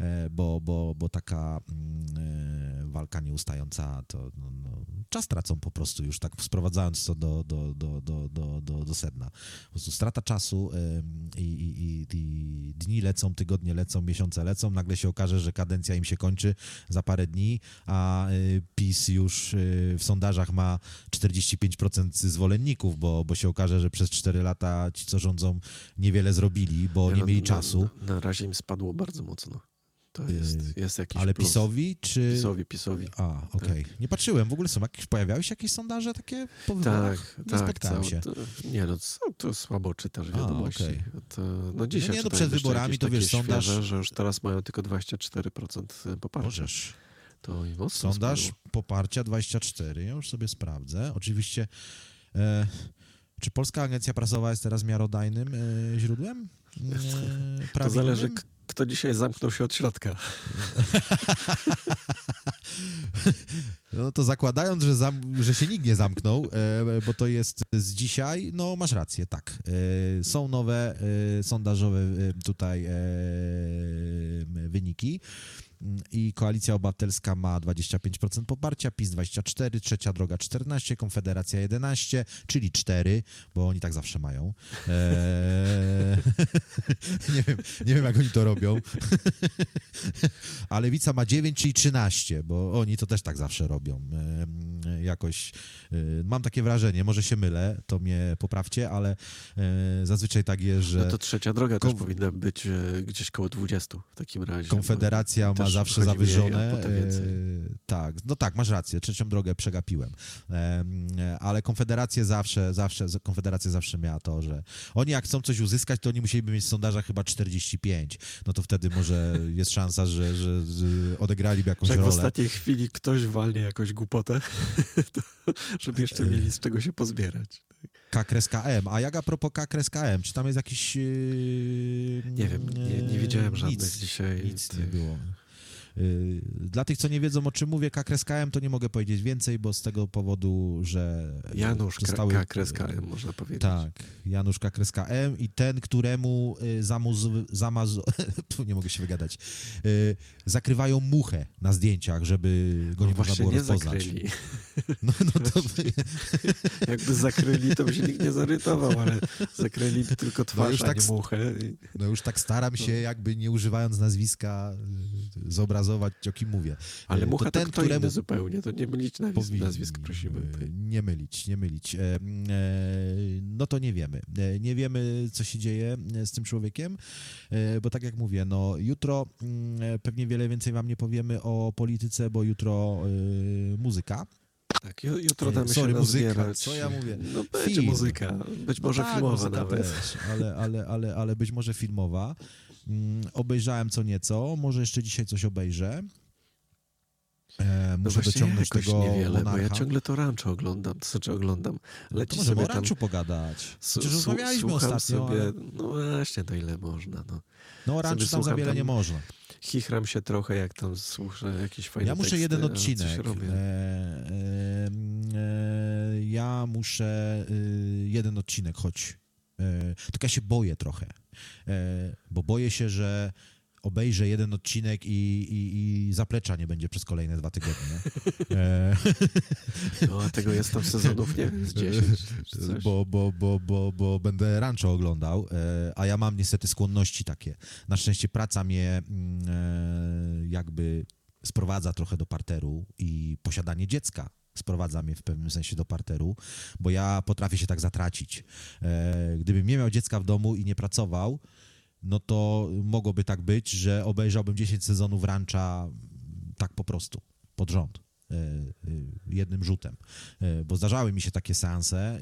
E, bo, bo, bo taka mm, walka nieustająca to no, no, czas tracą po prostu już tak sprowadzając to do, do, do, do, do, do, do sedna. Po prostu strata czasu i, i, i dni lecą, tygodnie lecą, miesiące lecą, nagle się okaże, że kadencja im się kończy za parę dni, a PiS już w sondażach ma 45% zwolenników, bo, bo się okaże, że przez 4 lata ci, co rządzą, niewiele zrobili, bo nie, no, mieli czasu. Na, na razie im spadło bardzo mocno. To jest, jest jakiś Ale plus. PiSowi, czy... PiSowi, PiSowi. A, okej. Okay. Tak. Nie patrzyłem. W ogóle są jakieś, pojawiały się jakieś sondaże takie po wyborach? Tak, nie tak. Spotkałem się. To, nie no, to, to słabo czytasz wiadomości. A, okay. to, no dzisiaj no nie, no przed wyborami to wiesz, sondaż... Świeże, że już teraz mają tylko 24% poparcia. Możesz. To i mocno Sondaż spadło. poparcia 24, ja już sobie sprawdzę. Oczywiście... E, czy Polska Agencja Prasowa jest teraz miarodajnym e, źródłem? E, to zależy, kto dzisiaj zamknął się od środka. No to zakładając, że, zam, że się nikt nie zamknął, e, bo to jest z dzisiaj, no masz rację, tak. E, są nowe e, sondażowe e, tutaj e, wyniki i Koalicja Obywatelska ma 25% poparcia, PiS 24, Trzecia Droga 14, Konfederacja 11, czyli 4, bo oni tak zawsze mają. Eee, nie, wiem, nie wiem, jak oni to robią. A Lewica ma 9, czyli 13, bo oni to też tak zawsze robią. Eee, jakoś e, mam takie wrażenie, może się mylę, to mnie poprawcie, ale e, zazwyczaj tak jest, że... No to Trzecia Droga też powinna być e, gdzieś koło 20 w takim razie. Konfederacja ma zawsze zawyżone. E, tak, no tak, masz rację, trzecią drogę przegapiłem. Ale Konfederację zawsze, zawsze, Konfederacja zawsze miała to, że oni jak chcą coś uzyskać, to oni musieliby mieć w sondażach chyba 45. No to wtedy może jest szansa, że, że, że odegraliby jakąś że jak rolę. w ostatniej chwili ktoś walnie jakąś głupotę, żeby jeszcze mieli z czego się pozbierać. K kreska M. A jak a propos K kreska M, czy tam jest jakiś... Yy, nie wiem, nie, nie widziałem żadnych nic, dzisiaj. Nic nie było. Y, dla tych, co nie wiedzą, o czym mówię, KKSKM, to nie mogę powiedzieć więcej, bo z tego powodu, że... Janusz zostały... KKSKM, można powiedzieć. Tak, Janusz KKSKM i ten, któremu y, zamuz... zamaz... nie mogę się wygadać. Y, zakrywają muchę na zdjęciach, żeby go nie no można było nie rozpoznać. Zakryli. No, no to... Jakby zakryli, to by się nikt nie zarytował, ale zakryli tylko no twarz, no już tak, muchę. No już tak staram się, jakby nie używając nazwiska, zobrazować o kim mówię. Ale mucha to, ten, to któremu... zupełnie, to nie mylić nazwisk, nazwisk prosimy. Nie mylić, nie mylić. E, e, no to nie wiemy. E, nie wiemy, co się dzieje z tym człowiekiem, bo tak jak mówię, no jutro mm, pewnie wiele więcej wam nie powiemy o polityce, bo jutro muzyka. Tak, jutro damy Sorry, się muzyka, co ja mówię? No będzie Film. muzyka, być może no tak, filmowa nawet. Też, ale, ale, ale, ale być może filmowa. Mm, obejrzałem co nieco, może jeszcze dzisiaj coś obejrzę. E, No muszę właśnie dociągnąć jakoś tego niewiele, bo ja monarcha. ciągle to rancho oglądam, to znaczy oglądam. No Leci to możemy o tam, ranczu pogadać. Przecież rozmawialiśmy słucham ostatnio, sobie, ale... no właśnie, to ile można, no. No o ranczu tam za słucham wiele tam nie można. Chichram się trochę, jak tam słyszę jakieś fajne Ja muszę teksty, jeden odcinek. E, e, e, ja muszę e, jeden odcinek, choć. E, tylko ja się boję trochę. E, bo boję się, że obejrzę jeden odcinek i, i, i zaplecza nie będzie przez kolejne dwa tygodnie. E, No, a tego jest tam sezonów, nie wiem, z 10 czy coś. bo, bo, bo, bo, bo będę rancho oglądał, a ja mam niestety skłonności takie. Na szczęście praca mnie mm, jakby sprowadza trochę do parteru i posiadanie dziecka sprowadza mnie w pewnym sensie do parteru, bo ja potrafię się tak zatracić. E, gdybym nie miał dziecka w domu i nie pracował, no to mogłoby tak być, że obejrzałbym 10 sezonów rancha tak po prostu, pod rząd, e, e, jednym rzutem. Bo zdarzały mi się takie seanse,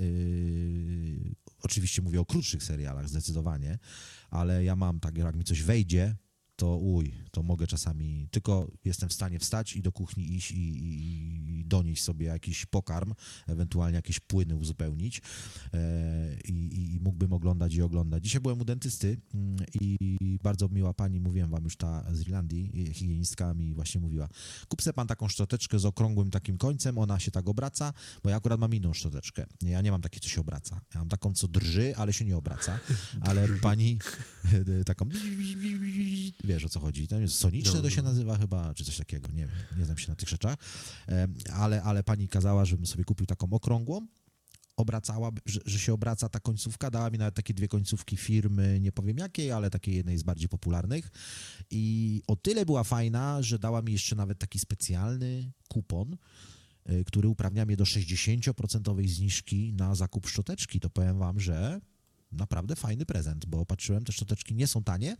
oczywiście mówię o krótszych serialach zdecydowanie, ale ja mam tak, jak mi coś wejdzie, to uj, to mogę czasami, tylko jestem w stanie wstać i do kuchni iść i, i, i donieść sobie jakiś pokarm, ewentualnie jakieś płyny uzupełnić e, i, i, i mógłbym oglądać i oglądać. Dzisiaj byłem u dentysty mm, i bardzo miła pani, mówiłem wam już ta z Irlandii, higienistka mi właśnie mówiła, kup pan taką szczoteczkę z okrągłym takim końcem, ona się tak obraca, bo ja akurat mam inną szczoteczkę. Ja nie mam takiej, co się obraca. Ja mam taką, co drży, ale się nie obraca. Ale pani taką wiesz o co chodzi. To jest soniczne No, to się nazywa chyba, czy coś takiego, nie wiem, nie znam się na tych rzeczach. Ale, ale pani kazała, żebym sobie kupił taką okrągłą, obracała, że, że się obraca ta końcówka, dała mi nawet takie dwie końcówki firmy, nie powiem jakiej, ale takiej jednej z bardziej popularnych i o tyle była fajna, że dała mi jeszcze nawet taki specjalny kupon, y, który uprawnia mnie do 60% zniżki na zakup szczoteczki. To powiem wam, że naprawdę fajny prezent, bo patrzyłem, te szczoteczki nie są tanie,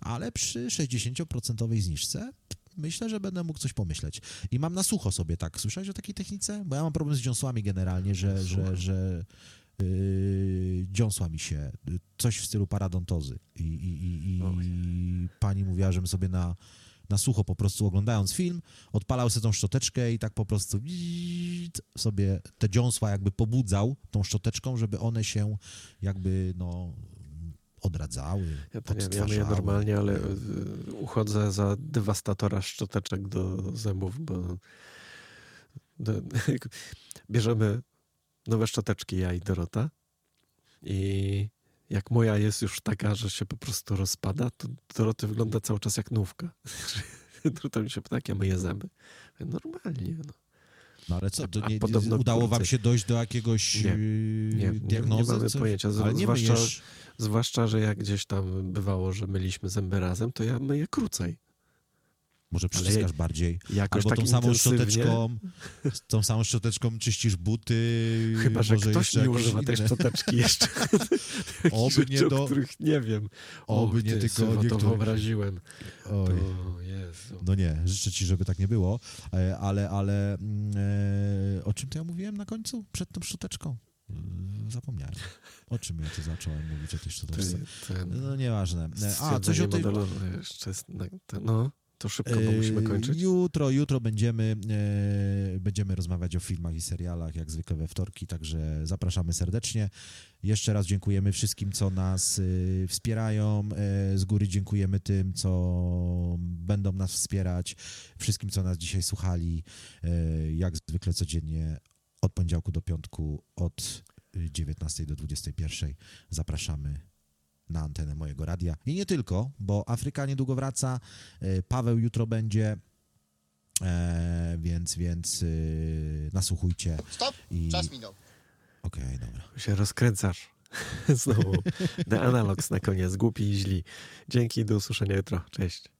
ale przy 60% zniżce myślę, że będę mógł coś pomyśleć. I mam na sucho sobie tak. Słyszałeś o takiej technice? Bo ja mam problem z dziąsłami generalnie, że, że, że yy, dziąsła mi się. Coś w stylu paradontozy. I, i, i, i pani mówiła, żebym sobie na, na sucho po prostu oglądając film, odpalał sobie tą szczoteczkę i tak po prostu sobie te dziąsła jakby pobudzał tą szczoteczką, żeby one się jakby no odradzały, Ja to nie wiem, ja normalnie, ale y, uchodzę za dewastatora szczoteczek do zębów, bo bierzemy nowe szczoteczki, ja i Dorota i jak moja jest już taka, że się po prostu rozpada, to Doroty wygląda cały czas jak nówka. Dorota mi się pyta, jak ja myję zęby. Normalnie, no. No ale co, to nie, podobno udało wam się dojść do jakiegoś Nie, nie, nie diagnozy? mamy coś? pojęcia, Ale nie zwłaszcza- Zwłaszcza, że jak gdzieś tam bywało, że myliśmy zęby razem, to ja myję krócej. Może przyciskasz bardziej. Jakoś Albo tak tą samą szczoteczką, tą samą szczoteczką czyścisz buty. Chyba, że może ktoś jeszcze nie używa tej szczoteczki jeszcze. Oby nie do- których nie wiem. Oby Och, nie ty, tylko to niektórych. wyobraziłem. Oj. O Jezu. No nie, życzę ci, żeby tak nie było, e, ale, ale mm, e, o czym to ja mówiłem na końcu? Przed tą szczoteczką? Mm, Zapomniałem. O czym ja tu zacząłem mówić o tej ten No nieważne. E, A, coś o tej... modelowe jeszcze no, to szybko, bo musimy E, kończyć. Jutro, jutro będziemy, e, będziemy rozmawiać o filmach i serialach, jak zwykle we wtorki, także zapraszamy serdecznie. Jeszcze raz dziękujemy wszystkim, co nas e, wspierają. E, z góry dziękujemy tym, co będą nas wspierać, wszystkim, co nas dzisiaj słuchali. Jak zwykle codziennie od poniedziałku do piątku, od e, 19 do 21 zapraszamy na antenę mojego radia. I nie tylko, bo Afryka niedługo wraca, e, Paweł jutro będzie, e, więc, więc e, nasłuchujcie. Stop! I... Czas minął. Okej, dobra. się rozkręcasz. Znowu. The Analogs na koniec. Głupi i źli. Dzięki, do usłyszenia jutro. Cześć.